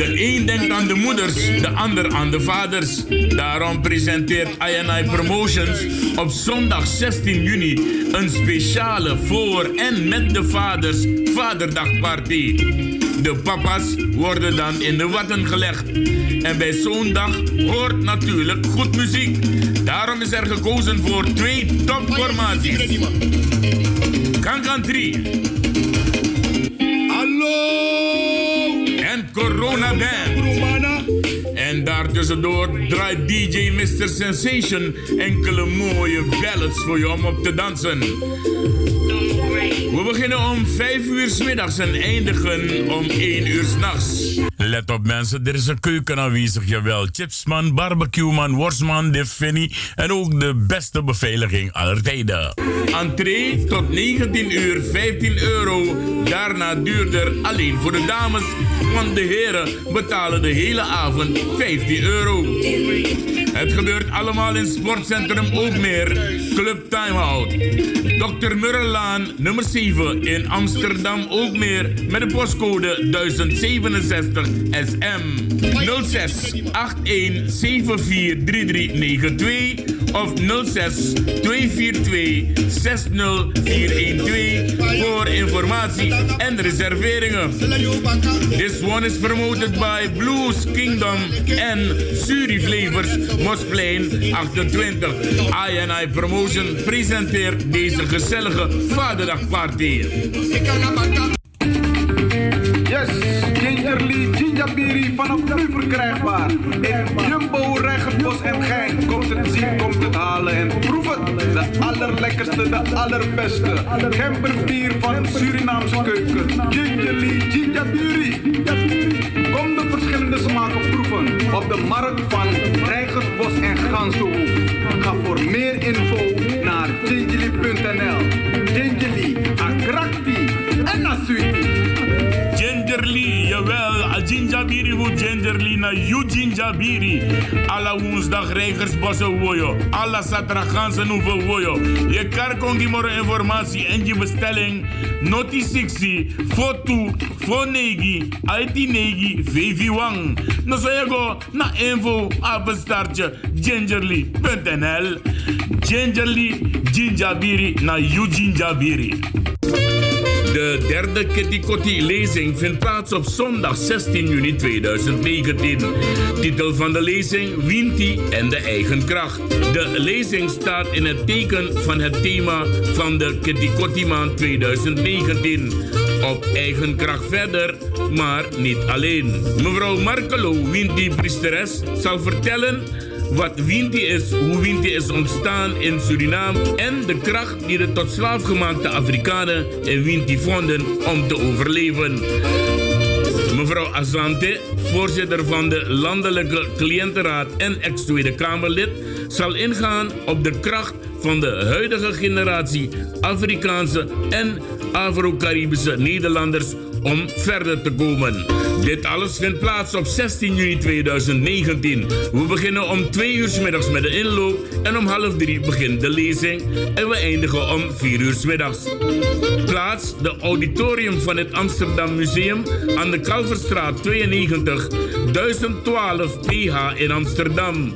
De een denkt aan de moeders, de ander aan de vaders. Daarom presenteert INI Promotions op zondag 16 juni een speciale voor en met de vaders Vaderdagparty. De papa's worden dan in de watten gelegd. En bij zo'n dag hoort natuurlijk goed muziek. Daarom is er gekozen voor twee topformaties. Kankan 3. Hallo! En Corona Band. En daartussendoor draait DJ Mr. Sensation enkele mooie ballads voor je om op te dansen. We beginnen om 5 uur s middags en eindigen om 1 uur s'nachts. Let op mensen, er is een keuken aanwezig, jawel. Chipsman, barbecueman, worstman, de Finny en ook de beste beveiliging aller tijden. Entree tot 19 uur 15 euro. Daarna duurder alleen voor de dames, want de heren betalen de hele avond 15 euro. Het gebeurt allemaal in Sportcentrum Oogmeer, Club Timeout. Dr. Murrelaan, nummer 7 in Amsterdam Oogmeer met de postcode 1067 SM 06 81 74 3392 of 06 242 60412 voor informatie en reserveringen. This one is promoted by Blues Kingdom en Suri Flavors Mosplein 28. INI Promotion presenteert deze gezellige Vaderdagparty. Ginjabiri vanaf nu verkrijgbaar. In Jumbo, Regenbos en Gein. Komt het zien, komt het halen en proef het. De allerlekkerste, de allerbeste. Gemberbier van Surinaamse keuken. Gingerly Ginjabiri. Kom de verschillende smaken proeven. Op de markt van Rijgersbos en Gansenhoef. Ga voor meer info naar gingerly.nl. Gingerly, Akrakti en Nasuiti. Gingerly, jawel. A gingerbiri hoe gingerly na you gingerbiri. Alla woensdag Rijgersbossen woyo. Alla satragansen hoeven woyo. Je kongi more informatie en je bestelling. Noti 60, foto, fonegi, IT negi, VV wang. No so je go na info apenstaartje gingerly.nl. Gingerly, gingerbiri na you gingerbiri. De derde Kitty Kotti lezing vindt plaats op zondag 16 juni 2019. Titel van de lezing Winti en de eigen kracht. De lezing staat in het teken van het thema van de Kitty Kotti maand 2019. Op eigen kracht verder, maar niet alleen. Mevrouw Markelo, Winti priesteres, zal vertellen wat Winti is, hoe Winti is ontstaan in Suriname en de kracht die de tot slaafgemaakte Afrikanen in Winti vonden om te overleven. Mevrouw Azante, voorzitter van de Landelijke Cliëntenraad en ex-Tweede Kamerlid, zal ingaan op de kracht van de huidige generatie Afrikaanse en Afro-Caribische Nederlanders om verder te komen. Dit alles vindt plaats op 16 juni 2019. We beginnen om 2 uur middags met de inloop en om half 3 begint de lezing en we eindigen om 4 uur middags. Plaats de auditorium van het Amsterdam Museum aan de Kalverstraat 92 1012 PH in Amsterdam.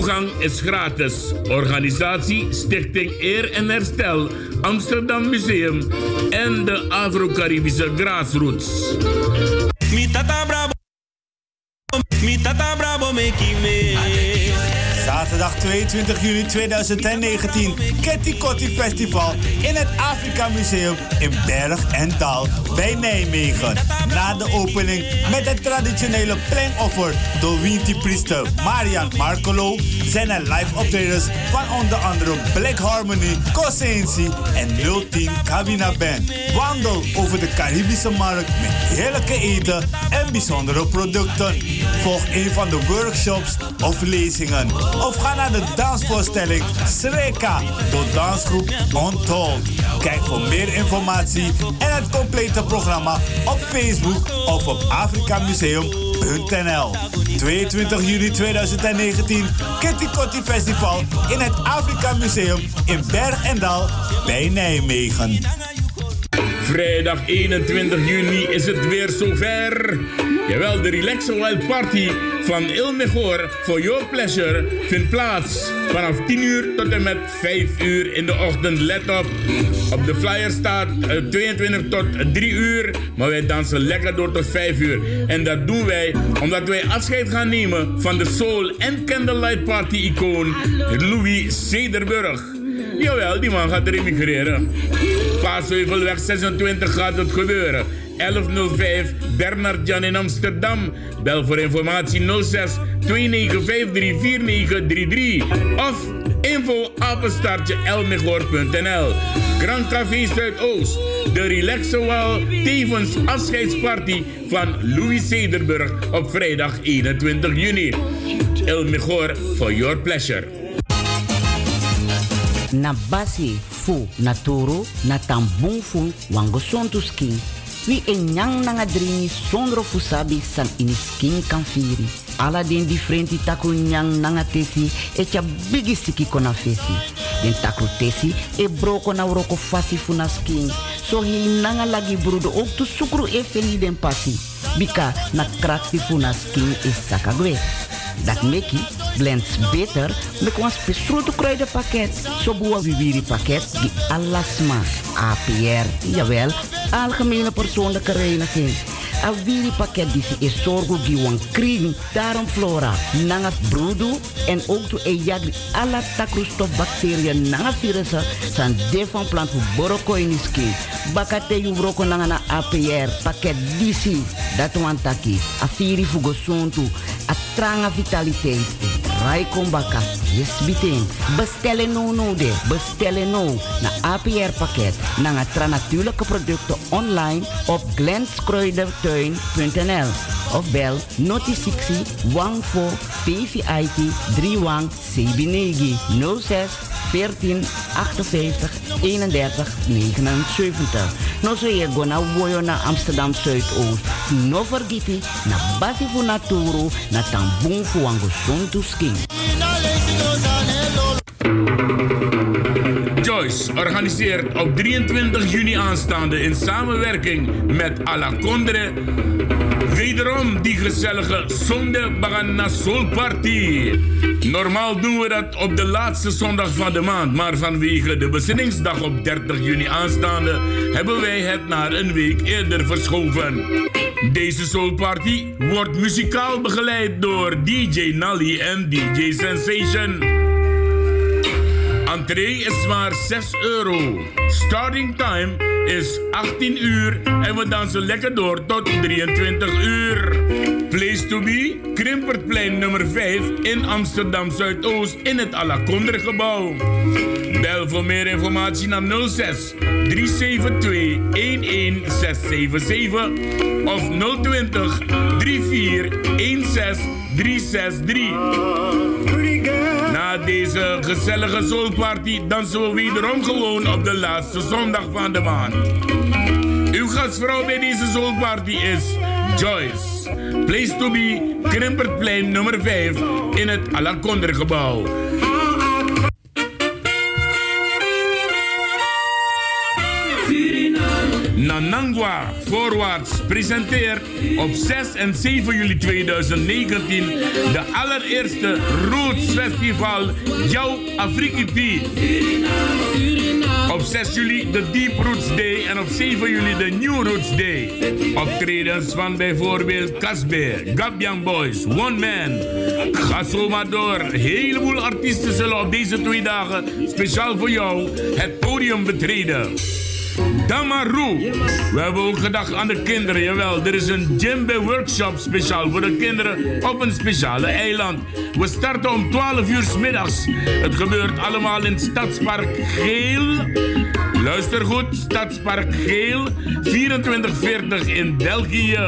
Toegang is gratis. Organisatie Stichting Eer en Herstel, Amsterdam Museum en de Afro-Caribische Grassroots. Mi tata Zaterdag 22 juni 2019, Ketty Kotti Festival in het Afrika Museum in Berg en Dal bij Nijmegen. Na de opening met het traditionele plengoffer door Winti priester Marian Markolo zijn er live optredens van onder andere Black Harmony, Cosensi en 010 Cabina Band. Wandel over de Caribische markt met heerlijke eten en bijzondere producten. Volg een van de workshops of lezingen of ga naar de dansvoorstelling Sreka door dansgroep Untold. Kijk voor meer informatie en het complete programma op Facebook of op afrikamuseum.nl. 22 juli 2019 Kitty Kotti Festival in het Afrika Museum in Berg en bij Nijmegen. Vrijdag 21 juni is het weer zover. Jawel, de Relaxer Wild Party van Ilmegor voor Your Pleasure vindt plaats. Vanaf 10 uur tot en met 5 uur in de ochtend. Let op, op de flyer staat 22 eh, tot 3 uur. Maar wij dansen lekker door tot 5 uur. En dat doen wij omdat wij afscheid gaan nemen van de Soul en Candlelight Party icoon Louis Cederburg. Jawel, die man gaat er. Paasheuvelweg 26 gaat het gebeuren. 1105 Bernard Jan in Amsterdam. Bel voor informatie 06 2953 4933 of info apenstaartje. Grand Café Zuidoost. De Relaxewal tevens afscheidsparty van Louis Cederburg op vrijdag 21 juni. Elmegor for your pleasure. Na basi fu na toro na tambung fu wango skin wi e nyang nanga dringi sondro fusabi san ini skin kan firi. Ala den differenti taku nanga tesi e tja bigi siki kona fesi. Den taku tesi e broko na uroko fasi funa skin. So hi nanga lagi brudo ook sukru e feli den pasi. Bika na krakti e sakagwe. Dat meki blends beter een spesroto kruidenpakket. Zo boa viviri pakket die alasma. APR, jawel, algemene persoonlijke reiniging. A pakket die is zorgo giwan kring, daarom flora, nanga brudu en ook to e jagri alla takrostof bacteriën nanga virussen san de van plant voor boroko in skin. Bakate yu broko nanga na APR pakket disi, dat wan taki, a firi fugo sontu, a tranga vitaliteit. Rai kombaka, yes biting. Bestellen no no de, bestellen no na APR pakket, nanga tra natuurlijke producten online op glenskruidertuin.nl of bel noti 60 14 VVIT 31 Sebinegi 06 14 58 31 79. No so je go na woyo na Amsterdam Zuidoost. No vergeti na basi fu naturu na tambung fu wango suntu skin. Joyce organiseert op 23 juni aanstaande in samenwerking met Alacondre wederom die gezellige Zonde Bagana Soul Party. Normaal doen we dat op de laatste zondag van de maand, maar vanwege de bezinningsdag op 30 juni aanstaande hebben wij het naar een week eerder verschoven. Deze Soul Party wordt muzikaal begeleid door DJ Nally en DJ Sensation. Entree is maar 6 euro. Starting time is 18 uur en we dansen lekker door tot 23 uur. Place to be, Krimpertplein nummer 5 in Amsterdam Zuidoost in het Alakonder gebouw. Bel voor meer informatie naar 06 372 11677 of 020 34 16 363. Na deze gezellige soulparty dansen we wederom gewoon op de laatste zondag van de maand. Uw gastvrouw bij deze soulparty is Joyce. Place to be, Krimpertplein nummer 5 in het Alakonder gebouw. Nanangwa Voorwaarts presenteert op 6 en 7 juli 2019 de allereerste Roots Festival Jouw Afrikiti. Op 6 juli de Deep Roots Day en op 7 juli de New Roots Day. Optredens van bijvoorbeeld Casbe, Gabian Boys, One Man. Ga zo maar door. Een heleboel artiesten zullen op deze twee dagen speciaal voor jou het podium betreden. Damaru. We hebben ook gedacht aan de kinderen. Jawel, er is een djembe workshop speciaal voor de kinderen op een speciale eiland. We starten om 12 uur s middags. Het gebeurt allemaal in Stadspark Geel. Luister goed, Stadspark Geel, 2440 in België.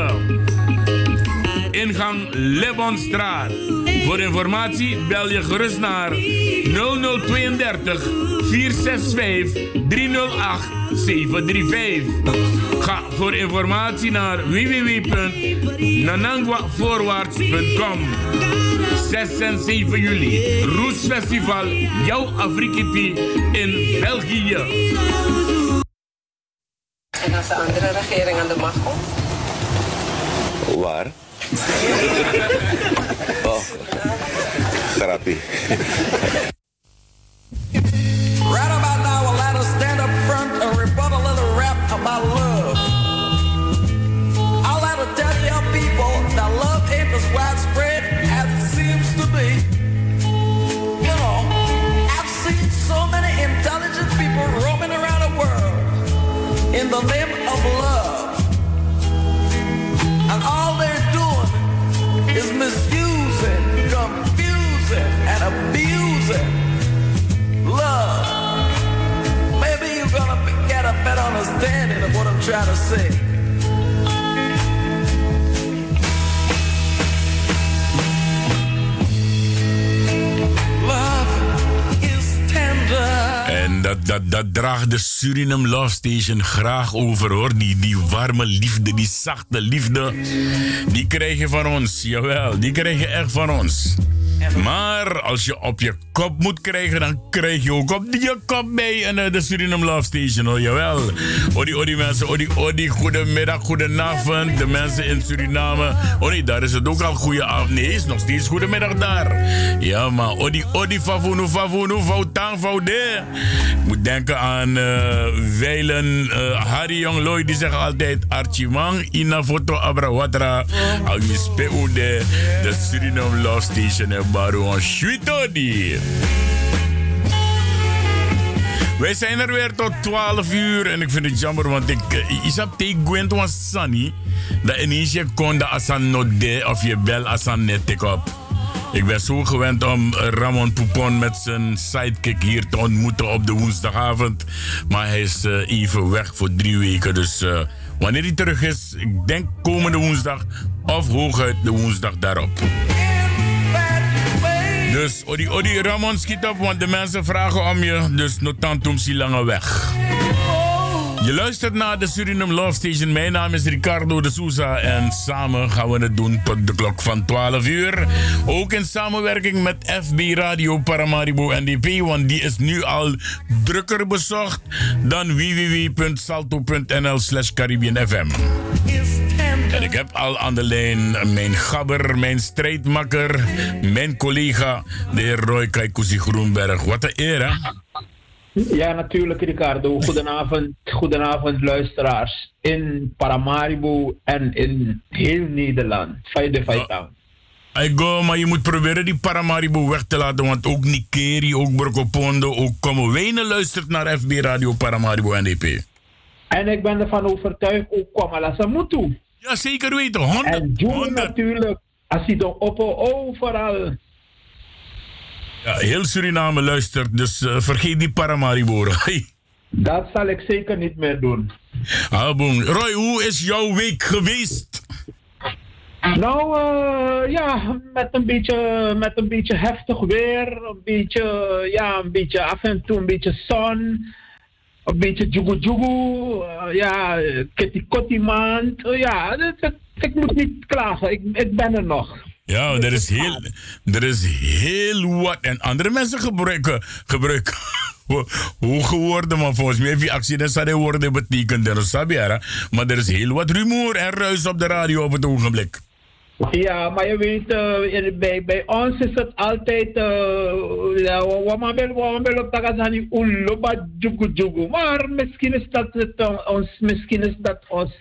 Ingang Lebonstraat. Voor informatie bel je gerust naar 0032 465 308 735. Ga voor informatie naar www.nanangwavoorwaarts.com 6 en 7 juli. Roesfestival, jouw Afrikiti in België. als een andere regering aan de macht komt? Waar? grappie. Right about now, I'll let us stand up front and rebut a little rap about love. I'll let her tell young people that love ain't as widespread as it seems to be. You know, I've seen so many intelligent people roaming around the world in the name what I'm trying to say. En dat, dat, dat draagt de Suriname Love Station graag over hoor. Die, die warme liefde, die zachte liefde. Die krijg je van ons, jawel. Die krijg echt van ons. Maar als je op je kop moet krijgen, dan krijg je ook op je kop mee. En uh, de Suriname Love Station, hoor, jawel. Odi, odi mensen, odi, odi, goedemiddag, goedenavond. De mensen in Suriname. Oh daar is het ook al goede avond. Nee, is nog steeds goedemiddag daar. Ja, maar odi, odi, favunu, favunu, fautang, faude. Ik moet denken aan uh, Weilen, uh, Harry Jongloy, die zeggen altijd Archimang, Ina Foto Abrawatra, Awispeude, de Suriname Love Station Baron Shuitodi. Wij zijn er weer tot 12 uur en ik vind het jammer, want ik is op te Gwent was sunny. Dat ineens je kon de asan of je bel asan net op. Ik ben zo gewend om Ramon Poupon met zijn sidekick hier te ontmoeten op de woensdagavond. Maar hij is uh, even weg voor drie weken. Dus uh, wanneer hij terug is, ik denk komende woensdag of hooguit de woensdag daarop. Dus Odi Odi Ramon schiet op, want de mensen vragen om je. Dus notantum si lange weg. Je luistert naar de Suriname Love Station. Mijn naam is Ricardo de Souza en samen gaan we het doen tot de klok van 12 uur. Ook in samenwerking met FB Radio Paramaribo NDP, want die is nu al drukker bezocht dan www.salto.nl slash FM. En ik heb al aan de lijn mijn gabber, mijn strijdmakker, mijn collega, de heer Roy Kaikusi Groenberg. Wat een eer, hè? Ja, natuurlijk, Ricardo. Goedenavond, goedenavond, luisteraars. In Paramaribo en in heel Nederland. Fijde Fijtang. Ik go, maar je moet proberen die Paramaribo weg te laten, want ook Nikeri, ook Brokopondo, ook Como Wenen luistert naar FB Radio Paramaribo NDP. En ik ben ervan overtuigd, ook Kwamala Samutu. Ja, zeker weten. 100. En June natuurlijk. Als hij dan op overal. Ja, heel Suriname luistert, dus uh, vergeet die Paramaribo. Dat zal ik zeker niet meer doen. Ah, boom. Roy, hoe is jouw week geweest? Nou, uh, ja, met een, beetje, met een beetje heftig weer. Een beetje, ja, een beetje af en toe een beetje zon. Een beetje jugu jugu. Uh, ja, kitty kotti maand. Uh, ja, ik moet niet klagen. Ik, ik ben er nog. Ja, er is heel, er is heel wat. En andere mensen gebruiken, gebruiken hoge woorden, maar volgens mij heeft die accident dat woorden sabiara. Maar er is heel wat rumoer en ruis op de radio op het ogenblik. Ja, maar je weet, uh, bij, bij ons is het altijd, ja, we willen op Tagazani uloba jugu jugu. Maar misschien is dat het, uh, ons, misschien is dat ons,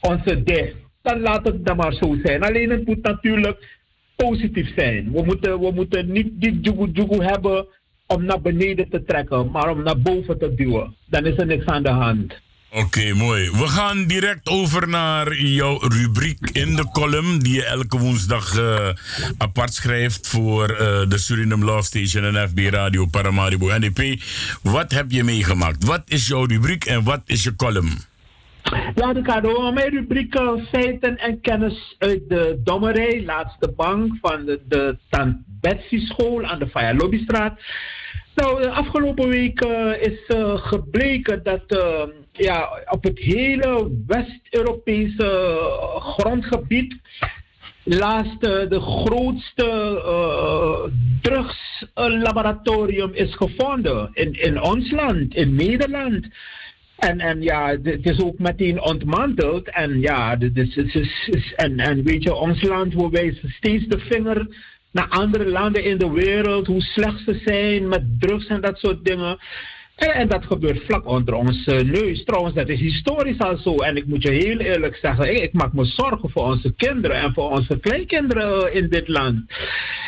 onze ding. Dan laat het dan maar zo zijn. Alleen het moet natuurlijk positief zijn. We moeten, we moeten niet die jugu jugu hebben om naar beneden te trekken, maar om naar boven te duwen. Dan is er niks aan de hand. Oké, mooi. We gaan direct over naar jouw rubriek in de column, die je elke woensdag uh, apart schrijft voor uh, de Suriname Love Station en FB Radio Paramaribo NDP. Wat heb je meegemaakt? Wat is jouw rubriek en wat is je column? Ja, Ricardo, mijn rubriek uh, feiten en kennis uit de Dommerij, laatste bank van de, de Tant Betsy School aan de Faya Lobbystraat. Nou, de afgelopen week uh, is uh, gebleken dat uh, ja, op het hele West-Europese grondgebied laatst de grootste drugslaboratorium is gevonden in, in ons land, in Nederland. En, en ja, het is ook meteen ontmanteld. En ja, dit is, is, is, is- en, en weet je, ons land, we wijzen steeds de vinger naar andere landen in de wereld, hoe slecht ze zijn met drugs en dat soort dingen. En, dat gebeurt vlak onder onze neus. Trouwens, dat is historisch al zo. En ik moet je heel eerlijk zeggen, ik, ik maak me zorgen voor onze kinderen en voor onze kleinkinderen eh, in dit land.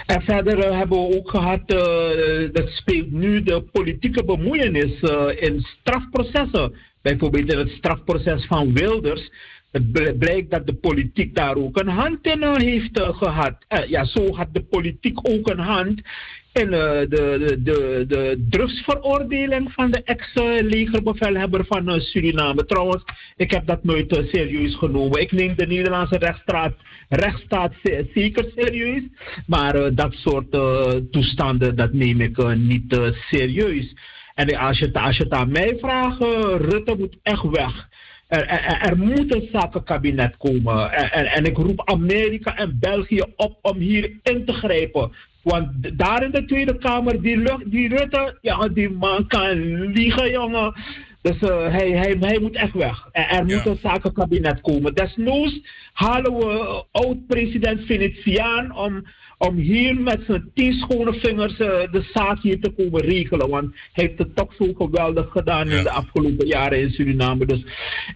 En verder eh, hebben we ook gehad, eh, dat speelt nu de politieke bemoeienis eh, in strafprocessen. Bijvoorbeeld in het strafproces van Wilders. Het bl- blijkt dat de politiek daar ook een hand in eh, heeft eh, gehad. Eh, ja, zo had de politiek ook een hand in de, de, de, de drugsveroordeling van de ex-legerbevelhebber van Suriname. Trouwens, ik heb dat nooit serieus genomen. Ik neem de Nederlandse rechtsstaat, rechtsstaat ze- zeker serieus. Maar dat soort toestanden, dat neem ik niet serieus. En als je, als je het aan mij vraagt, Rutte moet echt weg. Er, er, er moet een zakenkabinet komen. En, en, ik roep Amerika en België op om hier in te grijpen. Want daar in de Tweede Kamer, die, lucht, die Rutte, ja, die man kan liegen, jongen. Dus eh, hij, hij, hij moet echt weg. Er, er moet een zakenkabinet komen. Desnoods halen we eh, oud-president Venetiaan om, om hier met zijn tien schone vingers eh, de zaak hier te komen regelen. Want hij heeft het toch zo geweldig gedaan in de afgelopen jaren in Suriname. Dus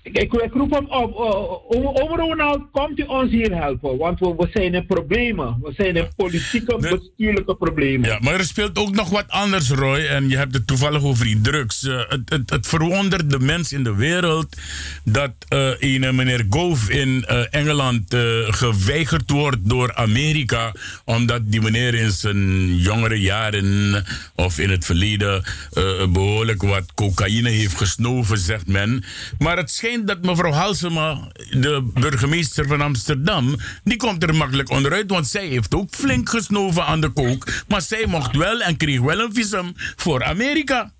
ik, ik, ik roep hem op. Uh, om, Ronald, komt u ons hier helpen? Want we, we zijn in problemen. We zijn in politieke, bestuurlijke problemen. Ja, maar er speelt ook nog wat anders, Roy. En je hebt het toevallig over die drugs. Eh, het, het, het verwondert de mens in de wereld dat eh een meneer Gove in Engeland geweigerd wordt door Amerika. Omdat die meneer in zijn jongere jaren of in het verleden eh, behoorlijk wat cocaïne heeft gesnoven, zegt men. Maar het schijnt dat mevrouw Halsema, de burgemeester van Amsterdam, die komt er makkelijk onderuit. Want zij heeft ook flink gesnoven aan de kook. Maar zij mocht wel en kreeg wel een visum voor Amerika.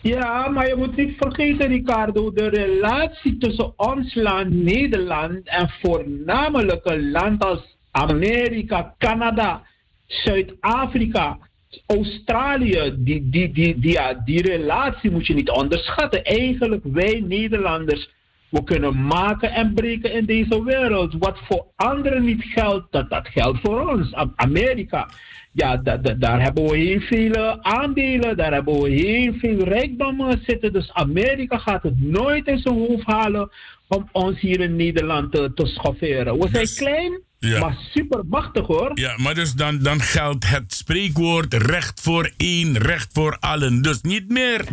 Ja, maar je moet niet vergeten, Ricardo, de relatie tussen ons land, Nederland en voornamelijk een land als Amerika, Canada, Zuid-Afrika, Australië, die, die, die, die, ja, die relatie moet je niet onderschatten. Eigenlijk, wij Nederlanders, we kunnen maken en breken in deze wereld. Wat voor anderen niet geldt, dat, dat geldt voor ons. Amerika, ja, da- da- daar hebben we heel veel eh, aandelen, daar hebben we heel veel rijkdommen zitten. Dus Amerika gaat het nooit in zijn hoofd halen om ons hier in Nederland te, te schofferen. We zijn klein, Ja. maar supermachtig hoor. Ja, maar dus dan, dan geldt het spreekwoord recht voor één, recht voor allen. Dus niet meer.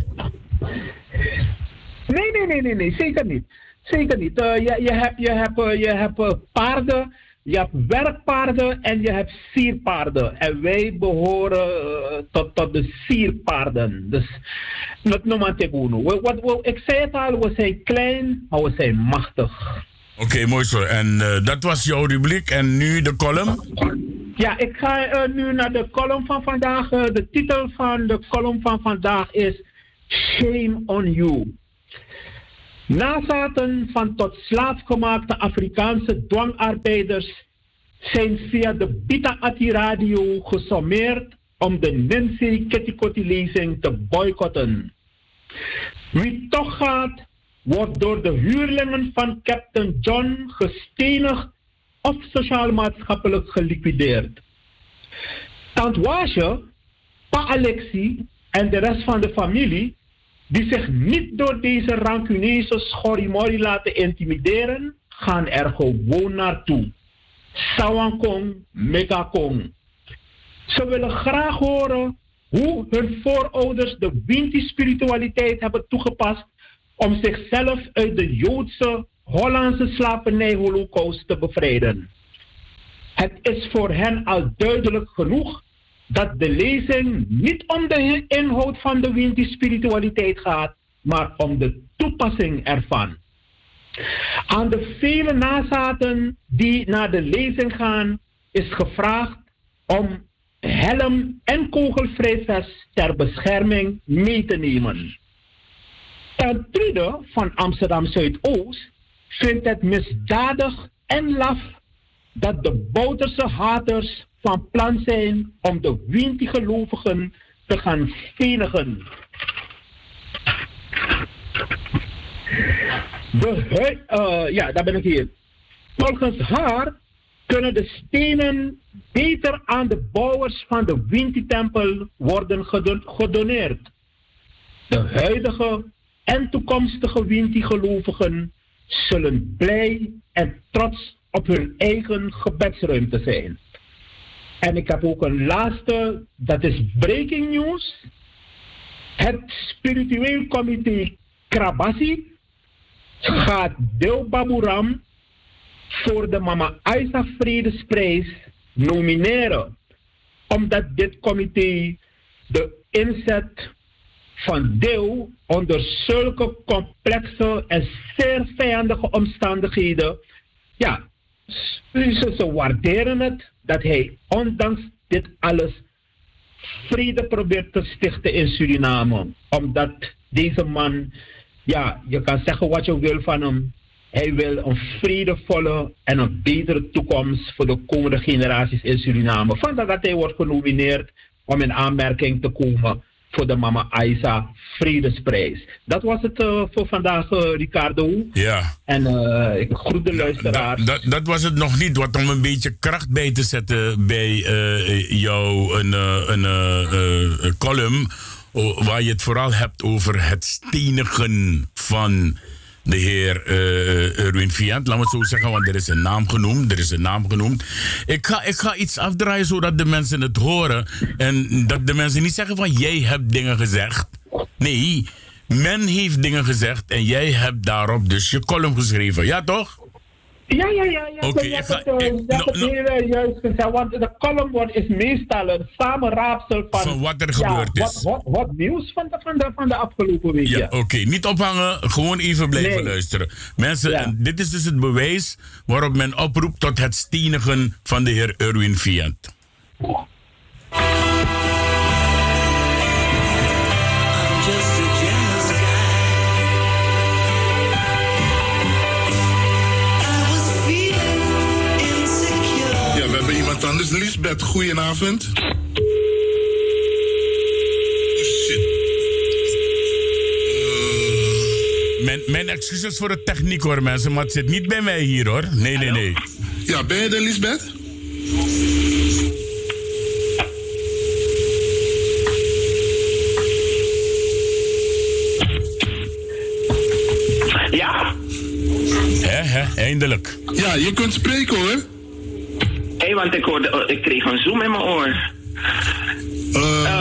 Nee, nee, nee, nee, nee, zeker niet. Zeker niet. Eh, je, je hebt, je hebt, eh, je hebt eh, paarden, je hebt werkpaarden en je hebt sierpaarden. En wij behoren eh, tot, tot de sierpaarden. Dus, teguno. We- wat- Ik zei het al, we zijn klein, maar we zijn machtig. Oké, mooi zo. En eh, dat was jouw rubriek. En nu de column. Ja, ik ga eh, nu naar de column van vandaag. Eh, de titel van de column van vandaag is Shame on You. Nazaten van tot slaafgemaakte Afrikaanse dwangarbeiders zijn via de Bita Ati Radio gesommeerd om de Nancy Kettikoti lezing te boycotten. Wie toch gaat, wordt door de huurlingen van Captain John gestenigd of sociaal-maatschappelijk geliquideerd. Tant Wasje, Pa Alexi en de rest van de familie, die zich niet door deze rancuneuze schorrimorri laten intimideren, gaan er gewoon naartoe. Sawankong, Megakong. Ze willen graag horen hoe hun voorouders de Winti-spiritualiteit hebben toegepast om zichzelf uit de Joodse, Hollandse slavernij-holocaust te bevrijden. Het is voor hen al duidelijk genoeg dat de lezing niet om de inhoud van de Winti-spiritualiteit gaat, maar om de toepassing ervan. Aan de vele nazaten die naar de lezing gaan, is gevraagd om helm en kogelvrijvest ter bescherming mee te nemen. Ten van Amsterdam Zuidoost vindt het misdadig en laf dat de Bouterse haters van plan zijn om de Winti-gelovigen te gaan stenigen. De hui- eh, ja, daar ben ik hier. Volgens haar kunnen de stenen beter aan de bouwers van de Winti-tempel worden gedo- gedoneerd. De huidige en toekomstige Winti-gelovigen zullen blij en trots op hun eigen gebedsruimte zijn. En ik heb ook een laatste, dat is breaking news. Het spiritueel comité Krabasi gaat Deel Baburam voor de Mama Aisa Vredesprijs nomineren. Omdat dit comité de inzet van Deel onder zulke complexe en zeer vijandige omstandigheden, ja, ze, waarderen het dat hij ondanks dit alles vrede probeert te stichten in Suriname. Omdat deze man, ja, je kan zeggen wat je wil van hem. Hij wil een vredevolle en een betere toekomst voor de komende generaties in Suriname. Vandaar dat hij wordt genomineerd om in aanmerking te komen voor de Mama Aisa Vredesprijs. Dat was het eh, voor vandaag, eh, Ricardo. Ja. En eh, ik groet de luisteraars. Dat, dat was het nog niet. Wat om een beetje kracht bij te zetten bij eh, jou een, een column. Waar je het vooral hebt over het stenigen van de heer eh Erwin. Laat me het zo zeggen, want er is een naam genoemd. Er is een naam genoemd. Ik ga, ik ga iets afdraaien zodat de mensen het horen. En dat de mensen niet zeggen van jij hebt dingen gezegd. Nee, men heeft dingen gezegd en jij hebt daarop dus je column geschreven. Ja, toch? Ja, ja, ja. ja. Ik hebt ga- het, ik- no- no- eh, juist gezegd. Want de column wordt, is meestal een samenraapsel van... Van wat er ja, gebeurd is. Wat, wat, wat nieuws van de, van, de, van de afgelopen week. Ja, Ja. oké. Niet ophangen, gewoon even blijven Nee. luisteren. Mensen, Ja. dit is dus het bewijs waarop men oproept tot het stenigen van de heer Erwin Fiat. Lisbeth, goedenavond. Oh, shit. Mijn, mijn excuses voor de techniek hoor mensen, maar het zit niet bij mij hier hoor. Nee, nee, nee. Ja, ben je er, Lisbeth? Ja, Hè, hè, eindelijk. Ja, je kunt spreken hoor. Hé, want ik, hoorde, oh, ik kreeg een zoom in mijn oor.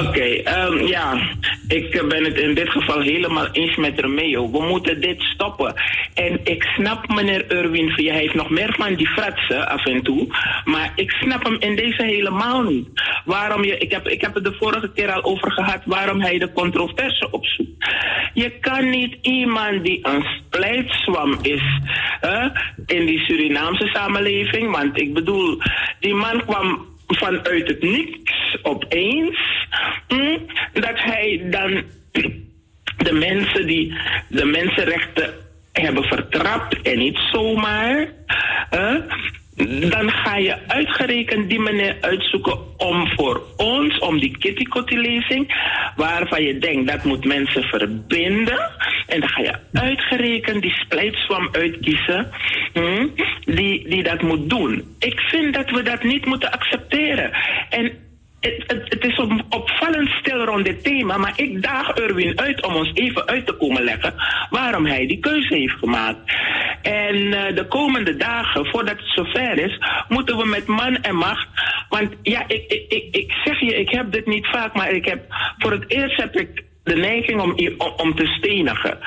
Oké, ehm, ja. Ik eh, ben het in dit geval helemaal eens met Romeo. We moeten dit stoppen. En ik snap meneer Urwin, hij heeft nog meer van die fratsen af en toe. Maar ik snap hem in deze helemaal niet. Waarom je, ik, heb, ik heb het de vorige keer al over gehad, waarom hij de controverse opzoekt. Je kan niet iemand die een splijtswam is hè, in die Surinaamse samenleving. Want ik bedoel, die man kwam vanuit het niks opeens. hm, dat hij dan de mensen die de mensenrechten hebben vertrapt en niet zomaar. hè, dan ga je uitgerekend die meneer uitzoeken om voor ons, om die kitty-kotty-lezing, waarvan je denkt dat moet mensen verbinden. En dan ga je uitgerekend die splijtswam uitkiezen hm, die, die dat moet doen. Ik vind dat we dat niet moeten accepteren. En het, het, het is op, opvallend stil rond dit thema, maar ik daag Erwin uit om ons even uit te komen leggen waarom hij die keuze heeft gemaakt. En eh, de komende dagen, voordat het zover is, moeten we met man en macht. Want ja, ik, ik, ik zeg je, ik heb dit niet vaak, maar ik heb voor het eerst heb ik de neiging om, om, te stenigen.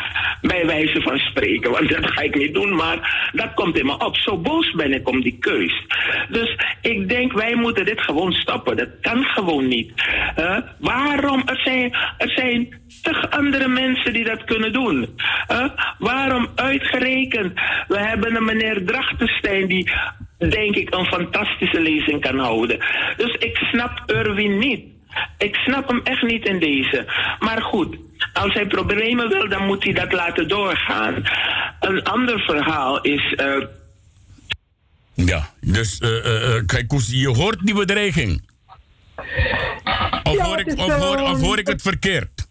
Bij wijze van spreken. Want dat ga ik niet doen, maar dat komt in me op. Zo boos ben ik om die keus. Dus ik denk, wij moeten dit gewoon stoppen. Dat kan gewoon niet. Waarom? Er zijn, er zijn tig andere mensen die dat kunnen doen. Waarom uitgerekend? We hebben een meneer Drachtenstein die denk ik een fantastische lezing kan houden. Dus ik snap Erwin niet. Ik snap hem echt niet in deze. Maar goed, als hij problemen wil, dan moet hij dat laten doorgaan. Een ander verhaal is. eh, Ja, dus eh, eh, eh, kijk, je hoort die bedreiging. Of, Ja, hoor, ik, of, hoor, of hoor ik het verkeerd?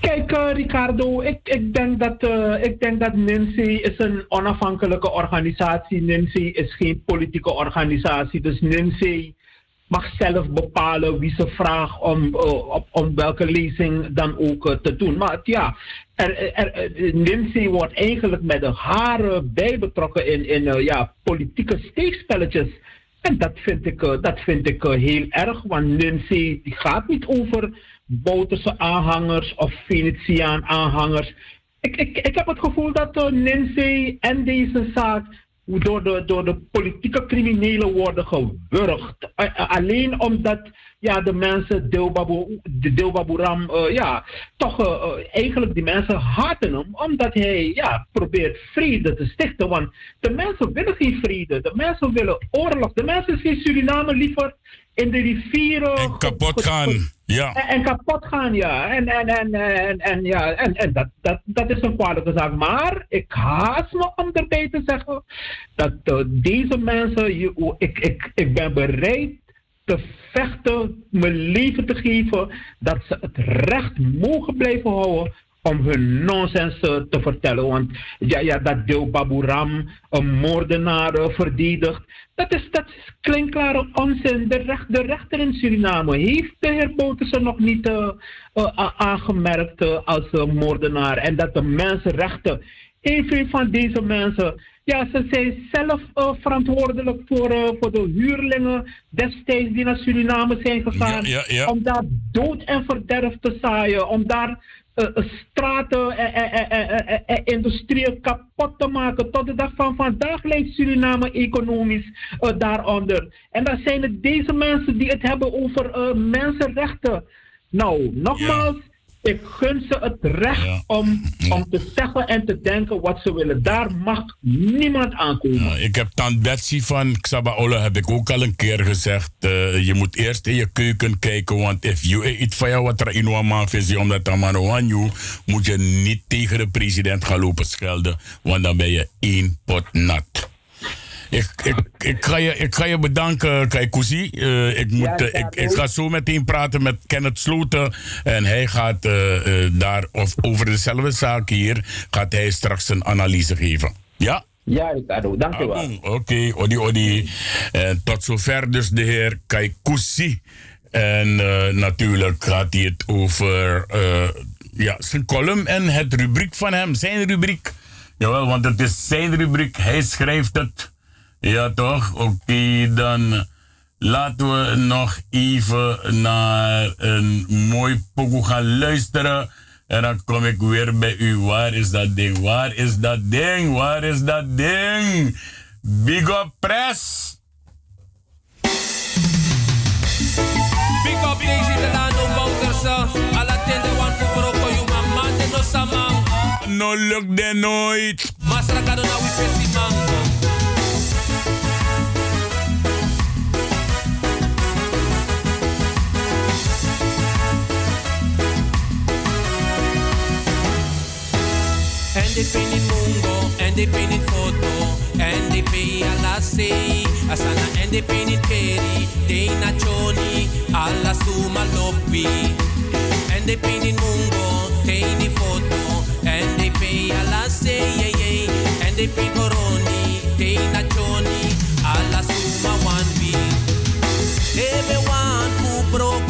Kijk, uh, Ricardo, ik, ik, denk dat, uh, ik denk dat NINSI is een onafhankelijke organisatie. NINSI is geen politieke organisatie. Dus NINSI mag zelf bepalen wie ze vraagt om, op, om welke lezing dan ook te doen. Maar ja, er, er, NINSI wordt eigenlijk met de haren bij betrokken in, in ja, politieke steekspelletjes. En dat vind ik, dat vind ik heel erg, want NINSI gaat niet over Bouterse aanhangers of Venetiaan aanhangers. Ik, ik, ik heb het gevoel dat Nancy en deze zaak door de, door de politieke criminelen worden gewurgd. alleen omdat ja, de mensen Deelbabu, de Deelbaburam, uh, ja, toch uh, eigenlijk die mensen haten hem, omdat hij ja, probeert vrede te stichten. Want de mensen willen geen vrede, de mensen willen oorlog. De mensen zien Suriname liever in de rivieren. En kapot gaan. Ja. En, en, kapot gaan, ja. En, en, en, en, en, ja. en, en dat, dat, dat is een kwalijke zaak. Maar ik haast me om erbij te zeggen dat uh, deze mensen, je, ik, ik, ik ben bereid te vechten, mijn leven te geven, dat ze het recht mogen blijven houden om hun nonsens uh, te vertellen. Want ja, ja, dat Deel Baburam een moordenaar uh, verdedigt, dat is, dat is klinkklare onzin. De, recht, de rechter in Suriname heeft de heer Boutersen nog niet uh, aangemerkt als moordenaar. En dat de mensenrechten, een veel van deze mensen, ja, ze zijn zelf verantwoordelijk voor, voor de huurlingen destijds die naar Suriname zijn gegaan. Ja, ja, ja. Om daar dood en verderf te zaaien, om daar straten en uh, industrieën kapot te maken. Tot de dag van vandaag leeft Suriname economisch daaronder. En dan zijn het deze mensen die het hebben over mensenrechten. Nou, nogmaals, ik gun ze het recht om, om te zeggen en te denken wat ze willen. Daar mag niemand aankomen. Ja, ik heb tant Betsy van Xabaola heb ik ook al een keer gezegd. Uh, je moet eerst in je keuken kijken. Want if you eat van jou wat er in een man visie omdat you, moet je niet tegen de president gaan lopen schelden. Want dan ben je één pot nat. Ik, ik, ik, ga je, ik ga je bedanken, Kaikousi. Uh, ik, moet, uh, ik, ik ga zo meteen praten met Kenneth Sloten. En hij gaat uh, daar of, over dezelfde zaak hier... gaat hij straks een analyse geven. Ja? Ja, Ricardo, dank je wel. Ah, Oké, okay, odi odi. En tot zover dus de heer Kaikousi. En natuurlijk gaat hij het over ja, zijn column en het rubriek van hem. Zijn rubriek. Jawel, want het is zijn rubriek. Hij schrijft het. Ja, toch? Oké, okay, dan laten we nog even naar een mooi pokoe gaan luisteren. En dan kom ik weer bij u. Waar is dat ding? Waar is dat ding? Waar is dat ding? Big up press! Big up deze de Lando Bouterse. Alla tende wan voor broko you mama de no samang. No lukt de nooit. Masra kado na we pesi mango. NDP in Mungo, NDP in Foto, NDP alla sei, asana NDP in Peri, Teina Choni, alla Suma Loppi. NDP in Mungo, Teini Foto, NDP alla sei, NDP Coroni, Teina Choni, alla Suma Wanbi. Ebe wan fu brokowi,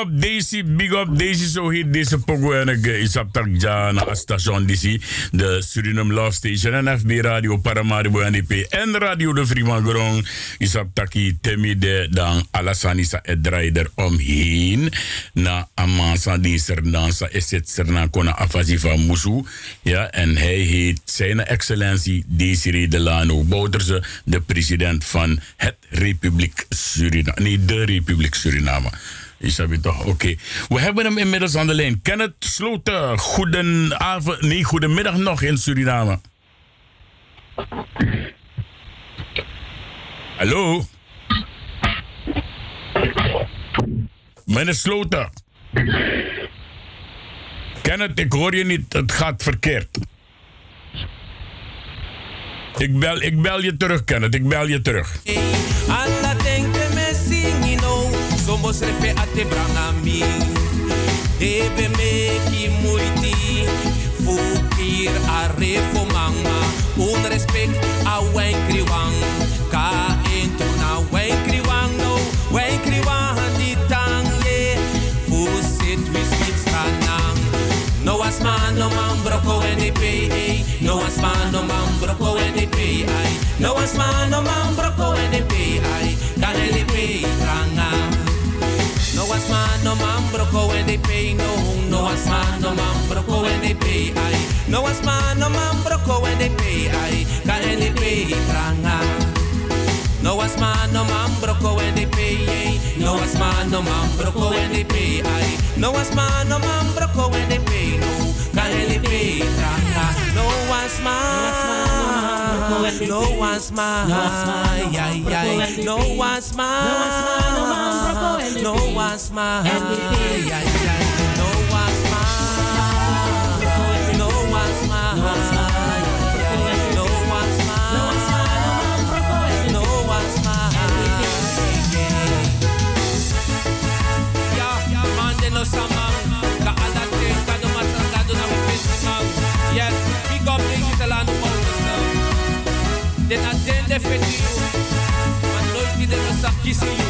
up Daisy, big up Daisy, zo heet deze pokoe. En ik is op takja na station DC, de Suriname Love Station en FB Radio Paramaribo NDP en Radio de Vriman Grong. Is op taki temi de dan Alassani sa het draai er omheen. Na Amasa die Serdansa is het Serna Kona Afasi van. Ja, en hij heet zijn excellentie Desiree Delano Bouterse, de president van het Republiek Suriname. Nee, de Republiek Suriname. Isabi toch, oké. We hebben hem inmiddels aan de lijn. Kenneth Sloten, goedenavond, nee, goedemiddag nog in Suriname. Hallo? Meneer Sloten. Kenneth, ik hoor je niet, het gaat verkeerd. Ik bel, ik bel je terug, Kenneth, ik bel je terug. Me singino, somos refe ate brangami. Debe me ki muiti, fukir a refo mama. Un respect a wen kriwang, ka entuna wen kriwang no, wen kriwang di tang ye. Fu sit. No as man, no man broko en de pay, no as man, no man broko en de pay, no as man, no man broko en de pay, kan en pay pay, no, no man, no man broko en de pay, no as man, no man broko en de pay, kan en de pay. No as man, no man broko en de pay, no as man, no man broko en de pay, no as man, no man broko en de pay, no, en de pay. No as man, no as man, yeah, yeah, no as man, no as man, yeah, yeah, no den attende feti you man nooit die no sakisi you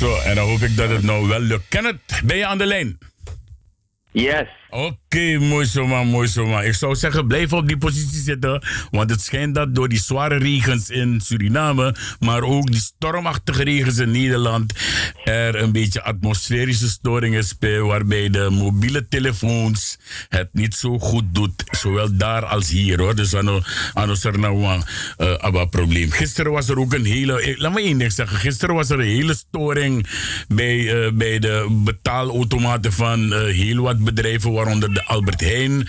Zo, en dan hoop ik dat het nou wel lukt. Kenneth, ben je aan de lijn? Yes. Oké, mooi zo man, mooi zo. Ik zou zeggen, blijf op die positie zitten. Want het schijnt dat door die zware regens in Suriname, maar ook die stormachtige regens in Nederland, er een beetje atmosferische storingen spelen. Waarbij de mobiele telefoons het niet zo goed doet. Zowel daar als hier hoor. Dus aan er nou een probleem. Gisteren was er ook een hele. eh, Laat me één ding zeggen. Gisteren was er een hele storing bij, uh, bij de betaalautomaten van uh, heel wat bedrijven waaronder de Albert Heijn.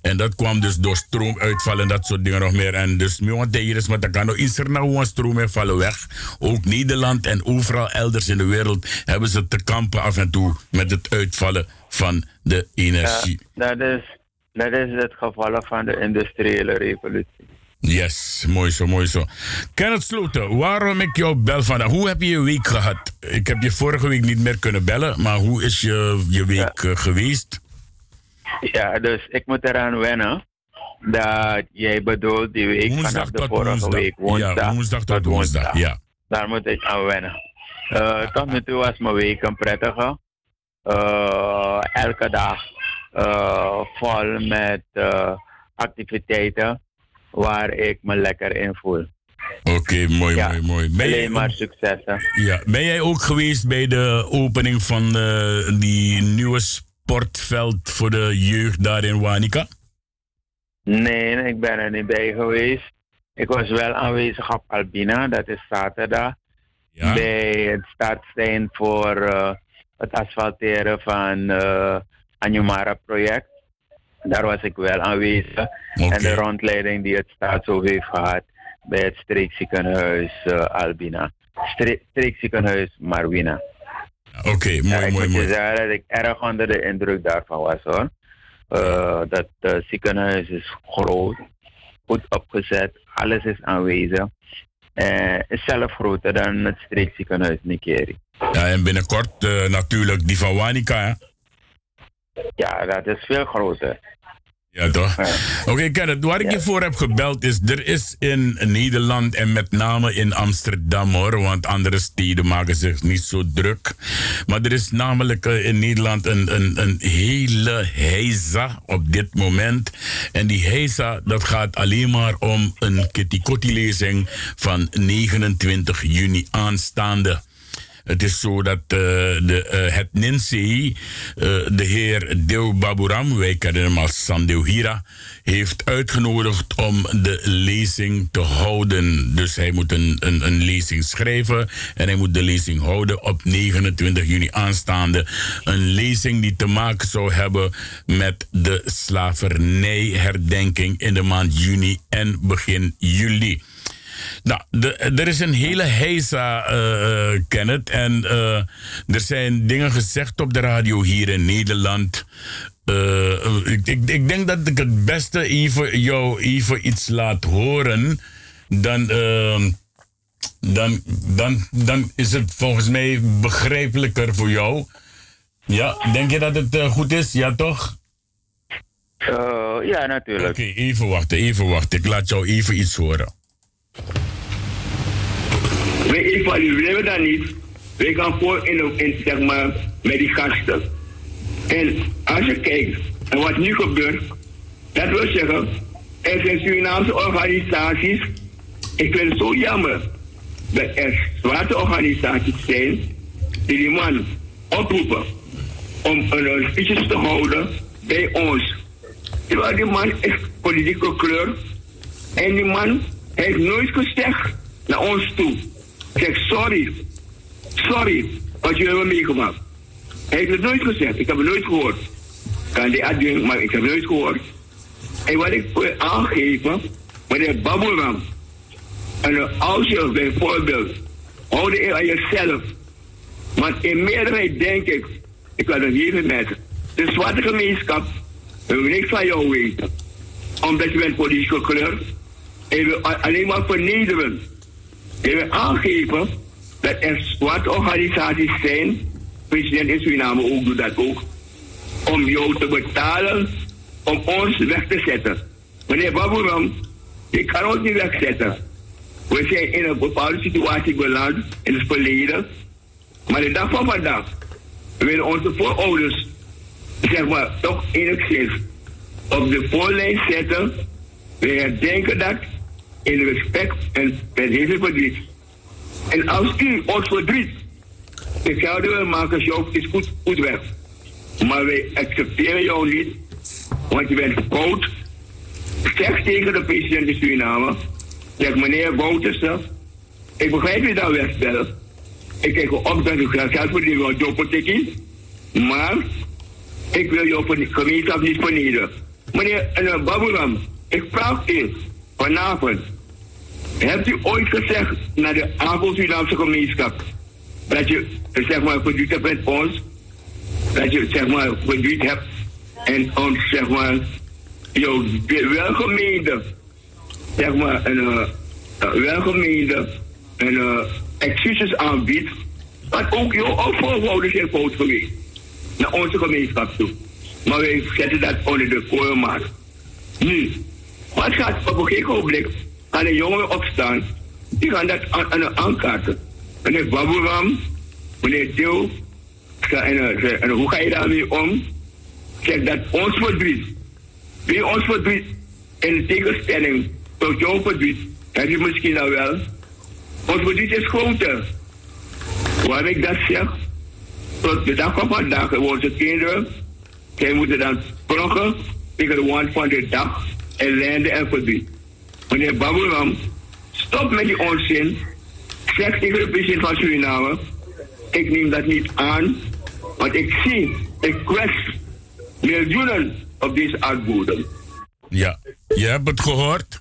En dat kwam dus door stroomuitval en dat soort dingen nog meer. En dus hier is met kan is er nou een stroomuitvallen weg. Ook Nederland en overal elders in de wereld hebben ze te kampen af en toe met het uitvallen van de energie. Ja, dat, is, dat is het geval van de industriële revolutie. Yes, mooi zo, mooi zo. Kenneth Sloten, waarom ik jou bel vandaag? Hoe heb je je week gehad? Ik heb je vorige week niet meer kunnen bellen, maar hoe is je, je week ja. geweest? Ja, dus ik moet eraan wennen dat jij bedoelt die week woensdag vanaf de vorige woensdag. week. Woensdag, ja, woensdag tot woensdag. Ja. Daar moet ik aan wennen. Uh, tot nu toe was mijn week een prettige. Uh, elke dag uh, vol met activiteiten waar ik me lekker in voel. Oké, okay, mooi, ja, mooi, mooi. Ben alleen maar successen. Ja. Ben jij ook geweest bij de opening van die nieuwe sportveld voor de jeugd daar in Wanika? Nee, ik ben er niet bij geweest. Ik was wel aanwezig op Albina, dat is zaterdag. Ja. Bij het startstein voor uh, het asfalteren van uh, Anjumara-project. Daar was ik wel aanwezig. Okay. En de rondleiding die het staatshoofd heeft gehad bij het streekziekenhuis uh, Albina. Stre streekziekenhuis Marwina. Oké, okay, mooi, ja, ik mooi, moet mooi. je zeggen dat ik erg onder de indruk daarvan was hoor. Uh, dat uh, ziekenhuis is groot, goed opgezet, alles is aanwezig. Uh, is zelf groter dan het streekziekenhuis Nikeri. Ja, en binnenkort natuurlijk die van Wanika, hè? Ja, dat is veel groter. Ja, toch? Oké, okay, waar ik je voor heb gebeld is... er is in Nederland en met name in Amsterdam, hoor... want andere steden maken zich niet zo druk. Maar er is namelijk eh, in Nederland een, een, een hele heisa op dit moment. En die heisa, dat gaat alleen maar om een Kitty Kotti-lezing... van 29 juni aanstaande. Het is zo dat uh, de, uh, het NINSEE, uh, de heer Deo Baburam, wij kennen hem als Sandeo Hira, heeft uitgenodigd om de lezing te houden. Dus hij moet een, een, een lezing schrijven en hij moet de lezing houden op 29 juni aanstaande. Een lezing die te maken zou hebben met de slavernijherdenking in de maand juni en begin juli. Nou, de, er is een hele heisa, uh, Kenneth. En uh, er zijn dingen gezegd op de radio hier in Nederland. Uh, ik, ik, ik, denk dat ik het beste even jou even iets laat horen. Dan, dan, dan, dan is het volgens mij begrijpelijker voor jou. Ja, denk je dat het goed is? Ja, toch? ja, natuurlijk. Oké, okay, even wachten, even wachten. Ik laat jou even iets horen. We evalueren dat niet. We gaan voor in, in, zeg maar, met die gasten. En als je kijkt en wat nu gebeurt, dat wil zeggen, er zijn Surinaamse organisaties. Ik vind het zo jammer dat er zwarte organisaties zijn die die man oproepen om een speeches te houden bij ons. Terwijl die man is politieke kleur en die man heeft nooit gezegd naar ons toe. Zeg, sorry. Sorry wat jullie hebben meegemaakt. Hij heeft het nooit gezegd. Ik heb het nooit gehoord. Kan die adjunct, maar ik heb het nooit gehoord. En wat ik wil aangeven, meneer Baburam. En als je bijvoorbeeld, houd je aan jezelf. Want in meerderheid denk ik, ik wil het hier met de zwarte gemeenschap wil niks van jou weten. Omdat je bent politieke kleur. En we alleen maar vernederen. Ik wil aangeven dat er wat organisaties zijn, president in Suriname ook doet dat ook, om jou te betalen om ons weg te zetten. Meneer Baburam, ik kan ons niet wegzetten. We zijn in een bepaalde situatie beland in het verleden. Maar de dag van vandaag willen onze voorouders, zeg maar, toch enigszins op de voorlijn zetten. We herdenken dat in respect en met verdriet. En als u ons verdriet hetzelfde wil maken, jou is goed, goed weg. Maar wij accepteren jou niet, want je bent koud. Zeg tegen de president in Suriname, zeg meneer Boutersen, ik begrijp je dan wegstellen. Ik kijk op dat u graag geld verdienen wil dopotekkie, maar ik wil jou gemeenschap niet vernederen. Meneer uh, Baburam, ik vraag u, vanavond. Hebt u ooit gezegd naar de Afro-Surinaamse gemeenschap dat je zeg maar verdriet hebt met ons? Dat je zeg maar verdriet hebt en ons zeg maar jouw welgemeende zeg maar een uh, welgemeende en uh, excuses aanbiedt. wat ook jouw voorwouders zijn fout geweest naar onze gemeenschap toe. Maar wij zetten dat onder de koolmaat. Nu, wat gaat op een gegeven ogenblik aan een jongen opstaan, die gaan dat aan, aan aankaarten. Meneer Baburam, meneer Theo, en, en hoe ga je daarmee om? Zeg dat ons verdriet, wie ons verdriet in tegenstelling tot jouw verdriet, heb je misschien al wel. Ons verdriet is groter. Waar ik dat zeg, tot de dag van vandaag, onze kinderen, zij moeten dan progen tegen de wand van de dag ellende en verdriet. Meneer Baburam, stop met die onzin. Zeg tegen de president van Suriname, ik neem dat niet aan, want ik zie, ik kwets miljoenen op deze aardbodem. Ja, je hebt het gehoord?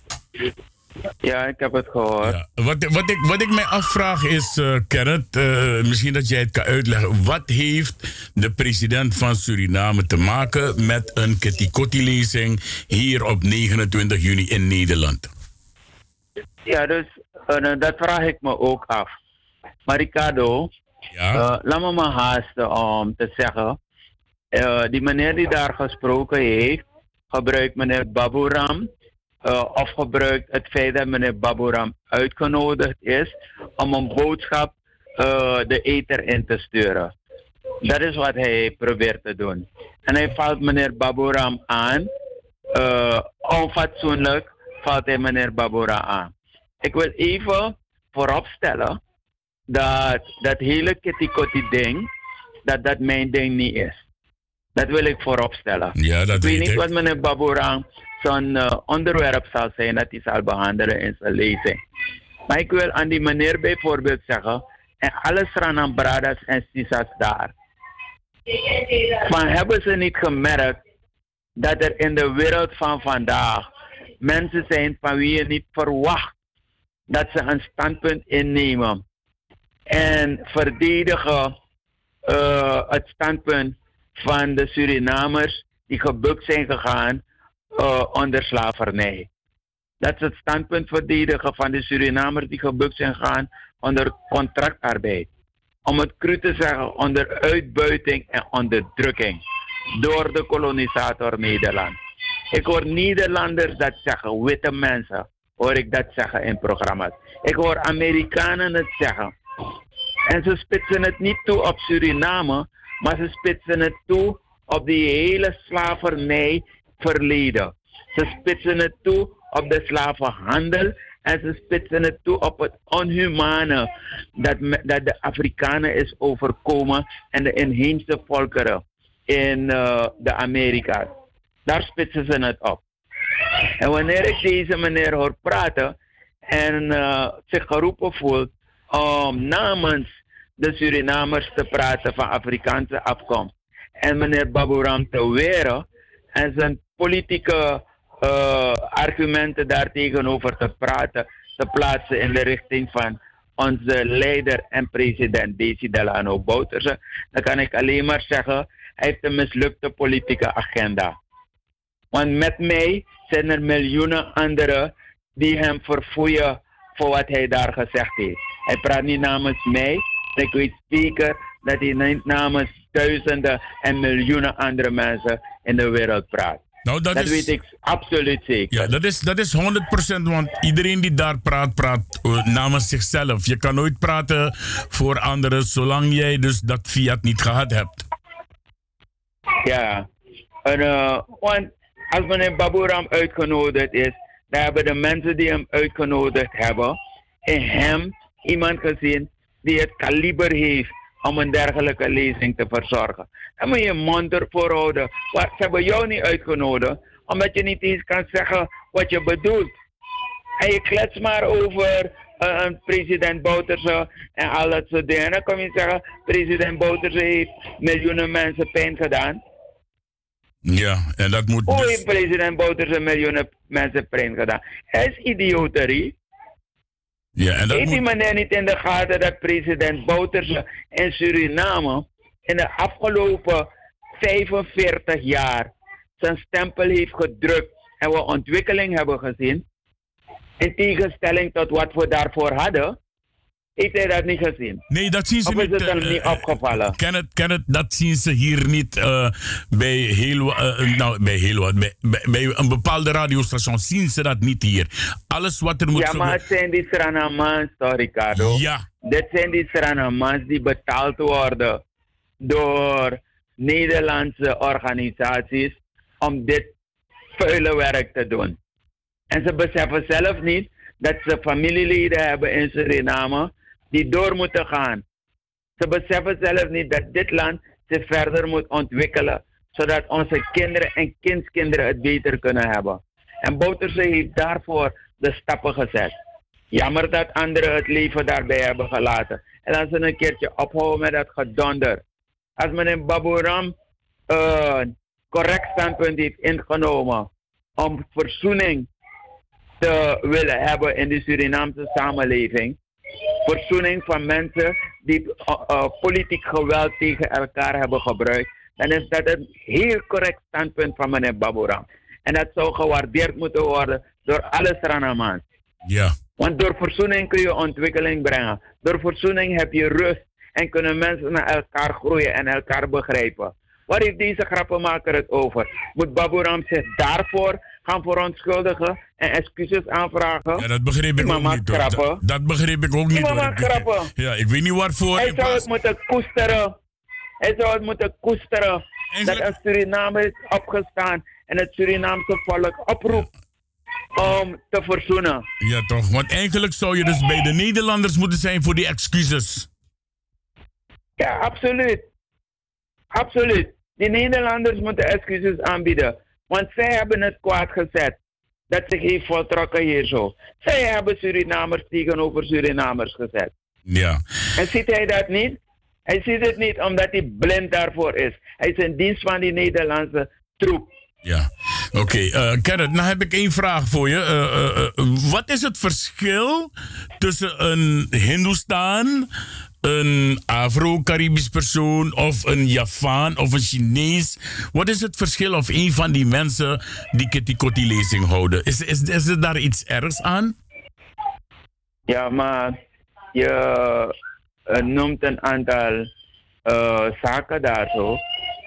Ja, ik heb het gehoord. Ja. Wat, wat, ik, wat ik mij afvraag is, uh, Kenneth, uh, misschien dat jij het kan uitleggen. Wat heeft de president van Suriname te maken met een Ketikotti-lezing hier op 29 juni in Nederland? Ja, dus uh, dat vraag ik me ook af. Maar Ricardo, ja? laat me maar haasten om te zeggen. die meneer die daar gesproken heeft, gebruikt meneer Baburam of gebruikt het feit dat meneer Baburam uitgenodigd is om een boodschap de ether in te sturen. Dat is wat hij probeert te doen. En hij valt meneer Baburam aan. Onfatsoenlijk valt hij meneer Baburam aan. Ik wil even vooropstellen dat dat hele kitty ding, dat dat mijn ding niet is. Dat wil ik vooropstellen. Ja, dat ik weet niet ik. wat meneer Baburang zo'n uh, onderwerp zal zijn dat hij zal behandelen in zijn lezing. Maar ik wil aan die meneer bijvoorbeeld zeggen, en alles aan bradas en sisas daar. Maar hebben ze niet gemerkt dat er in de wereld van vandaag mensen zijn van wie je niet verwacht dat ze een standpunt innemen en verdedigen uh, het standpunt van de Surinamers die gebukt zijn gegaan uh, onder slavernij. Dat is het standpunt verdedigen van de Surinamers die gebukt zijn gegaan onder contractarbeid. Om het cru te zeggen, onder uitbuiting en onderdrukking door de kolonisator Nederland. Ik hoor Nederlanders dat zeggen, witte mensen, hoor ik dat zeggen in programma's. Ik hoor Amerikanen het zeggen. En ze spitsen het niet toe op Suriname, maar ze spitsen het toe op die hele slavernij verleden. Ze spitsen het toe op de slavenhandel en ze spitsen het toe op het onhumane dat, dat de Afrikanen is overkomen en de inheemse volkeren in uh, de Amerika's. Daar spitsen ze het op. En wanneer ik deze meneer hoor praten en uh, zich geroepen voelt om namens de Surinamers te praten van Afrikaanse afkomst. En meneer Baburam te weren en zijn politieke uh, argumenten daartegenover te praten, te plaatsen in de richting van onze leider en president Desi Delano Bouterse, dan kan ik alleen maar zeggen, hij heeft een mislukte politieke agenda. Want met mij zijn er miljoenen anderen die hem verfoeien voor wat hij daar gezegd heeft. Hij praat niet namens mij, ik weet zeker dat hij niet namens duizenden en miljoenen andere mensen in de wereld praat. Nou, dat, dat is, weet ik absoluut zeker. Ja, dat is, dat is 100%, want iedereen die daar praat, praat uh, namens zichzelf. Je kan nooit praten voor anderen zolang jij dus dat fiat niet gehad hebt. Ja, en, uh, want als meneer Baburam uitgenodigd is, dan hebben de mensen die hem uitgenodigd hebben, in hem iemand gezien die het kaliber heeft om een dergelijke lezing te verzorgen. Dan moet je je mond ervoor houden. Ze hebben jou niet uitgenodigd, omdat je niet eens kan zeggen wat je bedoelt. En je klets maar over uh, president Bouterse en al dat soort dingen. Dan kom je zeggen, president Bouterse heeft miljoenen mensen pijn gedaan. Ja, en dat moet. Hoe Dus... heeft president Bouterse miljoenen mensen pijn gedaan? Hij is idioterie. Ja, en dat Heeft moet... die meneer niet in de gaten dat president Bouterse in Suriname in de afgelopen 45 jaar zijn stempel heeft gedrukt en we ontwikkeling hebben gezien? In tegenstelling tot wat we daarvoor hadden, heeft hij dat niet gezien. Nee, dat zien ze of is niet. het hem uh, niet opgevallen? Ken het, ken het, dat zien ze hier niet uh, bij, heel, uh, nou, bij heel wat. Bij, bij, bij, een bepaalde radiostation zien ze dat niet hier. Alles wat er moet Ja, maar het zijn die Sranamans, Ricardo? Ja. Dit zijn die Sranamans die betaald worden door Nederlandse organisaties om dit vuile werk te doen. En ze beseffen zelf niet dat ze familieleden hebben in Suriname die door moeten gaan. Ze beseffen zelf niet dat dit land zich verder moet ontwikkelen, zodat onze kinderen en kindskinderen het beter kunnen hebben. En Bouterse heeft daarvoor de stappen gezet. Jammer dat anderen het leven daarbij hebben gelaten. En als ze een keertje ophouden met dat gedonder. Als meneer Baburam een uh, correct standpunt heeft ingenomen om verzoening te willen hebben in de Surinaamse samenleving. Verzoening van mensen die uh, uh, politiek geweld tegen elkaar hebben gebruikt. Dan is dat een heel correct standpunt van meneer Baburam. En dat zou gewaardeerd moeten worden door alle Sranamans. Ja. Want door verzoening kun je ontwikkeling brengen. Door verzoening heb je rust en kunnen mensen naar elkaar groeien en elkaar begrijpen. Waar heeft deze grappenmaker het over? Moet Baburam zich daarvoor gaan verontschuldigen en excuses aanvragen? Ja, dat begreep ik ook niet. Dat, dat begreep ik ook niet. Grappen. Ja, ik weet niet waarvoor. Hij zou het moeten koesteren. Hij zou het moeten koesteren. Dat een Surinamer is opgestaan en het Surinaamse volk oproept om te verzoenen. Ja, toch? Want eigenlijk zou je dus bij de Nederlanders moeten zijn voor die excuses. Ja, absoluut. Absoluut. Die Nederlanders moeten excuses aanbieden. Want zij hebben het kwaad gezet. Dat zich heeft voltrokken hier zo. Zij hebben Surinamers tegenover Surinamers gezet. Ja. En ziet hij dat niet? Hij ziet het niet omdat hij blind daarvoor is. Hij is in dienst van die Nederlandse troep. Ja. Oké, eh Kenneth, nou heb ik één vraag voor je. Eh, eh, eh, wat is het verschil tussen een Hindoestaan, een Afro-Caribisch persoon of een Javaan of een Chinees? Wat is het verschil of een van die mensen die Kitty Kotti lezing houden? Is, is, is er daar iets ergs aan? Ja, maar je eh, noemt een aantal eh, zaken daar zo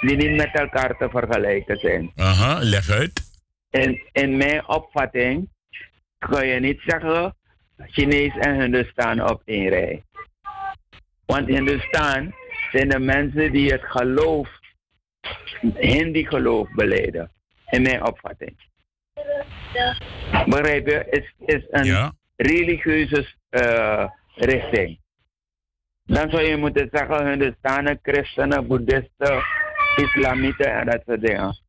die niet met elkaar te vergelijken zijn. Aha, leg uit. In, in mijn opvatting kun je niet zeggen Chinees en Hindustan op één rij. Want Hindustan zijn de mensen die het geloof, Hindi geloof beleiden. In mijn opvatting. Begrijp je? Is, is een religieuze eh, richting. Dan zou je moeten zeggen Hindustanen, christenen, boeddhisten, islamieten en dat soort dingen.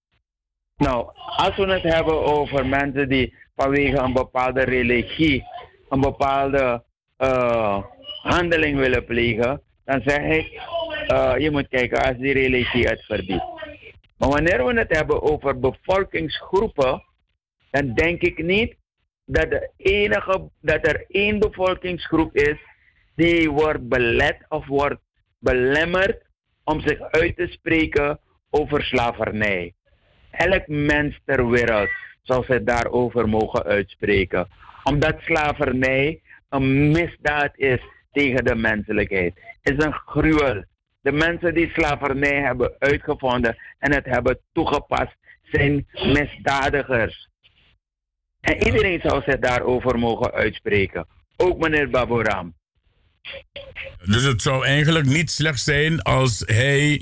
Nou, als we het hebben over mensen die vanwege een bepaalde religie een bepaalde eh, handeling willen plegen, dan zeg ik, eh, je moet kijken als die religie het verbiedt. Maar wanneer we het hebben over bevolkingsgroepen, dan denk ik niet dat, de enige, dat er één bevolkingsgroep is die wordt belet of wordt belemmerd om zich uit te spreken over slavernij. Elk mens ter wereld zou zich daarover mogen uitspreken. Omdat slavernij een misdaad is tegen de menselijkheid. is een gruwel. De mensen die slavernij hebben uitgevonden en het hebben toegepast, zijn misdadigers. En iedereen zou zich daarover mogen uitspreken. Ook meneer Baboram. Dus het zou eigenlijk niet slecht zijn als hij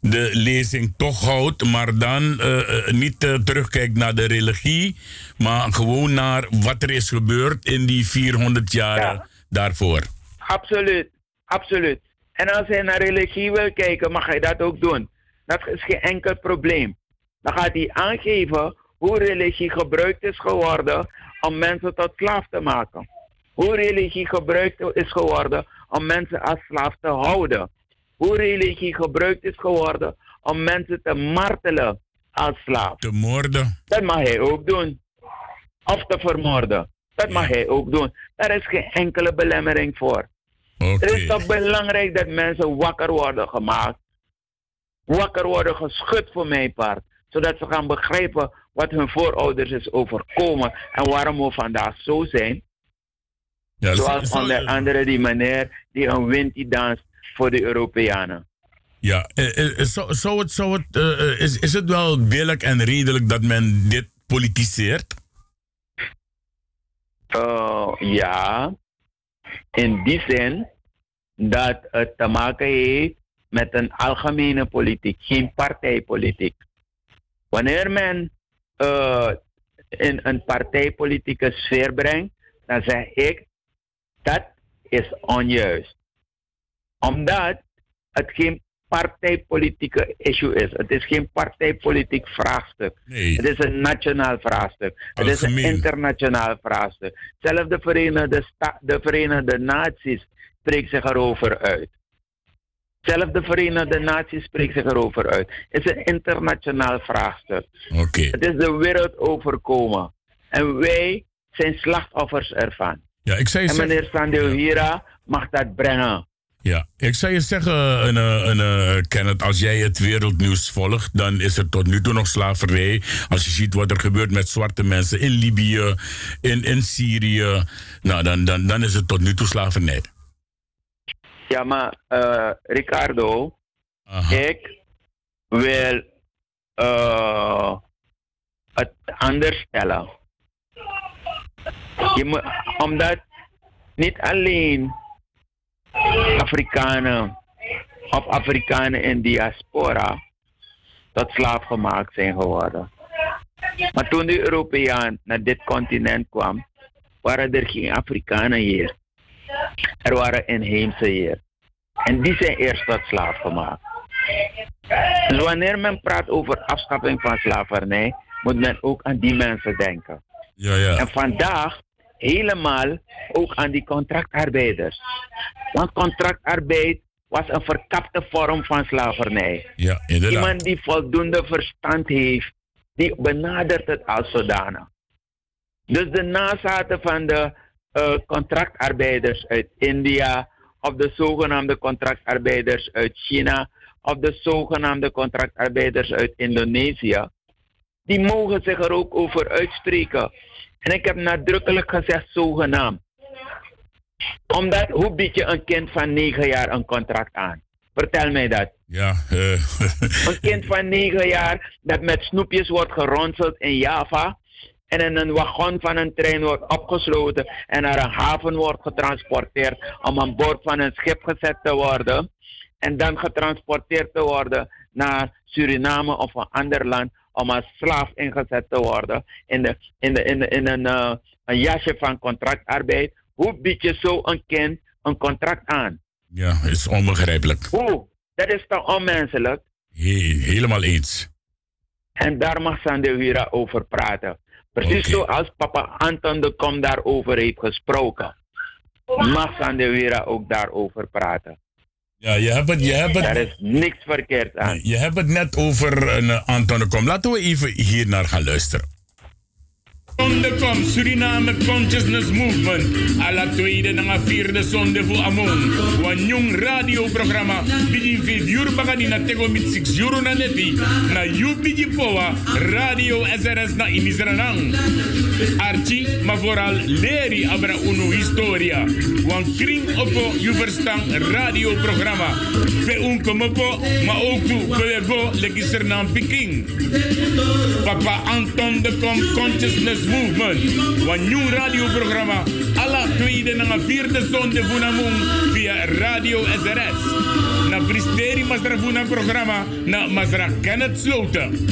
de lezing toch houdt, maar dan eh, eh, niet eh, terugkijkt naar de religie, maar gewoon naar wat er is gebeurd in die 400 jaar daarvoor. Absoluut, absoluut. En als hij naar religie wil kijken, mag hij dat ook doen. Dat is geen enkel probleem. Dan gaat hij aangeven hoe religie gebruikt is geworden om mensen tot slaaf te maken. Hoe religie gebruikt is geworden om mensen als slaaf te houden. Hoe religie gebruikt is geworden om mensen te martelen als slaaf. Te moorden. Dat mag hij ook doen. Of te vermoorden. Dat mag hij ook doen. Daar is geen enkele belemmering voor. Het is toch belangrijk dat mensen wakker worden gemaakt. Wakker worden geschud voor mijn part. Zodat ze gaan begrijpen wat hun voorouders is overkomen. En waarom we vandaag zo zijn. Ja, Zoals zo- onder andere die meneer die een wintie danst voor de Europeanen. Ja, eh, eh, zou, zou het, zou het, eh, eh, is, is het wel billig en redelijk dat men dit politiseert? Uh, ja, in die zin dat het te maken heeft met een algemene politiek, geen partijpolitiek. Wanneer men uh, in een partijpolitieke sfeer brengt, dan zeg ik dat is onjuist. Omdat het geen partijpolitieke issue is. Het is geen partijpolitiek vraagstuk. Het is een nationaal vraagstuk. Het is een internationaal vraagstuk. Zelfs de Verenigde, Sta- de Verenigde Naties spreekt zich erover uit. Zelfs de Verenigde Naties spreekt zich erover uit. Het is een internationaal vraagstuk. Oké. Het is de wereld overkomen. En wij zijn slachtoffers ervan. Ja, ik je en meneer Sandilhira mag dat brengen. Ja, ik zou je zeggen, een, een, een, Kenneth, als jij het wereldnieuws volgt, dan is er tot nu toe nog slavernij. Als je ziet wat er gebeurt met zwarte mensen in Libië, in, in Syrië, nou, dan, dan, dan is het tot nu toe slavernij. Ja, maar eh, Ricardo, ik wil uh, het anders stellen. Je moet, omdat niet alleen Afrikanen of Afrikanen in diaspora tot slaaf gemaakt zijn geworden. Maar toen de Europeaan naar dit continent kwam, waren er geen Afrikanen hier. Er waren inheemse hier. En die zijn eerst tot slaaf gemaakt. Dus wanneer men praat over afschaffing van slavernij, moet men ook aan die mensen denken. Ja, ja. En vandaag helemaal ook aan die contractarbeiders. Want contractarbeid was een verkapte vorm van slavernij. Ja, inderdaad. Iemand die voldoende verstand heeft, die benadert het als zodanig. Dus de nazaten van de uh, contractarbeiders uit India, of de zogenaamde contractarbeiders uit China, of de zogenaamde contractarbeiders uit Indonesië, die mogen zich er ook over uitspreken. En ik heb nadrukkelijk gezegd zogenaamd. Omdat, hoe bied je een kind van 9 jaar een contract aan? Vertel mij dat. Ja. Uh. een kind van 9 jaar dat met snoepjes wordt geronseld in Java. En in een wagon van een trein wordt opgesloten en naar een haven wordt getransporteerd om aan boord van een schip gezet te worden. En dan getransporteerd te worden naar Suriname of een ander land om als slaaf ingezet te worden in, de, in, de, in, de, in een, uh, een jasje van contractarbeid. Hoe bied je zo een kind een contract aan? Ja, is onbegrijpelijk. Hoe? Dat is toch onmenselijk? He helemaal eens. En daar mag Sandewira over praten. Precies okay. zoals papa Anton de Kom daarover heeft gesproken. Mag Sandewira ook daarover praten. Ja, je hebt het, je hebt het. Er is niks verkeerd aan. Je hebt het net over een uh, Anton de Kom. Laten we even hier naar gaan luisteren. Zonde kom, Suriname Consciousness Movement. Alla tweede na vierde zonde voor Amon. Wan jong radioprogramma. Bidin veel uur bagani na tego mit 6 euro na neti. Na you. Radio SRS na imisranang. Archie, maar vooral leri abra uno historia. Wan kring oppo you verstaan radioprogramma. Pe oppo, maar ook toe pelego legisernam. Papa Anton de Kom Consciousness Movement. Een nieuw radioprogramma. Alla tweede en vierde zonde van via Radio SRS. Na pristeri masra van programma na masra Kenneth Sloten.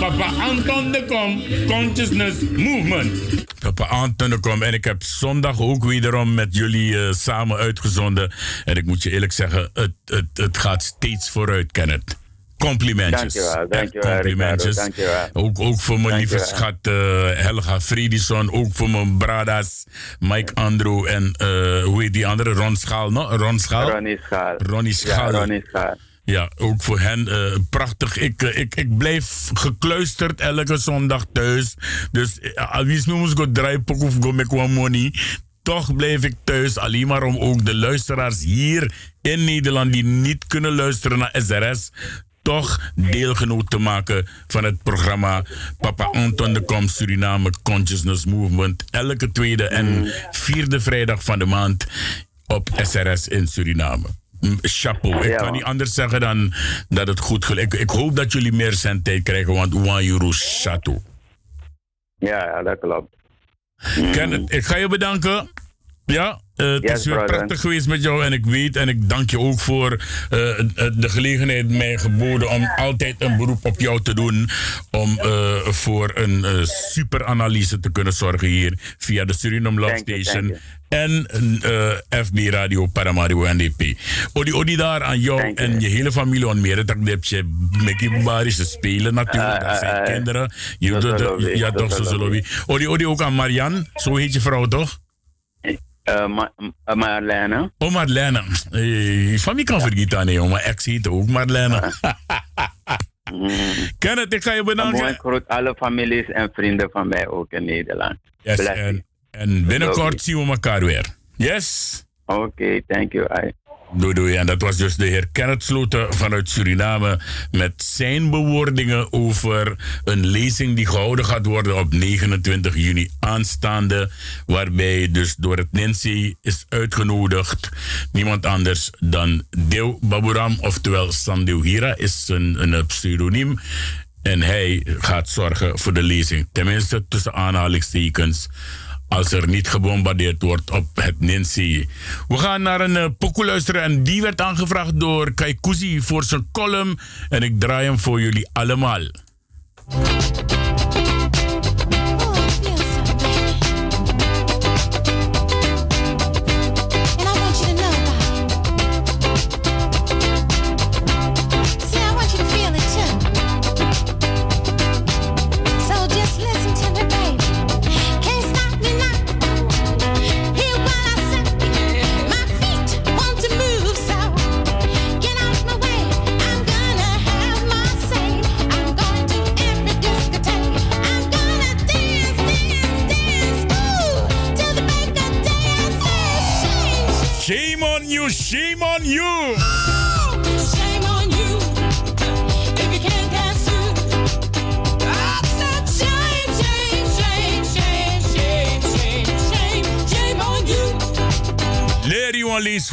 Papa Anton de Kom Consciousness Movement. Papa Anton de Kom. En ik heb zondag ook wederom met jullie uh, samen uitgezonden. En ik moet je eerlijk zeggen, het, het, het gaat steeds vooruit, Kenneth. Complimentjes. Dankjewel, dankjewel. Complimentjes. Ricardo, dankjewel. Ook, ook voor mijn lieve schat uh, Helga Fredison. Ook voor mijn bradas Mike Andrew en uh, hoe heet die andere? Ron Schaal, no? Ron Schaal? Ronnie Schaal. Ronnie Schaal. Ja, Ronnie Schaal. Ja, ook voor hen uh, prachtig. Ik, ik, ik blijf gekluisterd elke zondag thuis. Dus wie is moest go draaien of go make one money toch blijf ik thuis. Alleen maar om ook de luisteraars hier in Nederland die niet kunnen luisteren naar SRS toch deelgenoot te maken van het programma Papa Anton de Kom Suriname Consciousness Movement. Elke tweede en vierde vrijdag van de maand op SRS in Suriname. Chapeau. Ik kan niet anders zeggen dan dat het goed gelukt ik, ik hoop dat jullie meer zendtijd krijgen, want One Euro Chateau. Ja, dat klopt. Ik ga je bedanken. Ja, uh, het Yes, is weer brother. prachtig geweest met jou en ik weet en ik dank je ook voor uh, de gelegenheid mij geboden om altijd een beroep op jou te doen. Om uh, voor een uh, super analyse te kunnen zorgen hier via de Suriname Love Station en FB Radio Paramaribo NDP. Odi, odi daar aan jou en je hele familie on meer. Dat heb je met barische spelen natuurlijk. Ah, dat zijn ah, ah. kinderen. Je, zal wel ja, toch, zo zullen we. Odi, odi ook aan Marianne. Zo heet je vrouw toch? Uh, Ma Ma- Marlene. Oh, Marlene. Eh, van wie kan vergeten? Ex heet ook Marlene. Kenneth, ik ga je bedanken. groet alle families en vrienden van mij ook in Nederland. Yes, en, en binnenkort zien we elkaar weer. Yes? Oké, thank you. I. Doei, doei. En dat was dus de heer Kenneth vanuit Suriname met zijn bewoordingen over een lezing die gehouden gaat worden op 29 juni aanstaande. Waarbij dus door het Nancy is uitgenodigd niemand anders dan Deo Baburam, oftewel Sandew Hira, is een, een pseudoniem. En hij gaat zorgen voor de lezing. Tenminste, tussen aanhalingstekens als er niet gebombardeerd wordt op het Nancy. We gaan naar een uh, pokoe luisteren en die werd aangevraagd door Kaikuzi voor zijn column en ik draai hem voor jullie allemaal.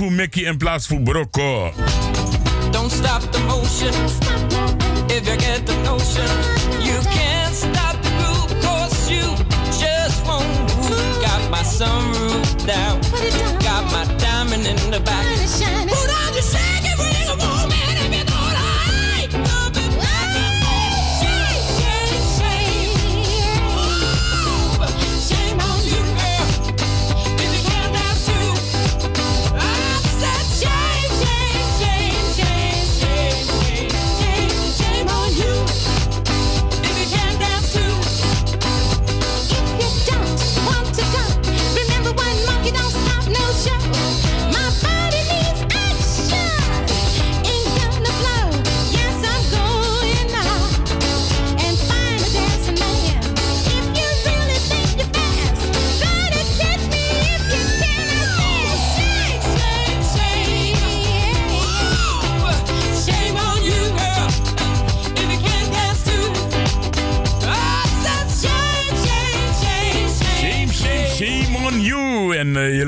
Hoe Mickey in plaats van Brocco. Don't stop the motion. If you get the notion, you can't stop the groove, cause you just won't move. Got my sunroof down. Got my diamond in the back.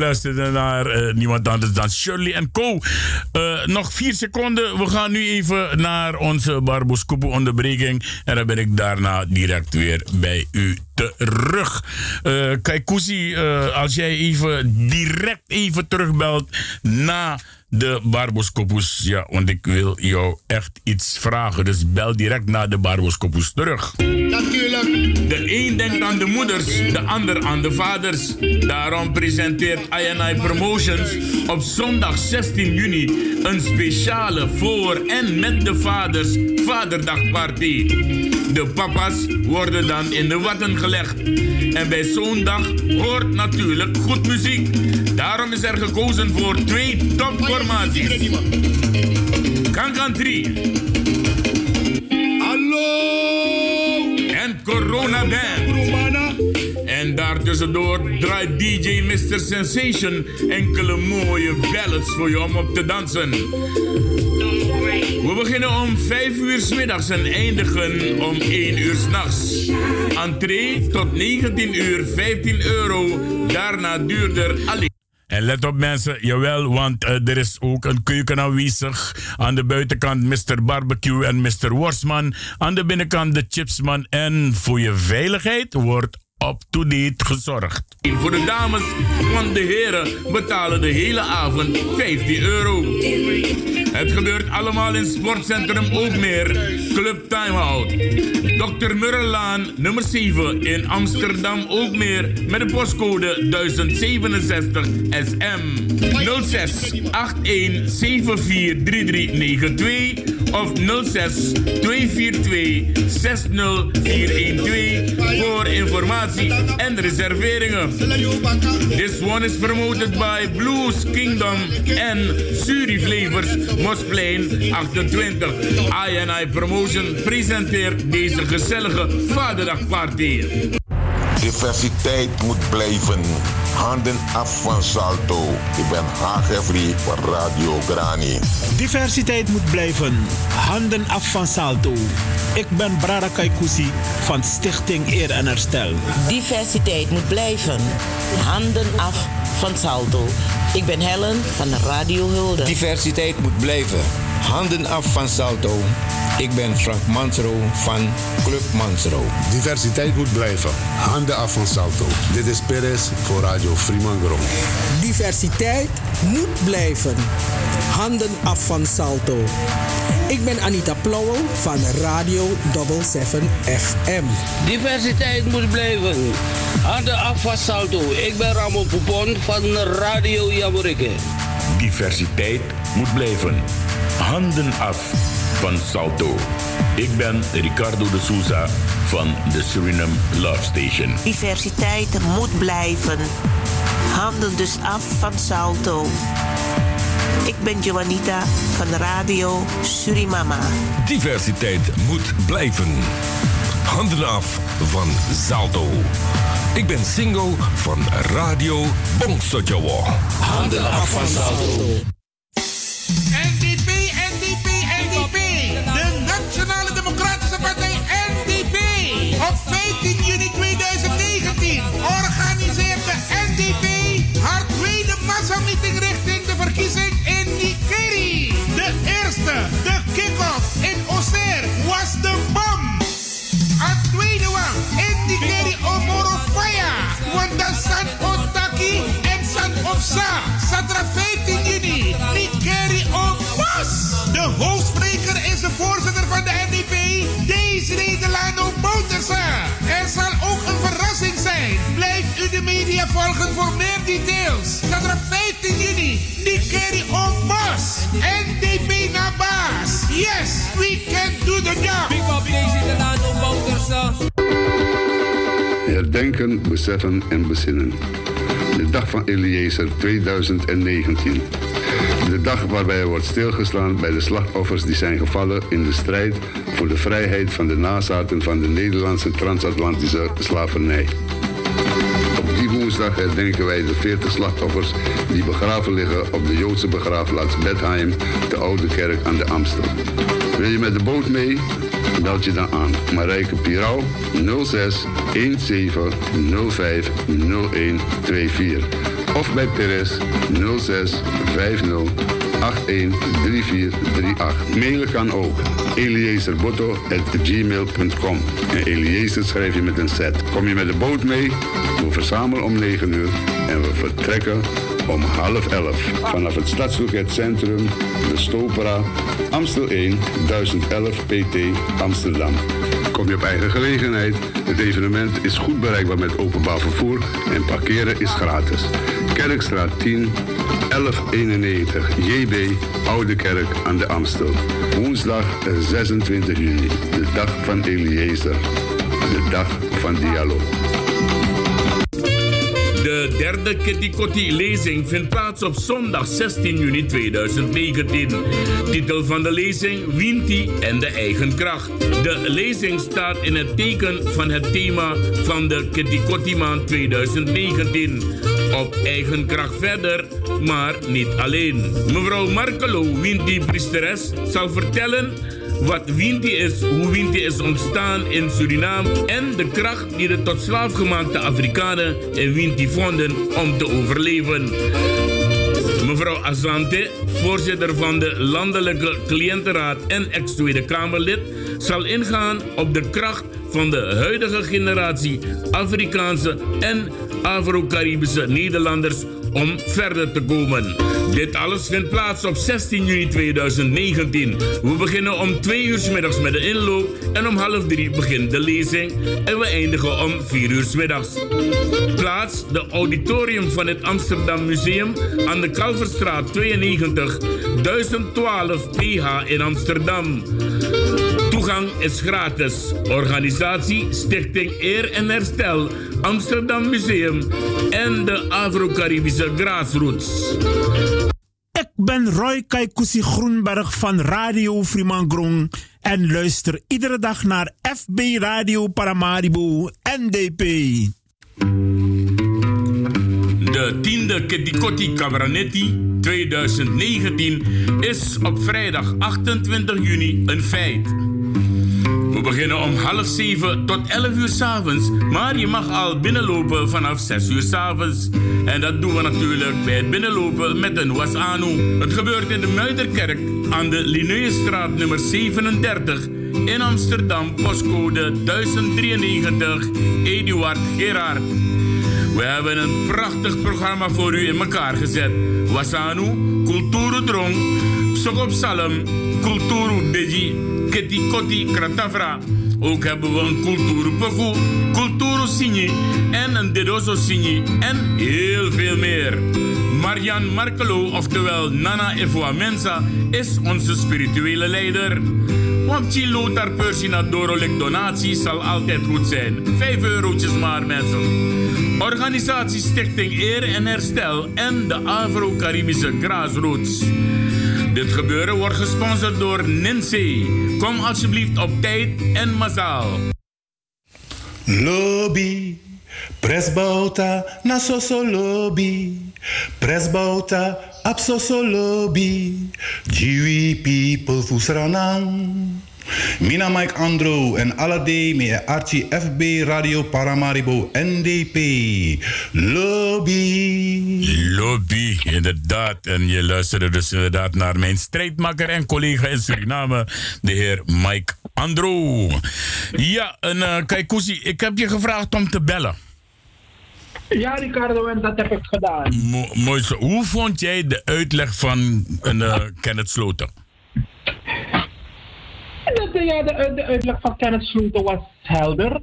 Luisterde naar uh, niemand anders dan Shirley en Co. Uh, nog vier seconden. We gaan nu even naar onze Barboskoepen onderbreking. En dan ben ik daarna direct weer bij u terug. Uh, als jij even direct even terugbelt na de Barboskopus. Ja, want ik wil jou echt iets vragen. Dus bel direct naar de Barboskopus terug. Natuurlijk. De een denkt aan de moeders, de ander aan de vaders. Daarom presenteert INI Promotions op zondag 16 juni een speciale voor en met de vaders Vaderdagparty. De papa's worden dan in de watten gelegd. En bij zo'n dag hoort natuurlijk goed muziek. Daarom is er gekozen voor twee topformaties. Kankan 3. Hallo! En Corona Band. En daartussendoor draait DJ Mr. Sensation enkele mooie ballads voor je om op te dansen. We beginnen om 5 uur s middags en eindigen om 1 uur s'nachts. Entree tot 19 uur 15 euro, daarna duurder alleen. En let op mensen, jawel, want uh, er is ook een keuken aanwezig. Aan de buitenkant Mr. Barbecue en Mr. Worstman. Aan de binnenkant de Chipsman. En voor je veiligheid wordt up-to-date gezorgd. Voor de dames, want de heren betalen de hele avond 15 euro. Het gebeurt allemaal in Sportcentrum Ookmeer, Club Timeout. Dr. Murrelaan, nummer 7 in Amsterdam Ookmeer met de postcode 1067 SM 06 81 74 3392 of 06 242 60412 voor informatie en reserveringen. This one is promoted by Blues Kingdom en Suri Flavors Mosplein 28. INI Promotion presenteert deze gezellige Vaderdagparty. Diversiteit moet blijven. Handen af van Salto. Ik ben Hagevri van Radio Grani. Diversiteit moet blijven. Handen af van Salto. Ik ben Brada Kaikousi van Stichting Eer en Herstel. Diversiteit moet blijven. Handen af van Salto. Ik ben Helen van Radio Hulde. Diversiteit moet blijven. Handen af van Salto. Ik ben Frank Mansro van Club Mansro. Diversiteit moet blijven. Handen af van Salto. Dit is Perez voor Radio Fremangrom. Diversiteit moet blijven. Handen af van Salto. Ik ben Anita Plauwel van Radio 77 FM. Diversiteit moet blijven. Handen af van Salto. Ik ben Ramon Poupon van Radio Jaburike. Diversiteit moet blijven. Handen af van Salto. Ik ben Ricardo de Souza van de Suriname Love Station. Diversiteit moet blijven. Handen dus af van Salto. Ik ben Joanita van Radio Surimama. Diversiteit moet blijven. Handen af van Salto. Ik ben single van Radio Bongsojowo. Handen af van Salto. In Nikeri Omoro Faya. Want dat San Otaki en San Opsa. Zaterdag 15 juni. Nikeri Omos. De hoofdspreker is de voorzitter van de NDP. Deze Nederlando Bouterse. Er zal ook een verrassing zijn. Blijf u de media volgen voor meer details. Zaterdag 15 juni. Nikeri Omos. NDP naar baas. Yes, we can do the job. Big up deze Nederlando Bouterse. Herdenken, beseffen en bezinnen. De dag van Eliezer 2019. De dag waarbij wordt stilgestaan bij de slachtoffers die zijn gevallen in de strijd voor de vrijheid van de nazaten van de Nederlandse transatlantische slavernij. Woensdag herdenken wij de 40 slachtoffers die begraven liggen op de Joodse begraafplaats Bethlehem, de Oude Kerk aan de Amstel. Wil je met de boot mee? Meld je dan aan. Marijke Pirau 06 17 05 01 24. Of bij Perez 06 50 81 3438. Mailen kan ook. eliezerbotto.gmail.com En Eliezer schrijf je met een Z. Kom je met de boot mee? We verzamelen om 9 uur en we vertrekken om half elf. Vanaf het Stadsloket Centrum, de Stopera, Amstel 1, 1011 PT, Amsterdam. Kom je op eigen gelegenheid. Het evenement is goed bereikbaar met openbaar vervoer en parkeren is gratis. Kerkstraat 10, 1191 JB, Oude Kerk aan de Amstel. Woensdag 26 juni, de dag van Eliezer. De dag van dialoog. De derde Kitty Kotti lezing vindt plaats op zondag 16 juni 2019. Titel van de lezing Winti en de eigen kracht. De lezing staat in het teken van het thema van de Kitty Kotti maand 2019. Op eigen kracht verder, maar niet alleen. Mevrouw Markelo, Winti priesteres, zal vertellen wat Winti is, hoe Winti is ontstaan in Suriname en de kracht die de tot slaafgemaakte Afrikanen in Winti vonden om te overleven. Mevrouw Azante, voorzitter van de Landelijke Cliëntenraad en ex-Tweede Kamerlid, zal ingaan op de kracht van de huidige generatie Afrikaanse en Afro-Caribische Nederlanders om verder te komen. Dit alles vindt plaats op 16 juni 2019. We beginnen om 2 uur s middags met de inloop en om half 3 begint de lezing en we eindigen om 4 uur s middags. Plaats de auditorium van het Amsterdam Museum aan de Kalverstraat 92 1012 PH in Amsterdam. Toegang is gratis. Organisatie Stichting Eer en Herstel, Amsterdam Museum en de Afro-Caribische Grassroots. Ik ben Roy Kaikousi Groenberg van Radio Frimangrong en luister iedere dag naar FB Radio Paramaribo NDP. De tiende Ketikoti Cabranetti 2019 is op vrijdag 28 juni een feit. Beginnen om half zeven tot 11 uur s'avonds, maar je mag al binnenlopen vanaf 6 uur s'avonds. En dat doen we natuurlijk bij het binnenlopen met een wasanu. Het gebeurt in de Muiderkerk aan de Linnaeusstraat nummer 37 in Amsterdam, postcode 1093, Eduard Gerard. We hebben een prachtig programma voor u in elkaar gezet. Wasanu, Kulturu Drong, Sokop Salem, Kulturu Deji, Keti Kratafra. Ook hebben we een Kulturu Poku, Kulturu Sinji en een Dedoso Sinji en heel veel meer. Marian Markelo, oftewel Nana Evoa Mensa, is onze spirituele leider. Want Lothar Persina Dorolek donatie zal altijd goed zijn. 5 eurotjes maar mensen. Organisatie Stichting Eer en Herstel en de Afro-Caribische Grassroots. Dit gebeuren wordt gesponsord door Ninse. Kom alsjeblieft op tijd en massaal. Lobby, presbouta na lobby. Presbouta apsoso lobby. Jiwi people fusranang. Mina Mike Andro en Alade me Archie FB Radio Paramaribo NDP. Lobby. Lobby, inderdaad. En je luisterde dus inderdaad naar mijn strijdmakker en collega in Suriname, de heer Mike Andro. Ja, en uh, ik heb je gevraagd om te bellen. Ja, Ricardo, en dat heb ik gedaan. Mo mooi zo. Hoe vond jij de uitleg van uh, Kenneth Sloten? De, ja, de, de uitleg van Kenneth Sloten was helder.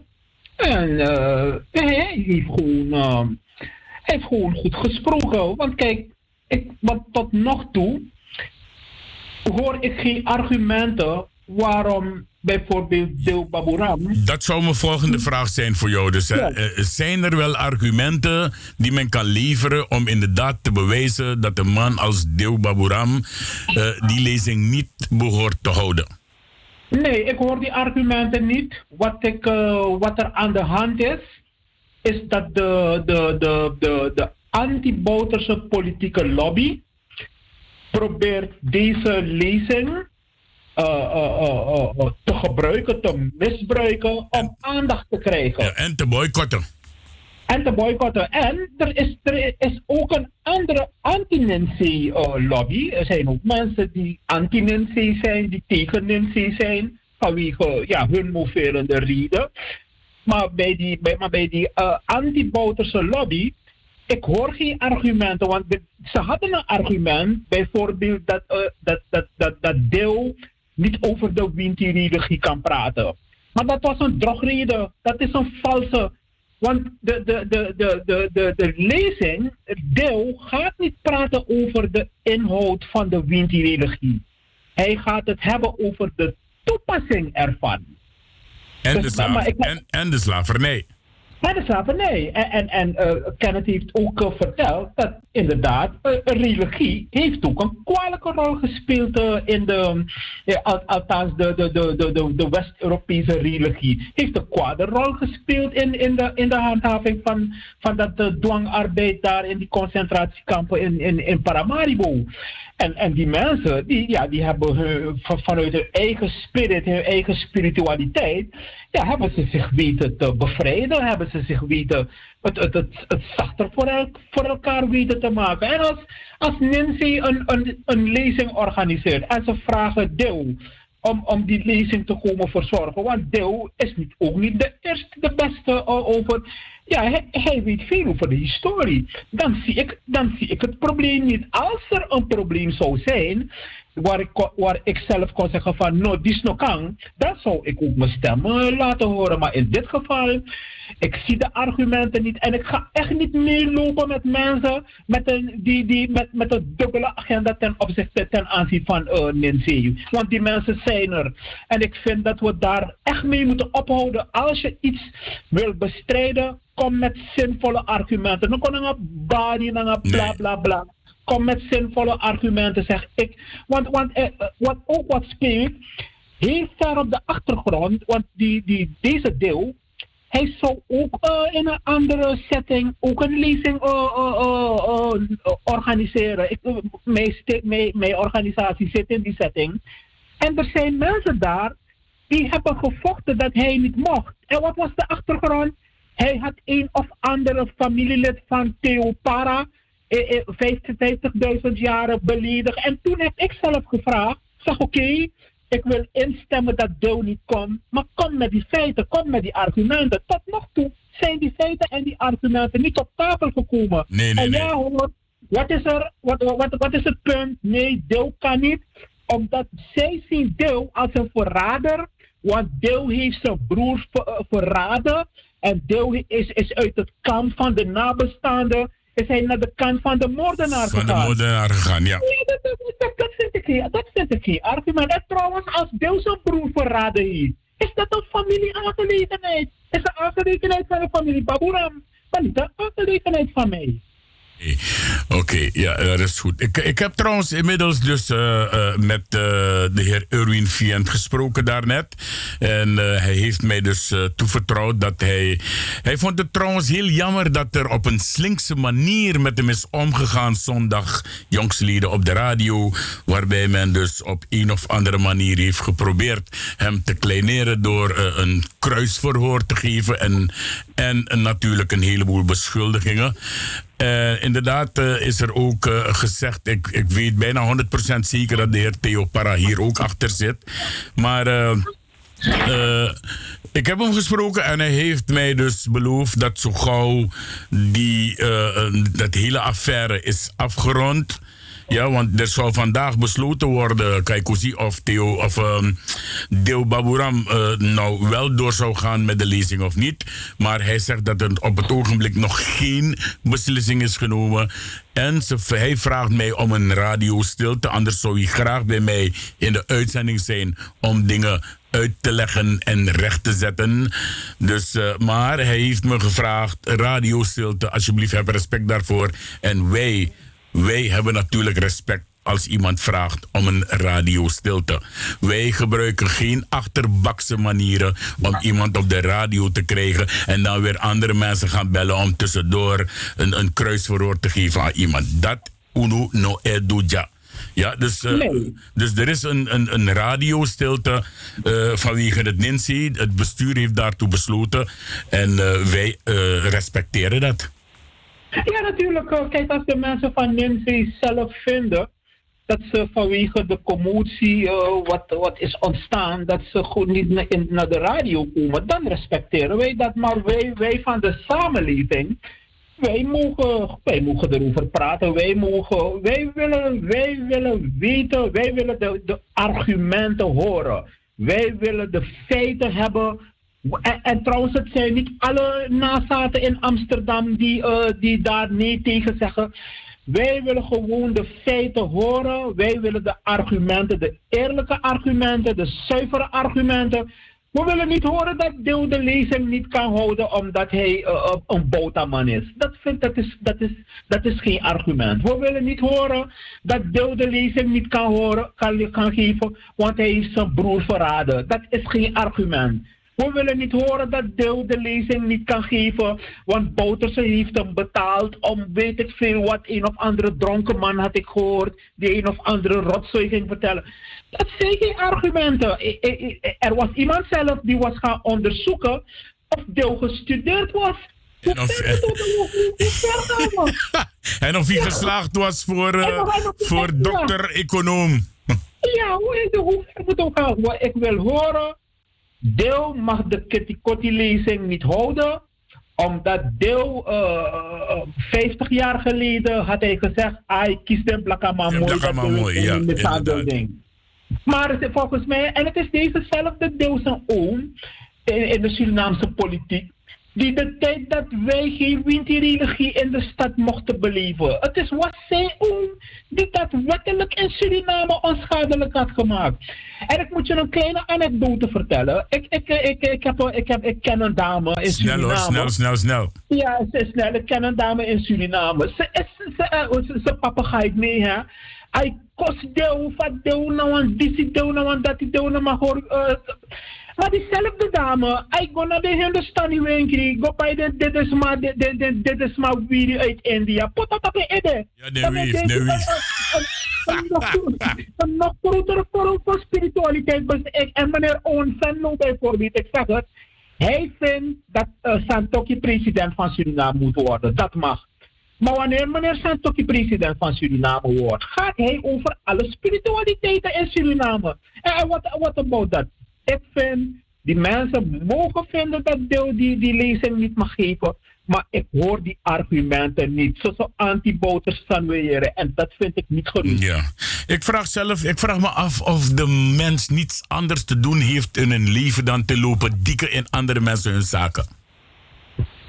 En uh, hij, heeft gewoon, uh, hij heeft gewoon goed gesproken. Want kijk, ik, wat tot nog toe hoor ik geen argumenten waarom bijvoorbeeld Deel Baburam. Dat zou mijn volgende vraag zijn voor jou. Dus ja. uh, zijn er wel argumenten die men kan leveren om inderdaad te bewijzen dat een man als Deel Baburam uh, die lezing niet behoort te houden? Nee, ik hoor die argumenten niet. Wat, ik, uh, wat er aan de hand is, is dat de, de, de, de, de anti-Bouterse politieke lobby probeert deze lezing te gebruiken, te misbruiken om aandacht te krijgen. Ja, en te boycotten. En te boycotten. En er is, er is ook een andere anti-Nancy-lobby. er zijn ook mensen die anti-Nancy zijn, die tegen Nancy zijn, vanwege ja, hun moverende reden. Maar bij die, bij, maar bij die uh, anti-Bouterse lobby, ik hoor geen argumenten, want ze hadden een argument, bijvoorbeeld dat, uh, dat, dat, dat, dat deel niet over de Winti-religie kan praten. Maar dat was een drogreden, dat is een valse. Want de, de, de, de, de, de, de lezing, het deel, gaat niet praten over de inhoud van de Winti-religie. Hij gaat het hebben over de toepassing ervan. En, dus, de, ik, en, en de slavernij. En de slavernij. En, en, en uh, Kenneth heeft ook uh, verteld dat inderdaad uh, religie heeft ook een kwalijke rol gespeeld in de, althans de, de, de, de, de West-Europese religie. Heeft een kwade rol gespeeld in, in, de, in de handhaving van, van dat dwangarbeid daar in die concentratiekampen in, in Paramaribo. En, en die mensen, die, ja, die hebben hun, vanuit hun eigen spirit, hun eigen spiritualiteit, ja, hebben ze zich weten te bevrijden, hebben ze zich weten het, het, het, zachter voor, voor elkaar weten te maken. En als, als Nancy een, een, een lezing organiseert en ze vragen deel om, om die lezing te komen verzorgen, want deel is niet, ook niet de eerste, de beste over ja, hij, weet veel over de historie. Dan zie, ik, dan zie ik het probleem niet. Als er een probleem zou zijn, waar ik, waar ik zelf kon zeggen van, no, is no kan, dan zou ik ook mijn stem laten horen. Maar in dit geval, ik zie de argumenten niet. En ik ga echt niet meelopen met mensen met een, die, die, met, met een dubbele agenda ten opzichte ten aanzien van uh. Want die mensen zijn er. En ik vind dat we daar echt mee moeten ophouden. Als je iets wil bestrijden, kom met zinvolle argumenten. Dan kon je bla bla bla kom met zinvolle argumenten, zeg ik. Want, want eh, wat ook wat speelt, heel ver op de achtergrond, want die, die, deze deel, hij zou ook eh, in een andere setting ook een lezing eh, organiseren. Ik, mijn, mijn, mijn organisatie zit in die setting. En er zijn mensen daar die hebben gevochten dat hij niet mocht. En wat was de achtergrond? Hij had een of andere familielid van Theo para. Eh, eh, 55.000 jaren beledigd. En toen heb ik zelf gevraagd, zeg oké, ik wil instemmen dat Deo niet komt, maar kom met die feiten, kom met die argumenten. Tot nog toe zijn die feiten en die argumenten niet op tafel gekomen. Nee, nee, en ja hoor, wat is, er, wat, wat, wat is het punt? Nee, Deo kan niet, omdat zij zien Dew als een verrader, want Deo heeft zijn broer eh, verraden en Deo is, is uit het kamp van de nabestaanden is hij naar de kant van de moordenaar Van de gegaan. moordenaar gegaan, ja. Nee, dat, dat, dat, dat vind ik geen, dat vind ik geen argument. En trouwens, als Deel zijn broer verraden heeft, is dat een familieaangelegenheid. Is een aangelegenheid van de familie Baburam, maar niet een aangelegenheid van mij. Oké, ja, dat is goed. Ik, heb trouwens inmiddels dus eh, eh, met eh, de heer Erwin Vient gesproken daarnet. En eh, hij heeft mij dus eh, toevertrouwd dat hij... Hij vond het trouwens heel jammer dat er op een slinkse manier met hem is omgegaan zondag, jongsleden op de radio. Waarbij men dus op een of andere manier heeft geprobeerd hem te kleineren door eh, een kruisverhoor te geven. En, en eh, natuurlijk een heleboel beschuldigingen. Eh, inderdaad eh, is er ook eh, gezegd, ik, ik weet bijna 100% zeker dat de heer Theo Parra hier ook achter zit. Maar ik heb hem gesproken en hij heeft mij dus beloofd dat zo gauw die, dat hele affaire is afgerond. Ja, want er zou vandaag besloten worden, Kaikuzi of Theo of um, Deo Baburam eh, nou wel door zou gaan met de lezing of niet. Maar hij zegt dat er op het ogenblik nog geen beslissing is genomen. En ze, hij vraagt mij om een radiostilte, anders zou hij graag bij mij in de uitzending zijn om dingen uit te leggen en recht te zetten. Dus, eh, maar hij heeft me gevraagd, radiostilte, alsjeblieft heb respect daarvoor. En wij, wij hebben natuurlijk respect als iemand vraagt om een radiostilte. Wij gebruiken geen achterbakse manieren om iemand op de radio te krijgen en dan weer andere mensen gaan bellen om tussendoor een, een kruisverhoor te geven aan iemand. Dat uno no eduja. Ja, dus, eh, dus er is een, een, een radiostilte eh, vanwege het NINSI. Het bestuur heeft daartoe besloten en eh, wij respecteren dat. Ja, natuurlijk. Kijk, als de mensen van Nancy zelf vinden dat ze vanwege de commotie eh, wat, wat is ontstaan, dat ze goed niet in, naar de radio komen, dan respecteren wij dat. Maar wij, wij van de samenleving, wij mogen, wij mogen erover praten. Wij, mogen, wij, willen, wij willen weten, wij willen de argumenten horen. Wij willen de feiten hebben. En, en trouwens, het zijn niet alle nazaten in Amsterdam die, eh, die daar nee tegen zeggen. Wij willen gewoon de feiten horen. Wij willen de argumenten, de eerlijke argumenten, de zuivere argumenten. We willen niet horen dat Deel de lezing niet kan houden omdat hij eh, eh, een boterman is. Dat, vind, dat, is, dat, is, dat is geen argument. We willen niet horen dat Deel de lezing niet kan, horen, kan, kan geven want hij heeft zijn broer verraden. Dat is geen argument. We willen niet horen dat Deel de lezing niet kan geven, want Bouterse heeft hem betaald om weet ik veel wat een of andere dronken man had ik gehoord, die een of andere rotzooi ging vertellen. Dat zijn geen argumenten. Er was iemand zelf die was gaan onderzoeken of Deel gestudeerd was. En of, en of hij geslaagd was voor, eh, voor dokter-econoom. Ja, hoe, hoe ik wil horen, deel mag de Kitty-Kotti-lezing niet houden, omdat deel eh, 50 jaar geleden had hij gezegd, ik kies de mooi, in ja, de inderdaad. Maar het is volgens mij, en het is dezezelfde deel zijn oom in, in de Surinaamse politiek, die de tijd dat wij geen winterreligie in de stad mochten beleven. Het is wat zijn oom die dat wettelijk in Suriname onschadelijk had gemaakt. En ik moet je een kleine anekdote vertellen. Ik, ik, ik, ik, heb, ik, heb, ik ken een dame in Snel Suriname. hoor, snel, snel, snel. Ja, ze is snel. Ik ken een dame in Suriname. Ze is, ze, eh, ze, ze papa gaat mee, hè. Hij kost deel van deel nou dit deel nou dat deel nou maar hoor. Maar diezelfde dame, ik ga naar de Hindustani winkel, go bij de, dit is maar, dit, is maar wie uit India. Potatape ede. Ja, de wief, de wief. Een nog grotere vorm van spiritualiteit. Dus ik, en meneer Owen Venlo bijvoorbeeld, ik zeg het, hij vindt dat uh, Santoki president van Suriname moet worden. Dat mag. Maar wanneer meneer Santoki president van Suriname wordt, gaat hij over alle spiritualiteiten in Suriname. En what, what about that? Ik vind, die mensen mogen vinden dat deel die, die lezing niet mag geven. Maar ik hoor die argumenten niet. Zo zo anti-boters salueren. En dat vind ik niet goed. Ja. Ik vraag zelf, ik vraag me af of de mens niets anders te doen heeft in een leven dan te lopen dikken in andere mensen hun zaken.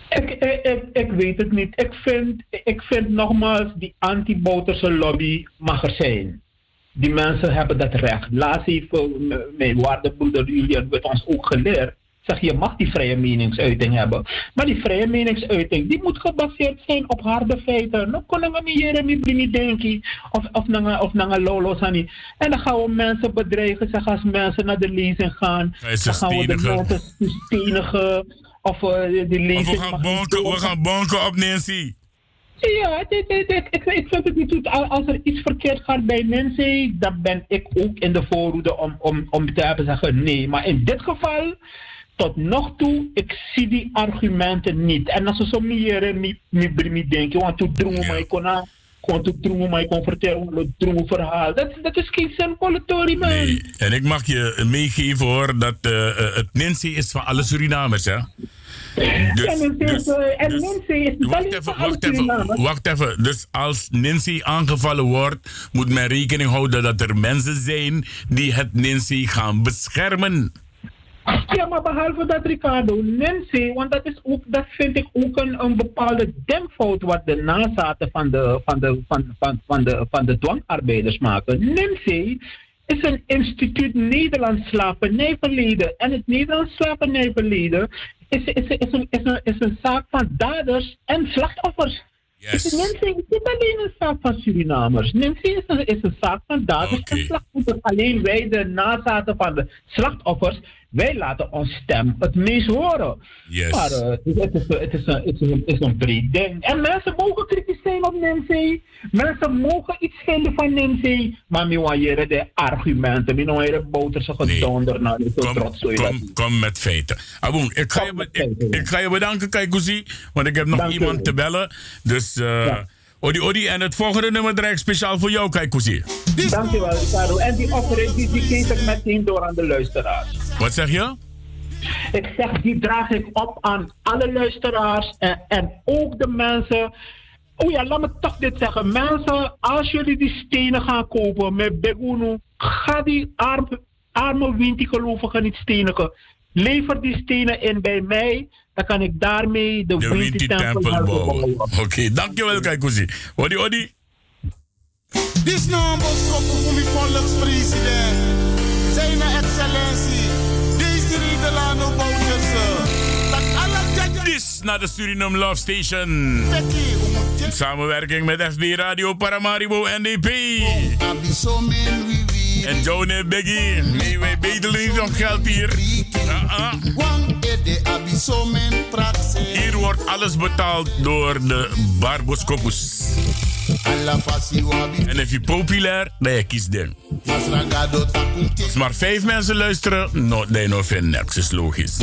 Ik, ik, ik, ik weet het niet. Ik vind, ik vind nogmaals, die anti-boterse lobby mag er zijn. Die mensen hebben dat recht. Laatst heeft eh, mijn waardebroeder Julian met ons ook geleerd. Zeg, je mag die vrije meningsuiting hebben. Maar die vrije meningsuiting, die moet gebaseerd zijn op harde feiten. Nou kunnen we niet hier niet denken. Of, of naar of naar lolo sani. En dan gaan we mensen bedreigen. Zeg, als mensen naar de lezing gaan. Dan gaan we de mensen stenigen. Of uh, die lezing... Of we gaan bonken, we gaan bonken op Nancy. Ja, dit, dit, dit, ik, ik vind het niet goed. Als er iets verkeerd gaat bij Nancy, dan ben ik ook in de voorhoede om, om, om te hebben zeggen nee. Maar in dit geval, tot nog toe, ik zie die argumenten niet. En als ze zo meer niet denken, want toen droegen mij kon gewoon te droegen mij kon vertellen het droegen verhaal. Dat, dat is geen simpele man. Nee, en ik mag je meegeven hoor, dat uh, het Nancy is van alle Surinamers hè. Dus, en dus, dus, en dus, is wacht even, wacht even, wacht even. Dus als Nancy aangevallen wordt, moet men rekening houden dat er mensen zijn die het Nancy gaan beschermen. Ja, maar behalve dat Ricardo, Nancy, want dat, is ook, dat vind ik ook een, een bepaalde denkfout wat de nazaten van de, van de, van, van, van de, van de dwangarbeiders maken. Nancy is een instituut Nederlands slavernijverleden. En het Nederlands slavernijverleden is, is, is, een, is, een, is een zaak van daders en slachtoffers. Yes. Dus Nancy is niet alleen een zaak van Surinamers. Nancy is een, is een zaak van daders okay. en slachtoffers. Alleen wij, de nazaten van de slachtoffers, wij laten ons stem het meest horen. Yes. Maar uh, het, is, het, is, het, is een, het, is een, het is een breed ding. En mensen mogen kritisch zijn op Nancy. Mensen mogen iets vinden van Nancy. Maar we willen de argumenten. We willen boterse gedonder. naar de trots. Kom, kom met feiten. Aboom, ik, ga je, ik, ik, ga je bedanken, Kaikuzi. Want ik heb nog Dank iemand te bellen. Dus... Uh, ja. Odi Odi. En het volgende nummer draai speciaal voor jou, Kaikuzi. Dankjewel, Ricardo. En die offering die, die geef ik meteen door aan de luisteraars. Wat zeg je? Ik zeg, die draag ik op aan alle luisteraars en, en ook de mensen. Oh ja, laat me toch dit zeggen. Mensen, als jullie die stenen gaan kopen met Begunu, ga die arme, arme Winti-gelovigen niet stenigen. Lever die stenen in bij mij. Dan kan ik daarmee de, de Winti-tempel bouwen. Oké, okay, dankjewel Kaikuzi. Odi, odi. Dit is nou een boodschap voor mijn volkspresident. Zijn excellentie. Desiree Delano Bouterse. Dit is naar de Suriname Love Station. In samenwerking met FB Radio Paramaribo NDP. En Johnny Biggie. Nee, wij bedelen niet om geld hier. Hier wordt alles betaald door de Barboscopus. En als je populair, dan je kiest den. Als maar vijf mensen luisteren, no, nee, no vind niks, is logisch.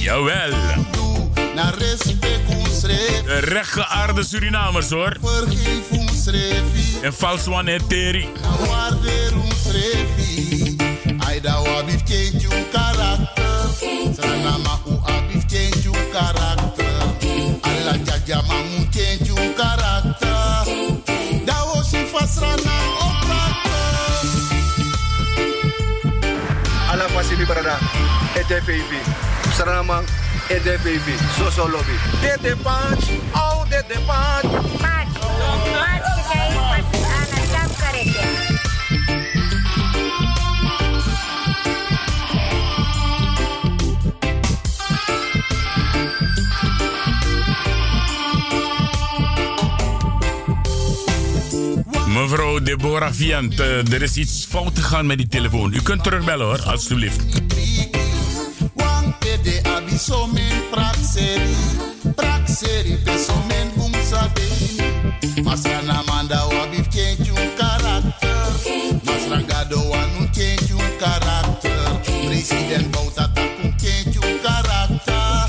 Jawel. De rechtgeaarde Surinamers hoor. En vals wanneer teri. Aida wabif change your karakter. Sana ma u abif change your karakter. Alla jaja ma mu change your karakter. Da wo si fasrana oprakter. Alla pasibi parada. EDPV, Soso Lobby. Dede Punch, oh Dede Punch. Punch, punch, kaya pas anak jam karete. Mevrouw Deborah Viant, uh, er is iets fout gegaan met die telefoon. U kunt terugbellen hoor, alstublieft. Pede abisomen praxeri, praxeri besomen bungsabe. Masrana manda wabif change your karakter. Masrangado wanu change your karakter. President Bouta taku change your karakter.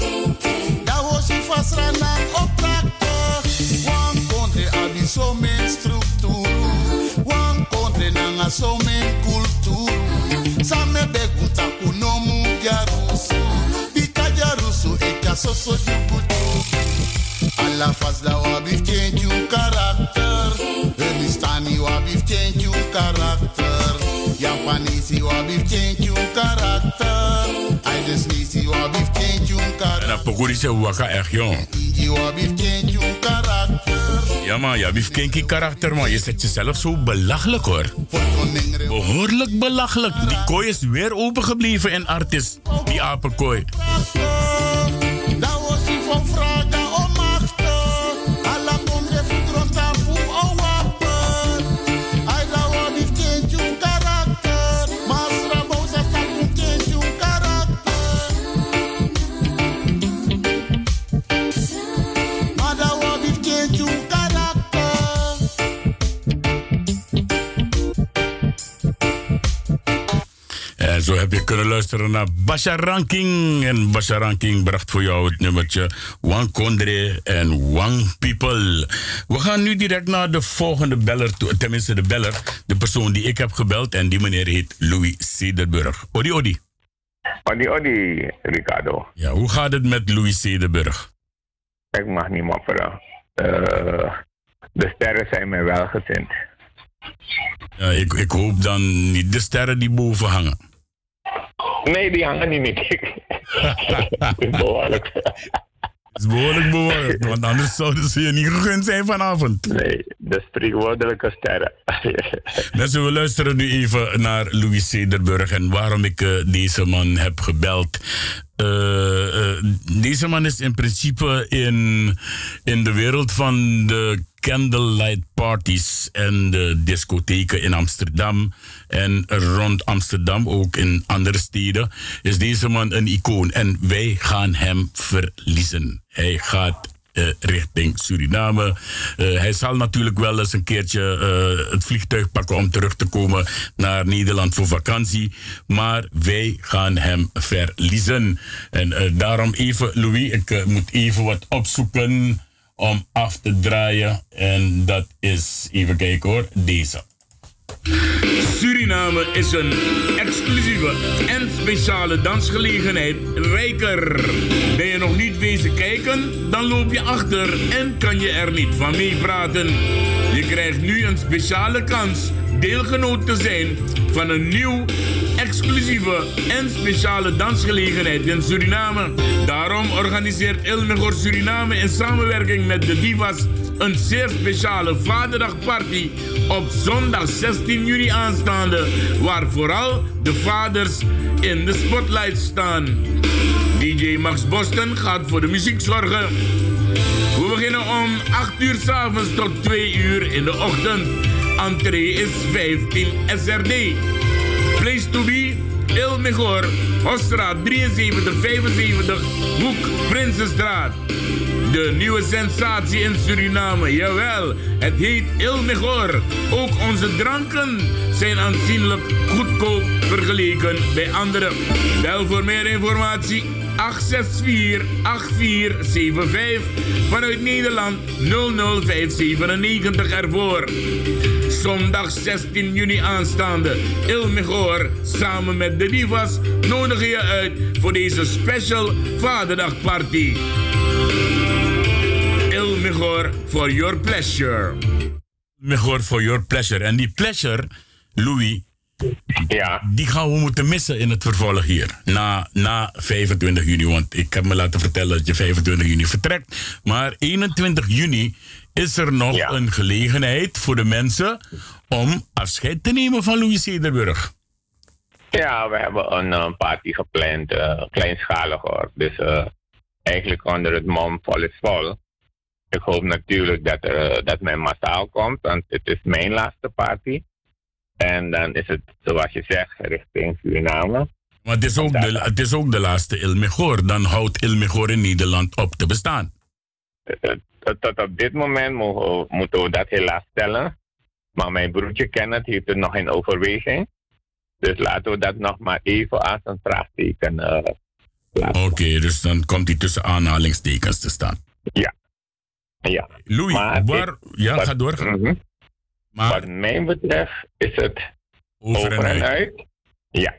Da was if asrana op tractor. One country abisomen structuur. One country nanga somen cultuur. Same begunta jarusu eka soso jukutu. Alla fazla wabif change your karakter. Remistani wabif change your karakter. Japanese wabif change your karakter. Aides nisi wabif change your karakter. En dan pokori se waka echt jong. Indi wabif change your karakter. Ja man, ja, wie kenki karakter man. Je zet jezelf zo belachelijk hoor. Behoorlijk belachelijk. Die kooi is weer open gebleven in artist. Die apenkooi. Zo heb je kunnen luisteren naar Basha Ranking. En Basha Ranking bracht voor jou het nummertje One Kondre en One People. We gaan nu direct naar de volgende beller toe. Tenminste, de beller. De persoon die ik heb gebeld. En die meneer heet Louis Cederburg. Odi, Odi. Odi, odi, Ricardo. Ja, hoe gaat het met Louis Cederburg? Ik mag niet mopperen. Eh, de sterren zijn mij wel gezind. Ja, ik, ik hoop dan niet de sterren die boven hangen. Nee, die hangen niet. Het is behoorlijk. Het is behoorlijk behoorlijk, want anders zouden ze je niet gegund zijn vanavond. Nee, de spreekwoordelijke sterren. Mensen, we luisteren nu even naar Louis Cederburg en waarom ik eh, deze man heb gebeld. Eh, eh, deze man is in principe in, in de wereld van de candlelight parties en de discotheken in Amsterdam en rond Amsterdam, ook in andere steden, is deze man een icoon. En wij gaan hem verliezen. Hij gaat eh, richting Suriname. Eh, hij zal natuurlijk wel eens een keertje eh, het vliegtuig pakken om terug te komen naar Nederland voor vakantie. Maar wij gaan hem verliezen. En daarom even, Louis, ik moet even wat opzoeken om af te draaien. En dat is, even kijken hoor, deze. Suriname is een exclusieve en speciale dansgelegenheid rijker. Ben je nog niet wezen kijken? Dan loop je achter en kan je er niet van meepraten. Je krijgt nu een speciale kans deelgenoot te zijn van een nieuw, exclusieve en speciale dansgelegenheid in Suriname. Daarom organiseert Ilmegor Suriname in samenwerking met de Divas een zeer speciale Vaderdagparty op zondag 16 juni aanstaande, waar vooral de vaders in de spotlight staan. DJ Max Boston gaat voor de muziek zorgen. We beginnen om 8 uur s avonds tot 2 uur in de ochtend. Entree is 15 SRD. Place to be, Il Mejor, Hosstraat 7375, Hoek Prinsenstraat. De nieuwe sensatie in Suriname, jawel, het heet Il Mejor. Ook onze dranken zijn aanzienlijk goedkoop vergeleken bij anderen. Bel voor meer informatie 864-8475 vanuit Nederland 00597 ervoor. Zondag 16 juni aanstaande Il Mejor samen met de Divas nodigen je uit voor deze special Vaderdagparty. Il Mejor for your pleasure. Mejor for your pleasure. En die pleasure, Louis, ja. die gaan we moeten missen in het vervolg hier. Na, na 25 juni. Want ik heb me laten vertellen dat je 25 juni vertrekt. Maar 21 juni is er nog een gelegenheid voor de mensen om afscheid te nemen van Louis Cederburg. Ja, we hebben een uh, party gepland, uh, kleinschalig hoor. Dus uh, eigenlijk onder het mom vol is vol. ik hoop natuurlijk dat, er, dat men massaal komt, want het is mijn laatste party. En dan is het, zoals je zegt, richting Suriname. Maar het is ook, de, het is ook de laatste Ilmegor. Dan houdt Ilmegor in Nederland op te bestaan. Tot, op dit moment moeten we dat helaas stellen. Maar mijn broertje Kenneth heeft het nog in overweging. Dus laten we dat nog maar even als een vraagteken eh, Oké, dus dan komt hij tussen aanhalingstekens te staan. Ja. Ja. Louis, Maar waar... ik- ja, wat- ga door. Mhm. Wat mij betreft is het Over en uit. uit. Ja.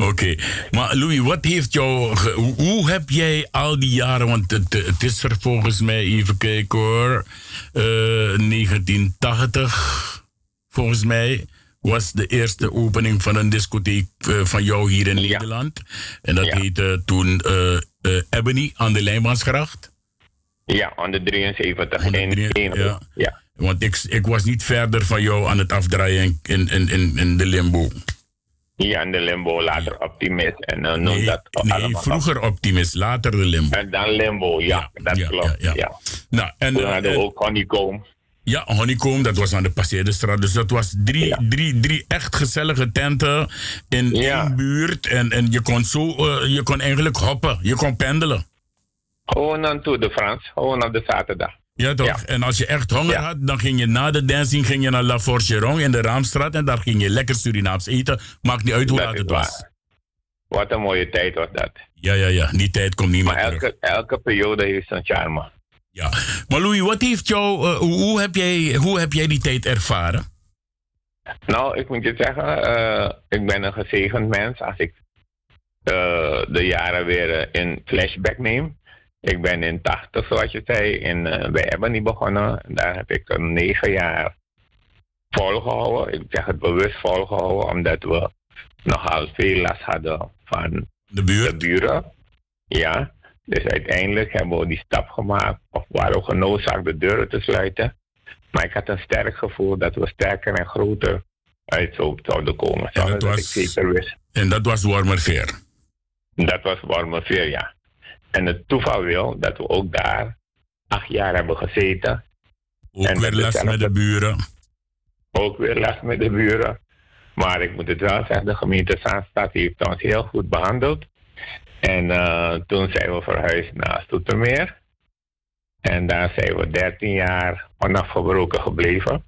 Oké, maar Louis, wat heeft jou. hoe, heb jij al die jaren, want het, het is er volgens mij, even kijken hoor, eh, 1980, volgens mij, was de eerste opening van een discotheek eh, van jou hier in Nederland. En dat heette toen eh, eh, Ebony aan de Lijnbaansgracht. Ja, aan de 73 in één ja. ja. Want ik, ik was niet verder van jou aan het afdraaien in, in, in, in de limbo. Ja, en de limbo, later optimist. En uh, noem Nee, dat nee vroeger Optimist, later de limbo. En dan limbo, ja, dat klopt. Ja, Nou, en, Toen hadden we eh, ook honeycomb. Ja, Honeycomb, dat was aan de Passeerdestraat. Dus dat was drie, drie, drie echt gezellige tenten in één buurt. En, en je kon zo, eh, je kon eigenlijk hoppen. Je kon pendelen. Gewoon aan Tour de France, gewoon op de zaterdag. Ja, toch? Ja. En als je echt honger had, dan ging je na de dancing ging je naar La Forgeron in de Raamstraat. En daar ging je lekker Surinaams eten. Maakt niet uit hoe Dat laat het was. Wat een mooie tijd was dat. Ja, ja, ja. Die tijd komt niet meer Maar terug. elke, elke periode heeft zijn charme. Ja. Maar Louis, wat heeft jou, eh, hoe, heb jij, hoe heb jij die tijd ervaren? Nou, ik moet je zeggen, eh, ik ben een gezegend mens als ik eh, de jaren weer in flashback neem. Ik ben in 80, zoals je zei, in, eh, bij Ebony begonnen. Daar heb ik een negen jaar volgehouden. Ik zeg het bewust volgehouden, omdat we nogal veel last hadden van de, buren. Ja, dus uiteindelijk hebben we die stap gemaakt, of waren we genoodzaakt de deuren te sluiten. Maar ik had een sterk gevoel dat we sterker en groter uit zo- zouden komen. Zonder dat, was- ik zeker wist. En dat was Wormerveer. Dat was Wormerveer, ja. En het toeval wil dat we ook daar acht jaar hebben gezeten. Ook En weer is met de buren. Ook weer les met de buren. Maar ik moet het wel zeggen, de gemeente Zaanstad heeft ons heel goed behandeld. En eh, toen zijn we verhuisd naar Stoetermeer. En daar zijn we 13 jaar onafgebroken gebleven.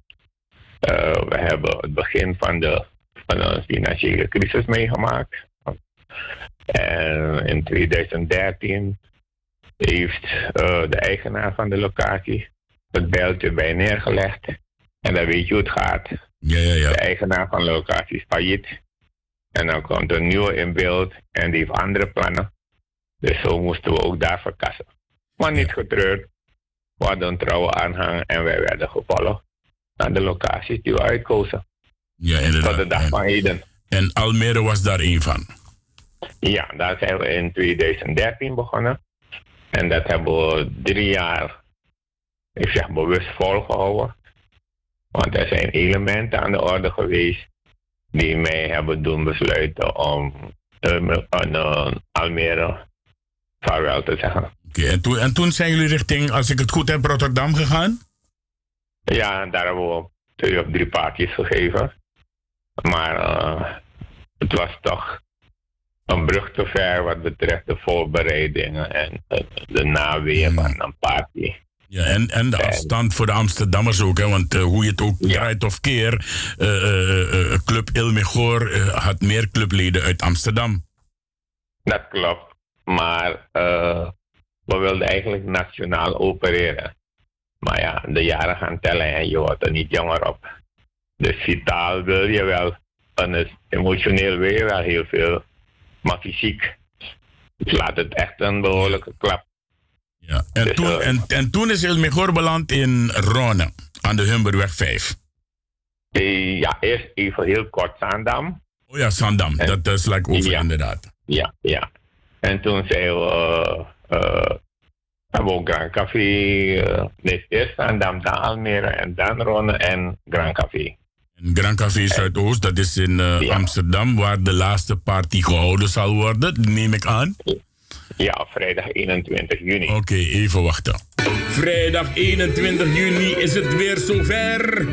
Eh, we hebben het begin van de, van de financiële crisis meegemaakt. En in 2013 heeft eh, de eigenaar van de locatie het bijltje bij neergelegd. En dan weet je hoe het gaat. Ja, ja, ja. De eigenaar van de locatie is failliet. En dan komt een nieuwe in beeld en die heeft andere plannen. Dus zo moesten we ook daar verkassen. Maar niet getreurd. We hadden een trouwe aanhang en wij werden gevolgd naar de locaties die we uitkozen. Ja, inderdaad. Tot de dag van heden. En Almere was daar één van. Ja, daar zijn we in 2013 begonnen. En dat hebben we drie jaar, ik zeg bewust volgehouden. Want er zijn elementen aan de orde geweest die mij hebben doen besluiten om eh, aan eh, Almere vaarwel te zeggen. Oké, en, toen, en toen zijn jullie richting, als ik het goed heb, Rotterdam gegaan? Ja, daar hebben we twee of drie paardjes gegeven. Maar eh, het was toch een brug te ver wat betreft de voorbereidingen en de naweer van een party. Ja, en, en de afstand voor de Amsterdammers ook, hè? want eh, hoe je het ook draait of keer, eh, eh, Club Ilmegor had meer clubleden uit Amsterdam. Dat klopt. Maar we wilden eigenlijk nationaal opereren. Maar ja, de jaren gaan tellen en je wordt er niet jonger op. Dus vitaal wil je wel. En dus emotioneel wil je wel heel veel. Maar fysiek slaat het echt een behoorlijke klap. Ja. En, toen, en, en toen is Ilmegor beland in Ronne, aan de Humberweg 5. Eh, Ja, eerst even heel kort Zaandam. Oh ja, Zandam, dat is like over Ja. inderdaad. Ja, ja. En toen zijn we, eh, eh, hebben we ook Grand Café, eh, nee, eerst Zaandam, dan Almere en dan Ronne en Grand Café. Grand Café Zuidoost, dat is in eh, Amsterdam, waar de laatste party gehouden zal worden, neem ik aan. Ja, vrijdag 21 juni. Oké, even wachten. Vrijdag 21 juni is het weer zover.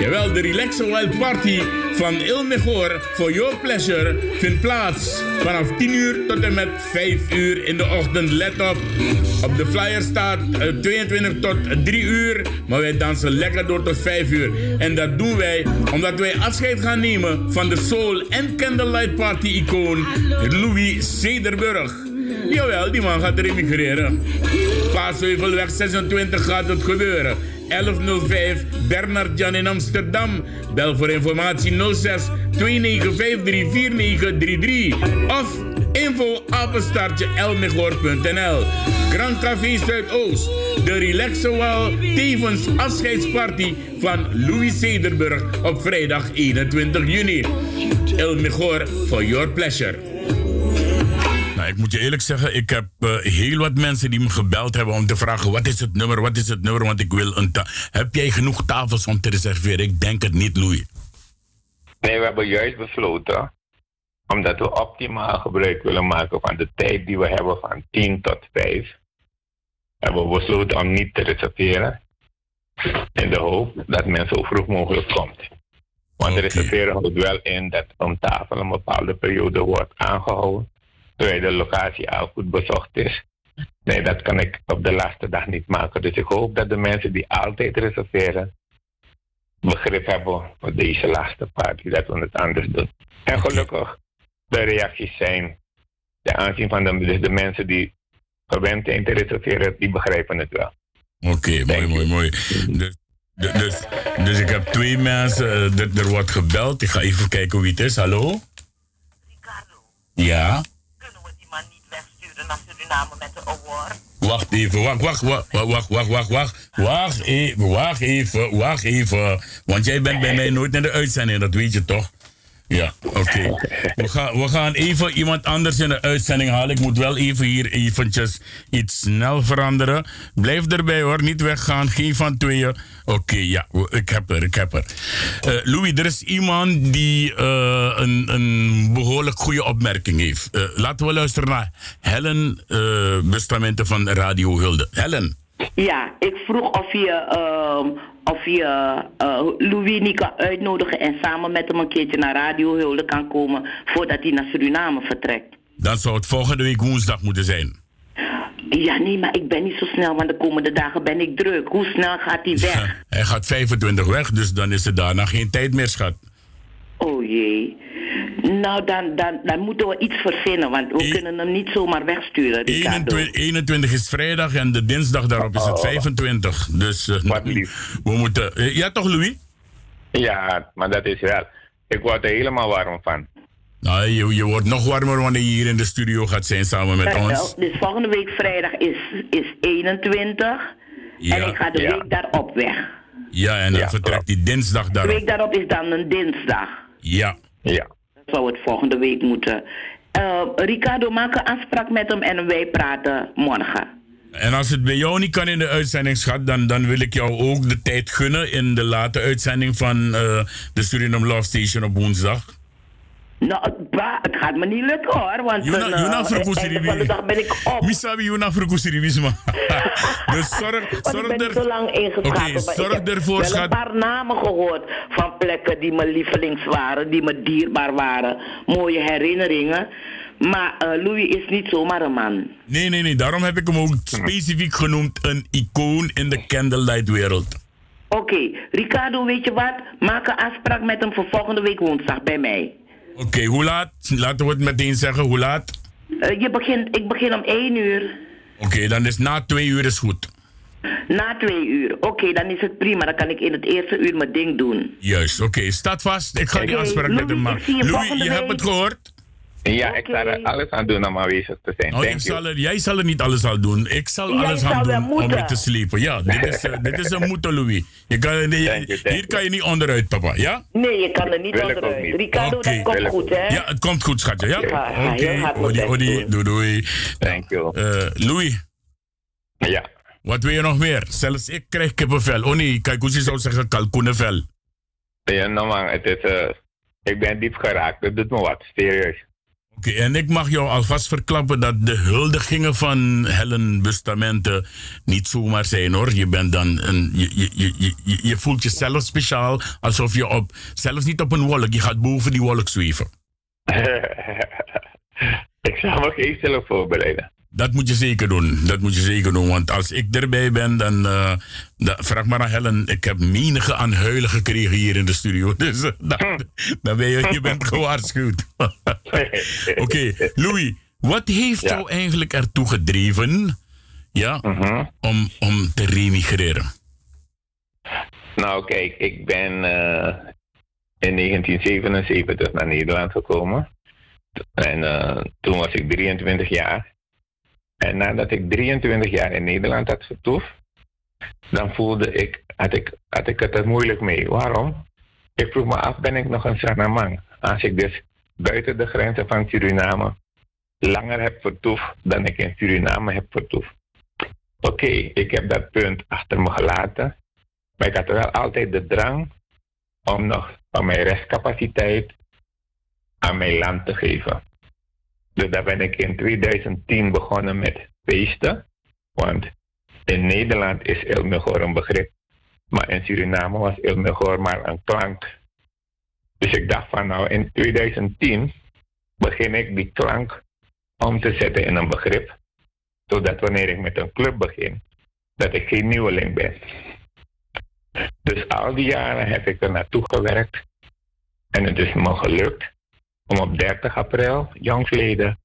Jawel, de Relaxer Wild Party van Il Mejor for Your Pleasure vindt plaats vanaf 10 uur tot en met 5 uur in de ochtend. Let op, op de flyer staat eh, 22 tot 3 uur, maar wij dansen lekker door tot 5 uur. En dat doen wij omdat wij afscheid gaan nemen van de Soul en Candlelight Party icoon Louis Cederburg. Jawel, die man gaat remigreren. Paasheuvelweg 26 gaat het gebeuren. 1105 Bernard Jan in Amsterdam. Bel voor informatie 06 2953 4933 of info apenstaartje. Grand Café Zuidoost. De Relaxowal tevens afscheidsparty van Louis Cederburg op vrijdag 21 juni. Elmegor for your pleasure. Ik moet je eerlijk zeggen, ik heb eh, heel wat mensen die me gebeld hebben om te vragen: wat is het nummer, wat is het nummer? Want ik wil een. Heb jij genoeg tafels om te reserveren? Ik denk het niet, Louis. Nee, we hebben juist besloten, omdat we optimaal gebruik willen maken van de tijd die we hebben van 10 tot 5, hebben we besloten om niet te reserveren. In de hoop dat men zo vroeg mogelijk komt. Want reserveren houdt wel in dat een tafel een bepaalde periode wordt aangehouden, terwijl de locatie al goed bezocht is. Nee, dat kan ik op de laatste dag niet maken. Dus ik hoop dat de mensen die altijd reserveren, begrip hebben voor deze laatste party, dat we het anders doen. En gelukkig, de reacties zijn ten aanzien van de, dus de mensen die gewend zijn te reserveren, die begrijpen het wel. Oké, mooi, mooi, mooi. Dus, de- dus, dus ik heb twee mensen, eh, er, er wordt gebeld. Ik ga even kijken wie het is. Hallo? Ja? Wacht even, wacht, wacht, wacht, wacht, wacht, wacht, wacht. Wacht even, wacht even, wacht even. Want jij bent bij mij nooit naar de uitzending, dat weet je toch? Ja, oké. We, gaan, we gaan even iemand anders in de uitzending halen. Ik moet wel even hier eventjes iets snel veranderen. Blijf erbij hoor, niet weggaan, geen van tweeën. Oké, ja, ik heb er, ik heb er. Eh, Louis, er is iemand die eh, een, een behoorlijk goede opmerking heeft. Eh, laten we luisteren naar Helen Bustamante van Radio Hulde. Helen. Ja, ik vroeg of je, ehm, of je eh, Louis niet kan uitnodigen en samen met hem een keertje naar Radio Hulde kan komen voordat hij naar Suriname vertrekt. Dan zou het volgende week woensdag moeten zijn. Ja, nee, maar ik ben niet zo snel, want de komende dagen ben ik druk. Hoe snel gaat hij weg? Hij gaat 25 weg, dus dan is er daarna geen tijd meer, schat. Oh jee. Nou, dan, dan, dan moeten we iets verzinnen, want we kunnen hem niet zomaar wegsturen, Ricardo. 21, 21 is vrijdag en de dinsdag daarop is het 25. Dus eh, we moeten... eh, ja toch, Louis? Ja, maar dat is wel. Ik word er helemaal warm van. Nou, je, je wordt nog warmer wanneer je hier in de studio gaat zijn samen met ons. dus volgende week vrijdag is, is 21 Ja. en ik ga de Ja. week daarop weg. Ja, en dan vertrekt die dinsdag De daarop. week daarop is dan een dinsdag. Ja. Ja. Zou het volgende week moeten. Eh, Ricardo, maak een afspraak met hem en wij praten morgen. En als het bij jou niet kan in de uitzending, schat, dan, dan wil ik jou ook de tijd gunnen in de late uitzending van eh, de Suriname Love Station op woensdag. Nou, het gaat me niet lukken hoor, want Juna, een, Juna van de dag ben ik op. Misabi Juna dus zorg, ik ben er... niet zo lang ingeschakeld. Maar zorg ik heb ervoor, wel schat. een paar namen gehoord van plekken die me lievelings waren, die me dierbaar waren. Mooie herinneringen. Maar eh, Louis is niet zomaar een man. Nee, nee, nee. Daarom heb ik hem ook specifiek genoemd een icoon in de candlelight-wereld. Oké, Ricardo, weet je wat? Maak een afspraak met hem voor volgende week woensdag bij mij. Oké, hoe laat? Laten we het meteen zeggen. Hoe laat? Eh, je begint, ik begin om 1 uur. Oké, dan is na twee uur is goed. Na 2 uur. Oké, dan is het prima. Dan kan ik in het eerste uur mijn ding doen. Juist, oké. Staat vast. Ik ga die afspraak met hem Louis, maken. zie je Louis, je hebt het gehoord? Ja, ik zal er alles aan doen om aanwezig te zijn. Oh, Thank ik you. zal er, jij zal er niet alles aan doen. Ik zal Jij alles zal aan doen om je te slepen. Ja, dit is, eh, dit is een moeten, Louis. Je kan, je- hier kan je niet onderuit, papa. Ja? Nee, je kan er niet Wil onderuit. niet. Ricardo, dat komt goed, hè? Ja, het komt goed, schatje. Ja? Oké, mijn Odi, doei, doei. Thank you. Eh, Louis. Ja. Wat wil je nog meer? Zelfs ik krijg kippenvel. Oh nee, kijk hoe ze zou zeggen kalkoenenvel. Ja, nou man, het is, eh, ik ben diep geraakt. Dat doet me wat, serieus. Oké, en ik mag jou alvast verklappen dat de huldigingen van Helen Bustamante niet zomaar zijn hoor. Je bent dan een. Je, je, je, je, voelt jezelf speciaal alsof je op. Zelfs niet op een wolk, je gaat boven die wolk zweven. ik zal me geen zelf voorbereiden. Dat moet je zeker doen. Dat moet je zeker doen. Want als ik erbij ben, dan, eh, vraag maar aan Helen. Ik heb menige aan huilen gekregen hier in de studio. Dus eh, dan, dan ben je, je bent gewaarschuwd. Oké, Louis. Wat heeft jou eigenlijk ertoe gedreven ja, om, om te remigreren? Nou, kijk, ik ben eh, in 1977 naar Nederland gekomen. En toen was ik 23 jaar. En nadat ik 23 jaar in Nederland had vertoefd, dan voelde ik, had ik, had ik het er moeilijk mee. Waarom? Ik vroeg me af, ben ik nog een Sanamang? Als ik dus buiten de grenzen van Suriname langer heb vertoefd dan ik in Suriname heb vertoefd. Oké, ik heb dat punt achter me gelaten. Maar ik had wel altijd de drang om nog van mijn restcapaciteit aan mijn land te geven. Dus daar ben ik in 2010 begonnen met feesten. Want in Nederland is Ilmegor een begrip. Maar in Suriname was Ilmegor maar een klank. Dus ik dacht van nou in 2010 begin ik die klank om te zetten in een begrip. Zodat wanneer ik met een club begin, dat ik geen nieuweling ben. Dus al die jaren heb ik er naartoe gewerkt. En het is me gelukt om op 30 april, jongsleden,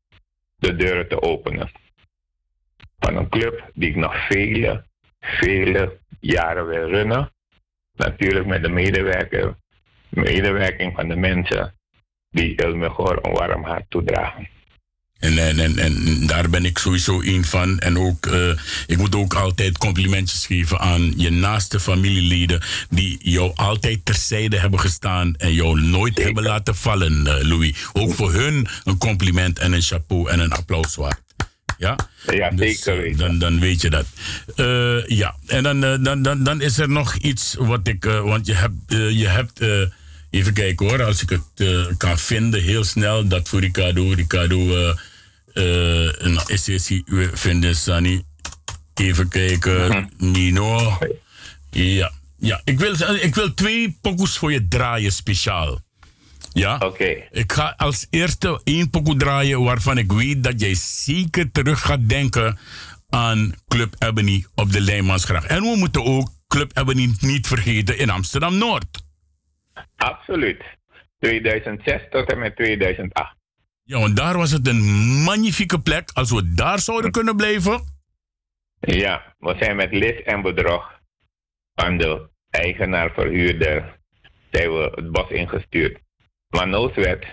de deuren te openen. Van een club die ik nog vele, vele jaren wil runnen. Natuurlijk met de medewerking van de mensen die Ilmegor een warm hart toedragen. En, en, en, en daar ben ik sowieso een van. En ook, uh, ik moet ook altijd complimentjes geven aan je naaste familieleden. die jou altijd terzijde hebben gestaan. en jou nooit hebben laten vallen, uh, Louis. Ook voor hun een compliment en een chapeau en een applaus waard. Ja, ja dus, zeker. dan, dan weet je dat. Uh, ja, en dan, dan, dan, dan is er nog iets wat ik. want je hebt. je hebt Even kijken hoor, als ik het kan vinden, heel snel, dat voor Ricardo. Ricardo, uh, vinden, Sani. Even kijken, -huh. Nino. Ja, ja. Ik, wil, ik wil twee pokoes voor je draaien, speciaal. Ja? Oké. Okay. Ik ga als eerste één pokoe draaien waarvan ik weet dat jij zeker terug gaat denken aan Club Ebony op de Leijmansgracht. En we moeten ook Club Ebony niet vergeten in Amsterdam Noord. Absoluut. 2006 tot en met 2008. Ja, want daar was het een magnifieke plek. Als we daar zouden kunnen blijven. Ja, we zijn met Lis en Bedrog van de eigenaar-verhuurder zijn we het bos ingestuurd. Maar noodwet,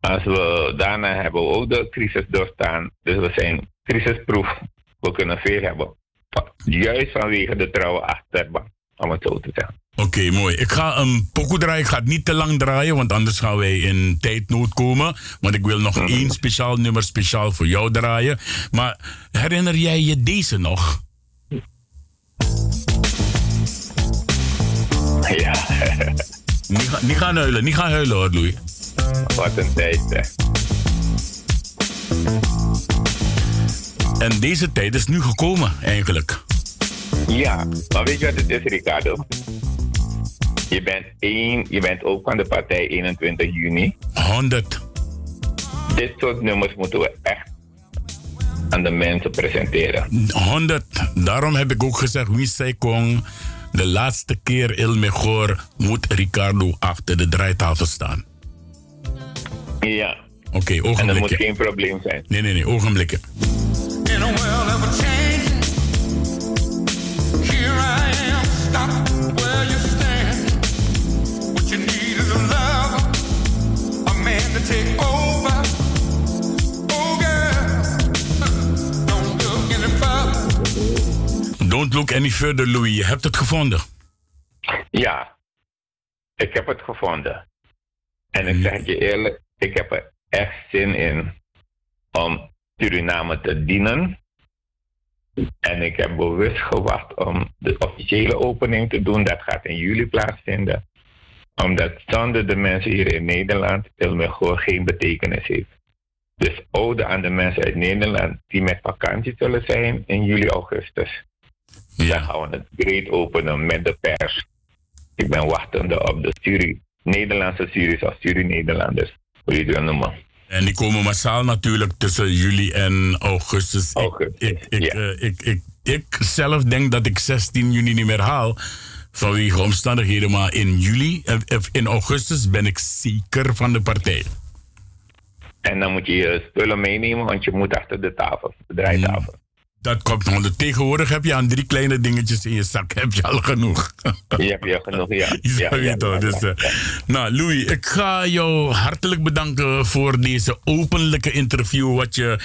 als we daarna hebben we ook de crisis doorstaan. Dus we zijn crisisproef. We kunnen veel hebben. Juist vanwege de trouwe achterban, om het zo te zeggen. Oké, okay, mooi. Ik ga een pokoe draaien. Ik ga het niet te lang draaien, want anders gaan wij in tijdnood komen. Want ik wil nog -hmm. één speciaal nummer speciaal voor jou draaien. Maar herinner jij je deze nog? Ja. niet, ga, niet gaan huilen, niet gaan huilen hoor, Louis. Wat een tijd, hè. En deze tijd is nu gekomen, eigenlijk. Ja, maar weet je wat het is, Ricardo? Je bent één, je bent ook van de partij 21 juni. 100. Dit soort nummers moeten we echt aan de mensen presenteren. 100. Daarom heb ik ook gezegd, wie zei kon, de laatste keer Il Mejor moet Ricardo achter de draaitafel staan. Ja. Oké, okay, ogenblikken. En dat moet geen probleem zijn. Nee, nee, nee, ogenblikken. In a world of change, here I am, stop don't look any further. Don't look any further, Louis. Je hebt het gevonden. Ja, ik heb het gevonden. En ik zeg je eerlijk, ik heb er echt zin in om Suriname te dienen. En ik heb bewust gewacht om de officiële opening te doen. Dat gaat in juli plaatsvinden omdat zonder de mensen hier in Nederland Ilmegor geen betekenis heeft. Dus ode aan de mensen uit Nederland die met vakantie zullen zijn in juli, augustus. Ja. Dan gaan we het breed openen met de pers. Ik ben wachtende op de jury, Nederlandse jury's of jury-Nederlanders, hoe je het wil noemen. En die komen massaal natuurlijk tussen juli en augustus. Ik, ik, ik, eh, ik, ik, ik zelf denk dat ik 16 juni niet meer haal. Vanwege omstandigheden. Maar in juli, eh, eh, in augustus ben ik zeker van de partij. En dan moet je je spullen meenemen, want je moet achter de tafel, de draaitafel. Dat komt nog. Tegenwoordig heb je aan drie kleine dingetjes in je zak. Heb je al genoeg. Je hebt je genoeg, ja. Ja, ja, ja, dus, ja. eh, Nou, Louis, ik ga jou hartelijk bedanken voor deze openlijke interview. Wat je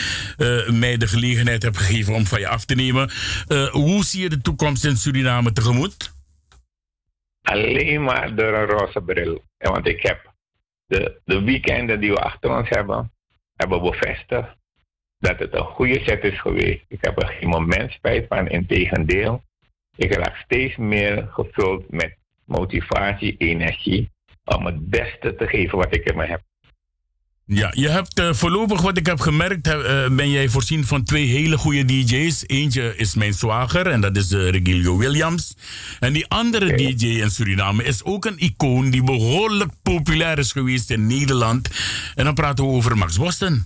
mij de gelegenheid hebt gegeven om van je af te nemen. Hoe zie je de toekomst in Suriname tegemoet? Alleen maar door een roze bril. En want ik heb de, de weekenden die we achter ons hebben, hebben bevestigd dat het een goede set is geweest. Ik heb er geen moment spijt van, integendeel. Ik raak steeds meer gevuld met motivatie, energie, om het beste te geven wat ik in me heb. Ja, je hebt eh, voorlopig wat ik heb gemerkt, heb, eh, ben jij voorzien van twee hele goede DJ's. Eentje is mijn zwager en dat is uh, Regilio Williams. En die andere DJ in Suriname is ook een icoon die behoorlijk populair is geweest in Nederland. En dan praten we over Max Boston.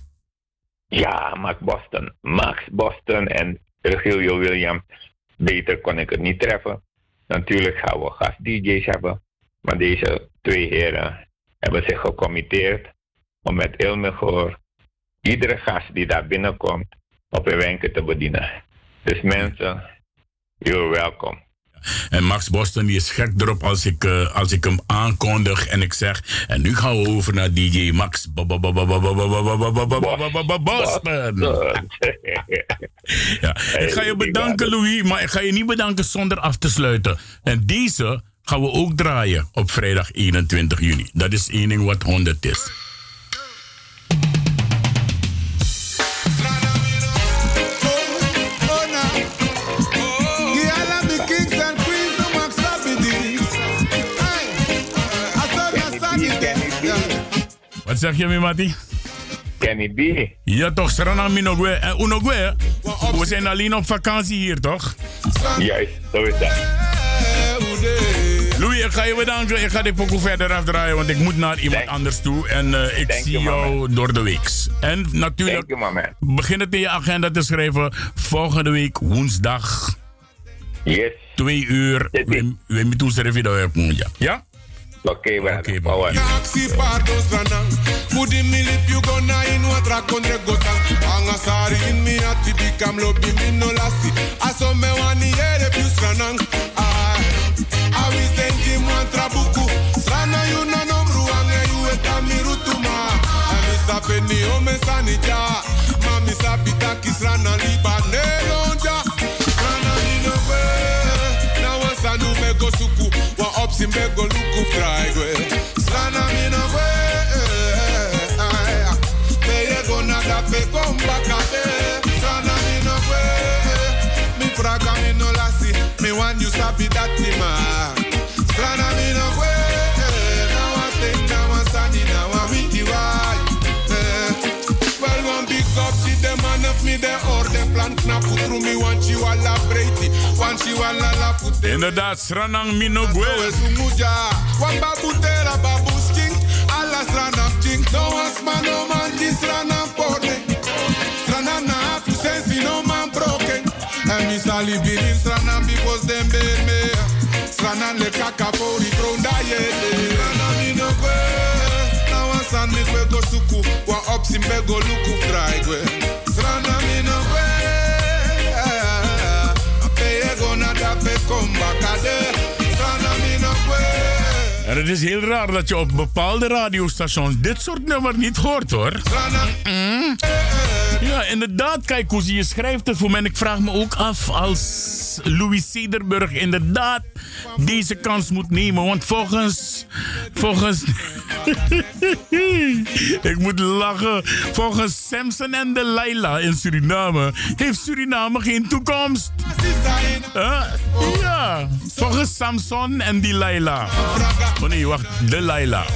Ja, Max Boston. Max Boston en Regilio Williams. Beter kon ik het niet treffen. Natuurlijk gaan we gast-DJ's hebben. Maar deze twee heren hebben zich gecommitteerd om met Ilmegoor iedere gast die daar binnenkomt op een wenken te bedienen. Dus mensen, you're welcome. En Max Boston die is gek erop als ik, eh, als ik hem aankondig en ik zeg... En nu gaan we over naar DJ Max Boston. Ja, ik ga je bedanken, Louis, maar ik ga je niet bedanken zonder af te sluiten. En deze gaan we ook draaien op vrijdag 21 juni. Dat is één ding wat 100 is. Zeg je, Mimati? Kenny B. Ja, toch, Serena Minogwe. En Unogwe, we zijn alleen op vakantie hier, toch? Juist, zo is dat. Louis, ik ga je bedanken. Ik ga dit pokoe verder afdraaien, want ik moet naar iemand anders toe. En uh, ik Thank zie you, jou door de week. En natuurlijk, you, begin het in je agenda te schrijven. Volgende week, woensdag. Yes. Twee uur. We we moeten serveren. Ja? Ja? Oké, okay, okay, pardo strana Mudi milip you gonna in watra kondre gota Anga sari in mi ati bikam lobi mi no lasi Aso me wani yere piu strana Ay Awi stenji mwantra buku Strana you na nomru ange you eta mirutuma Ami sape ni ome sanija Mami sapi taki strana liba nelonja Strana mi no we Na wasanu me go suku. Wa opsi me go luku fry Inderdaad, Sranang Minogwe. Sumuja, was them me. Strana le kaka for the ground da yele. Strana mi no kwe, na wan san mi kwe go suku, wan up simbe go luku fry kwe. Strana mi no kwe, peye go na da pe komba kade. Strana mi no kwe. En het is heel raar dat je op bepaalde radiostations dit soort nummer niet hoort hoor. Mm. Ja, inderdaad, kijk hoe je schrijft het voor mij. En ik vraag me ook af als Louis Cederburg inderdaad deze kans moet nemen. Want volgens. Volgens. ik moet lachen. Volgens Samson en Delilah in Suriname heeft Suriname geen toekomst. Huh? Ja, volgens Samson en Delilah. Oh nee, wacht, Delilah.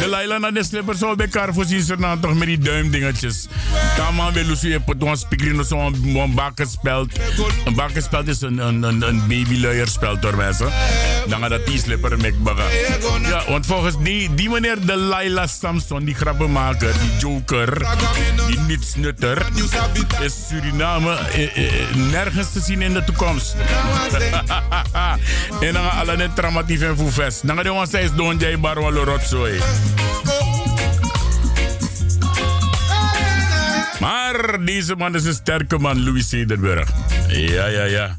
Delilah naar de slippers bij elkaar voorzien ze nou toch met die duimdingetjes. Kaman wil Lucie je pot ons spikkeren zo'n bakkenspeld. Een bakkenspeld is een, een, een, een babyluierspeld door mensen. Dan gaat dat die slipper met baga. Ja, want volgens die, die meneer Delilah Samson, die grappenmaker, die joker, die nietsnutter, is Suriname eh, eh, nergens te zien in de toekomst. en dan gaan alle net traumatief en voevest. Dan gaan we steeds doen, jij barwalo rotzooi. Deze man is een sterke man, Louis Cederburg. Ja, ja, ja.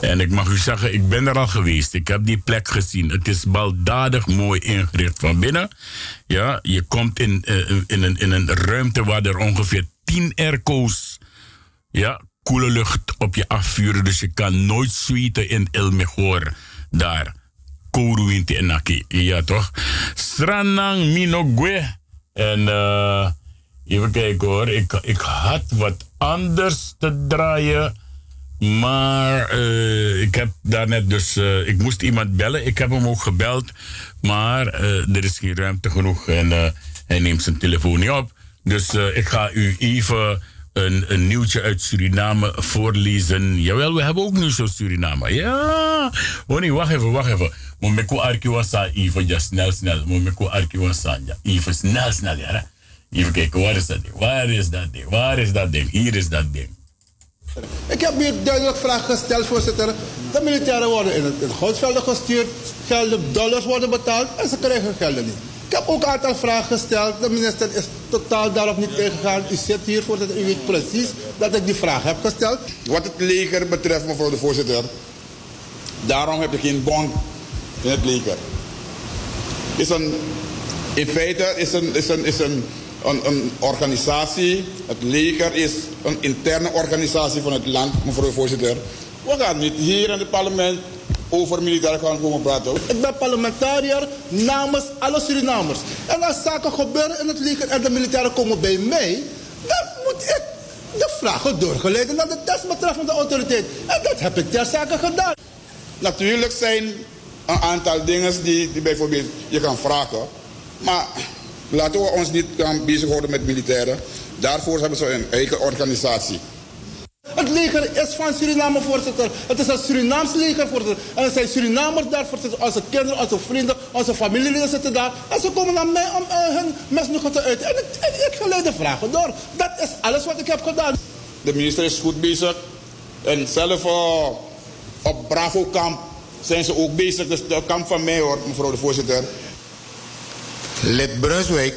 En ik mag u zeggen, ik ben er al geweest. Ik heb die plek gezien. Het is baldadig mooi ingericht van binnen. Ja, je komt in, uh, in, een, in een ruimte waar er ongeveer 10 airco's, ja, koele lucht op je afvuren. Dus je kan nooit suiten in El Mejor. Daar. Kouru in Naki. Ja, toch? Sranang Minogwe. En uh, even kijken hoor. Ik, ik had wat anders te draaien. Maar uh, ik heb daarnet dus... Uh, ik moest iemand bellen. Ik heb hem ook gebeld. Maar er is geen ruimte genoeg. En hij neemt zijn telefoon niet op. Dus ik ga u even een, een nieuwtje uit Suriname voorlezen. Jawel, we hebben ook nieuws uit Suriname. Ja. Oh nee, wacht even, wacht even. Momeko arki wasa even, ja, snel, snel. Momeko arki wasa, ja, even, snel, snel, ja. Even kijken, waar is dat ding? Waar is dat ding? Waar is dat ding? Hier is dat ding. Ik heb hier duidelijk vraag gesteld, voorzitter. De militairen worden in het, in gestuurd, gelden, dollars worden betaald en ze krijgen gelden niet. Ik heb ook een aantal vragen gesteld. De minister is totaal daarop niet ingegaan. U zit hier, voorzitter. U weet precies dat ik die vraag heb gesteld. Wat het leger betreft, mevrouw de voorzitter. Daarom heb je geen bond in het leger. Is een, in feite is een, is een, is een, een, een organisatie. Het leger is een interne organisatie van het land, mevrouw de voorzitter. We gaan niet hier in het parlement over militair gaan komen praten. Ik ben parlementariër namens alle Surinamers. En als zaken gebeuren in het leger en de militairen komen bij mij, dan moet ik de vragen doorgeleiden naar de desbetreffende autoriteit. En dat heb ik ter zake gedaan. Natuurlijk zijn een aantal dingen die, die bijvoorbeeld je kan vragen. Maar laten we ons niet gaan bezighouden met militairen. Daarvoor hebben ze een eigen organisatie. Het leger is van Suriname, voorzitter. Het is een Surinaams leger, voorzitter. En er zijn Surinamers daar, voorzitter. Onze kinderen, onze vrienden, onze familieleden zitten daar. En ze komen naar mij om uh, hun mesnuchten te uiten. En ik, ik, ik de vragen door. Dat is alles wat ik heb gedaan. De minister is goed bezig. En zelf uh, op Bravo Kamp zijn ze ook bezig. Dus de kamp van mij hoor, mevrouw de voorzitter. Lid Brunswijk.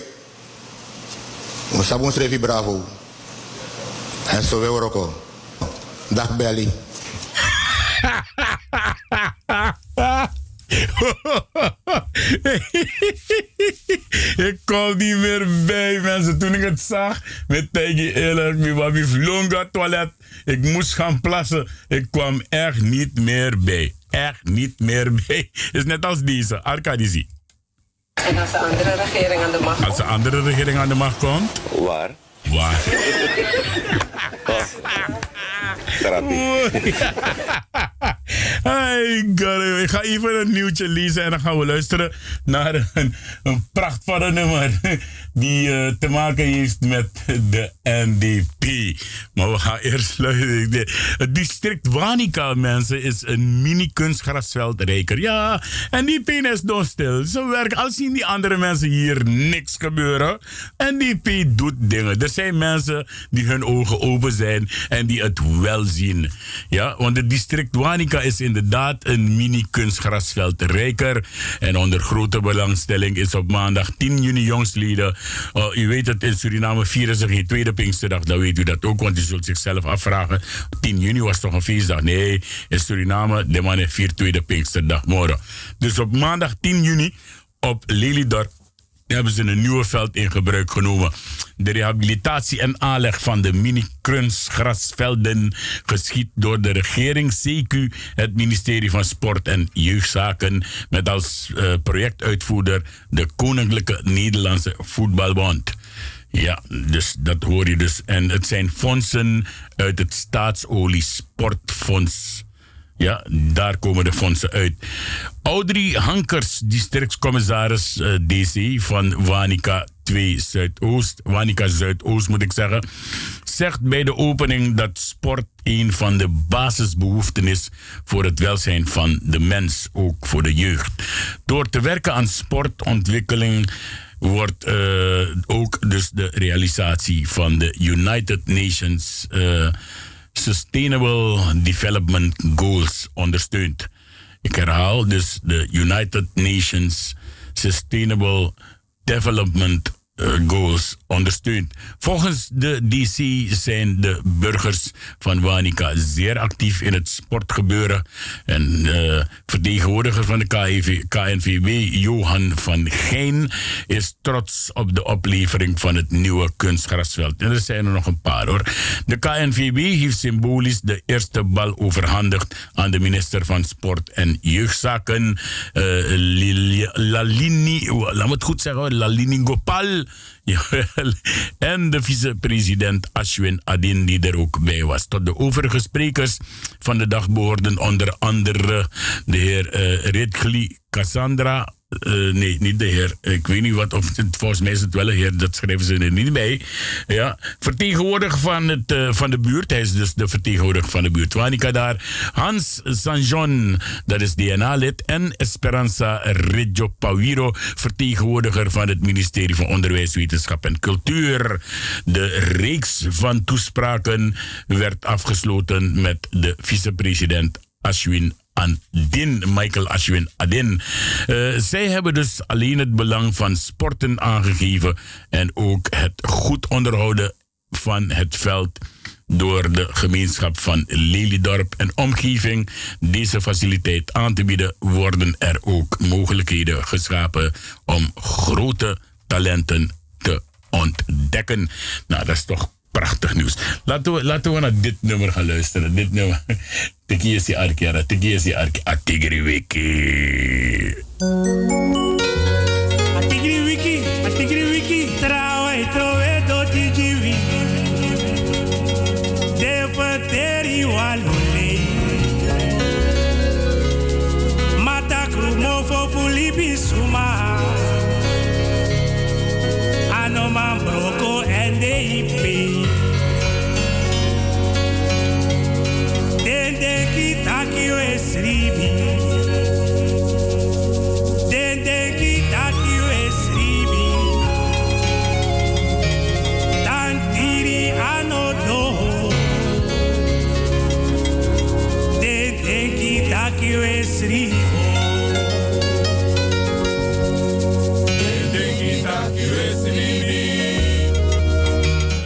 Sabon Strevi Bravo. En zo weer ook. Dag Belly. ik kon niet meer bij, mensen. Toen ik het zag, met tegen eerlijk, vloog toilet. Ik moest gaan plassen. Ik kwam echt niet meer bij. Echt niet meer bij. is net als deze, Arkadici. En als de andere regering aan de macht komt? Als de andere regering aan de macht komt? Waar? Waar? Hey, ik ga even een nieuwtje lezen en dan gaan we luisteren naar een, een prachtvolle nummer die uh, te maken heeft met de NDP. Maar we gaan eerst luisteren. Het district Wanica, mensen, is een mini kunstgrasveldrijker. Ja, NDP is nog stil. Ze werken, al zien die andere mensen hier niks gebeuren. NDP doet dingen. Er zijn mensen die hun ogen open zijn en die het wel zien. Ja, want het district Wanica is inderdaad een mini kunstgrasveldrijker. En onder grote belangstelling is op maandag 10 juni jongstleden uh, u weet het, in Suriname vieren ze geen tweede Pinksterdag. Dan weet u dat ook, want u zult zichzelf afvragen. 10 juni was toch een feestdag? Nee, in Suriname, de man viert tweede Pinksterdag morgen. Dus op maandag 10 juni op Lelydorp hebben ze een nieuwe veld in gebruik genomen. De rehabilitatie en aanleg van de mini-kunstgrasvelden geschiet door de regering, CQ, het ministerie van Sport en Jeugdzaken, met als uh, projectuitvoerder de Koninklijke Nederlandse Voetbalbond. Ja, dus dat hoor je dus. En het zijn fondsen uit het Staatsolie Sportfonds. Ja, daar komen de fondsen uit. Audrey Hankers, districtscommissaris uh, eh, DC van Wanica 2 Zuidoost, Wanica Zuidoost moet ik zeggen, zegt bij de opening dat sport een van de basisbehoeften is voor het welzijn van de mens, ook voor de jeugd. Door te werken aan sportontwikkeling wordt uh, ook dus de realisatie van de United Nations uh, Sustainable Development Goals ondersteund. Ik herhaal dus de United Nations Sustainable Development goals ondersteunt. Volgens de DC zijn de burgers van Wanica zeer actief in het sportgebeuren. En uh, vertegenwoordiger van de KNV, KNVB, Johan van Gein, is trots op de oplevering van het nieuwe kunstgrasveld. En er zijn er nog een paar hoor. De KNVB heeft symbolisch de eerste bal overhandigd aan de minister van Sport en Jeugdzaken, uh, Lalini, laat me het goed zeggen, Lalini Gopal. en de vicepresident Ashwin Adin, die er ook bij was. Tot de overige sprekers van de dag behoorden onder andere de heer uh, Cassandra uh, nee, niet de heer. Ik weet niet wat, of volgens mij is het wel een heer, dat schrijven ze er niet bij. Ja, vertegenwoordiger van, het, uh, van de buurt, hij is dus de vertegenwoordiger van de buurt. Wanika daar. Hans Sanjon, dat is DNA-lid. En Esperanza Reggio Pauiro, vertegenwoordiger van het ministerie van Onderwijs, Wetenschap en Cultuur. De reeks van toespraken werd afgesloten met de vicepresident Ashwin Adin, Michael Ashwin Adin. Uh, zij hebben dus alleen het belang van sporten aangegeven en ook het goed onderhouden van het veld door de gemeenschap van Lelydorp en omgeving deze faciliteit aan te bieden, worden er ook mogelijkheden geschapen om grote talenten te ontdekken. Nou, dat is toch prachtig nieuws. Laten we, laten we naar dit nummer gaan luisteren. Dit nummer. Tiki is die arkiara. Tiki is die arki. Atigri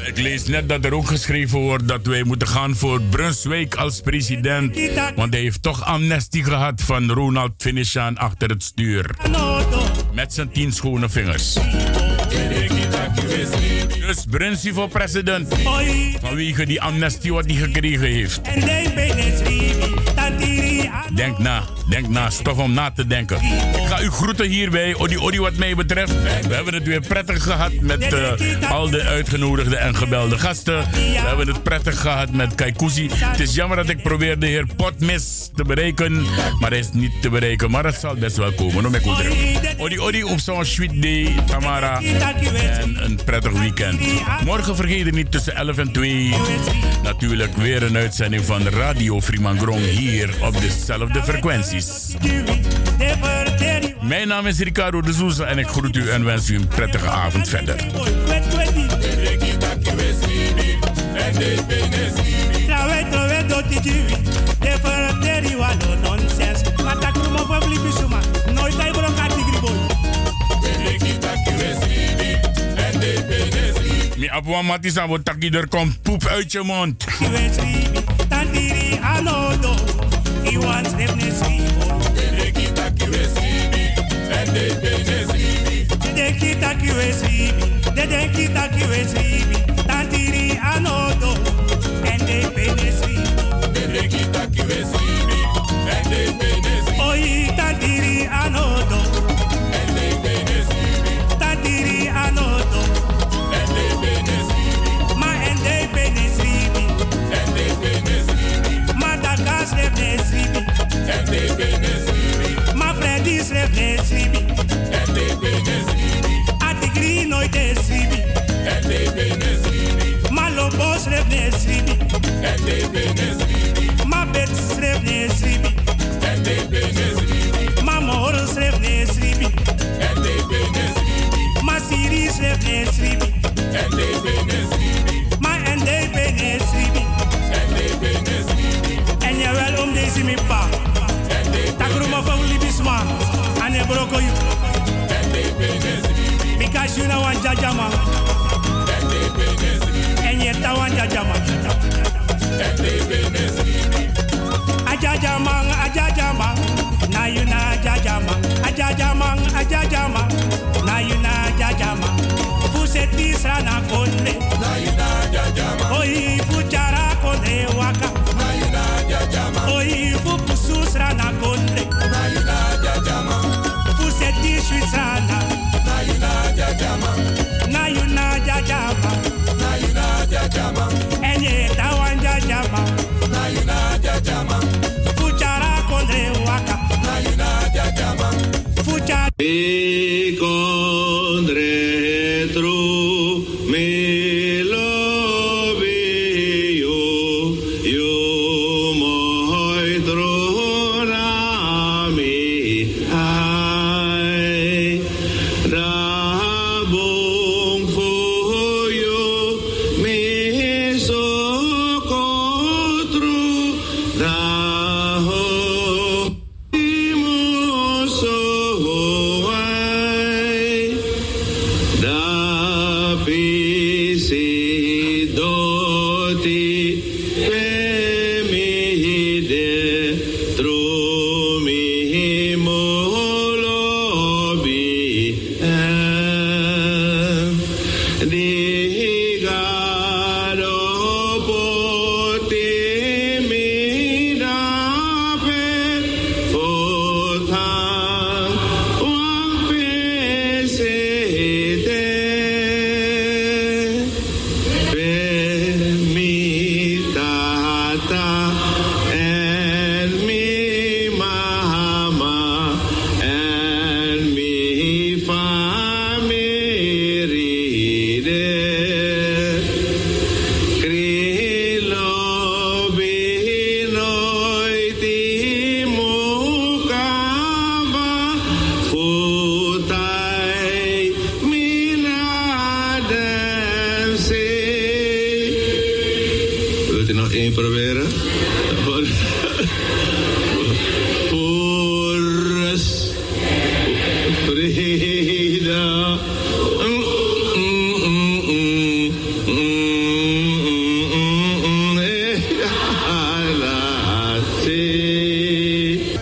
Ik lees net dat er ook geschreven wordt dat wij moeten gaan voor Brunswijk als president. Want hij heeft toch amnestie gehad van Ronald Finishan achter het stuur. Met zijn tien schone vingers. Dus Brunswijk voor president. Vanwege die amnestie wat hij gekregen heeft. Denk na, denk na, stof om na te denken. Ik ga u groeten hierbij, Odi Odi wat mij betreft. We hebben het weer prettig gehad met uh, al de uitgenodigde en gebelde gasten. We hebben het prettig gehad met Kaikousi. Het is jammer dat ik probeer de heer Potmis te bereiken, maar hij is niet te bereiken. Maar het zal best wel komen. No, Odi Odi op zo'n sweet day, Tamara. En een prettig weekend. Morgen vergeet je niet tussen 11 en 2. Natuurlijk weer een uitzending van Radio Frimangrong hier op dezelfde frequenties. Mijn naam is Ricardo de Souza en ik groet u en wens u een prettige avond verder. Mi apwa mati sa taki er komt poep uit je mond. Tantiri anodo. He wants them to see. den kita ki we sribi, de den kita ki we sribi. Tantiri anodo, en de pene sribi. De den kita ki we sribi, en de pene sribi. Oyi tantiri anodo, Schreef ne sribi, en de pene sribi. Atigri nooit ne de pene sribi. Ma lobo schreef ne sribi, en de pene sribi. Ma bet schreef ne sribi, en de pene sribi. Ma mor schreef ne sribi, en de pene sribi. Ma siri schreef ne sribi, en de pene sribi. Ma en de pene sribi, en de pene sribi. En jawel om deze pa. Libisma, ane broko. Because you know one jajama. And yet I want jajama. Ajajama, ajajama. Na you na jajama. Ajajama, ajajama. Na you na jajama. Fuseti sana konde. Na you na jajama. Oi fuchara konde waka. Na jajama. Na you na jajama. Na you na jajama. Enye tawan jajama. Na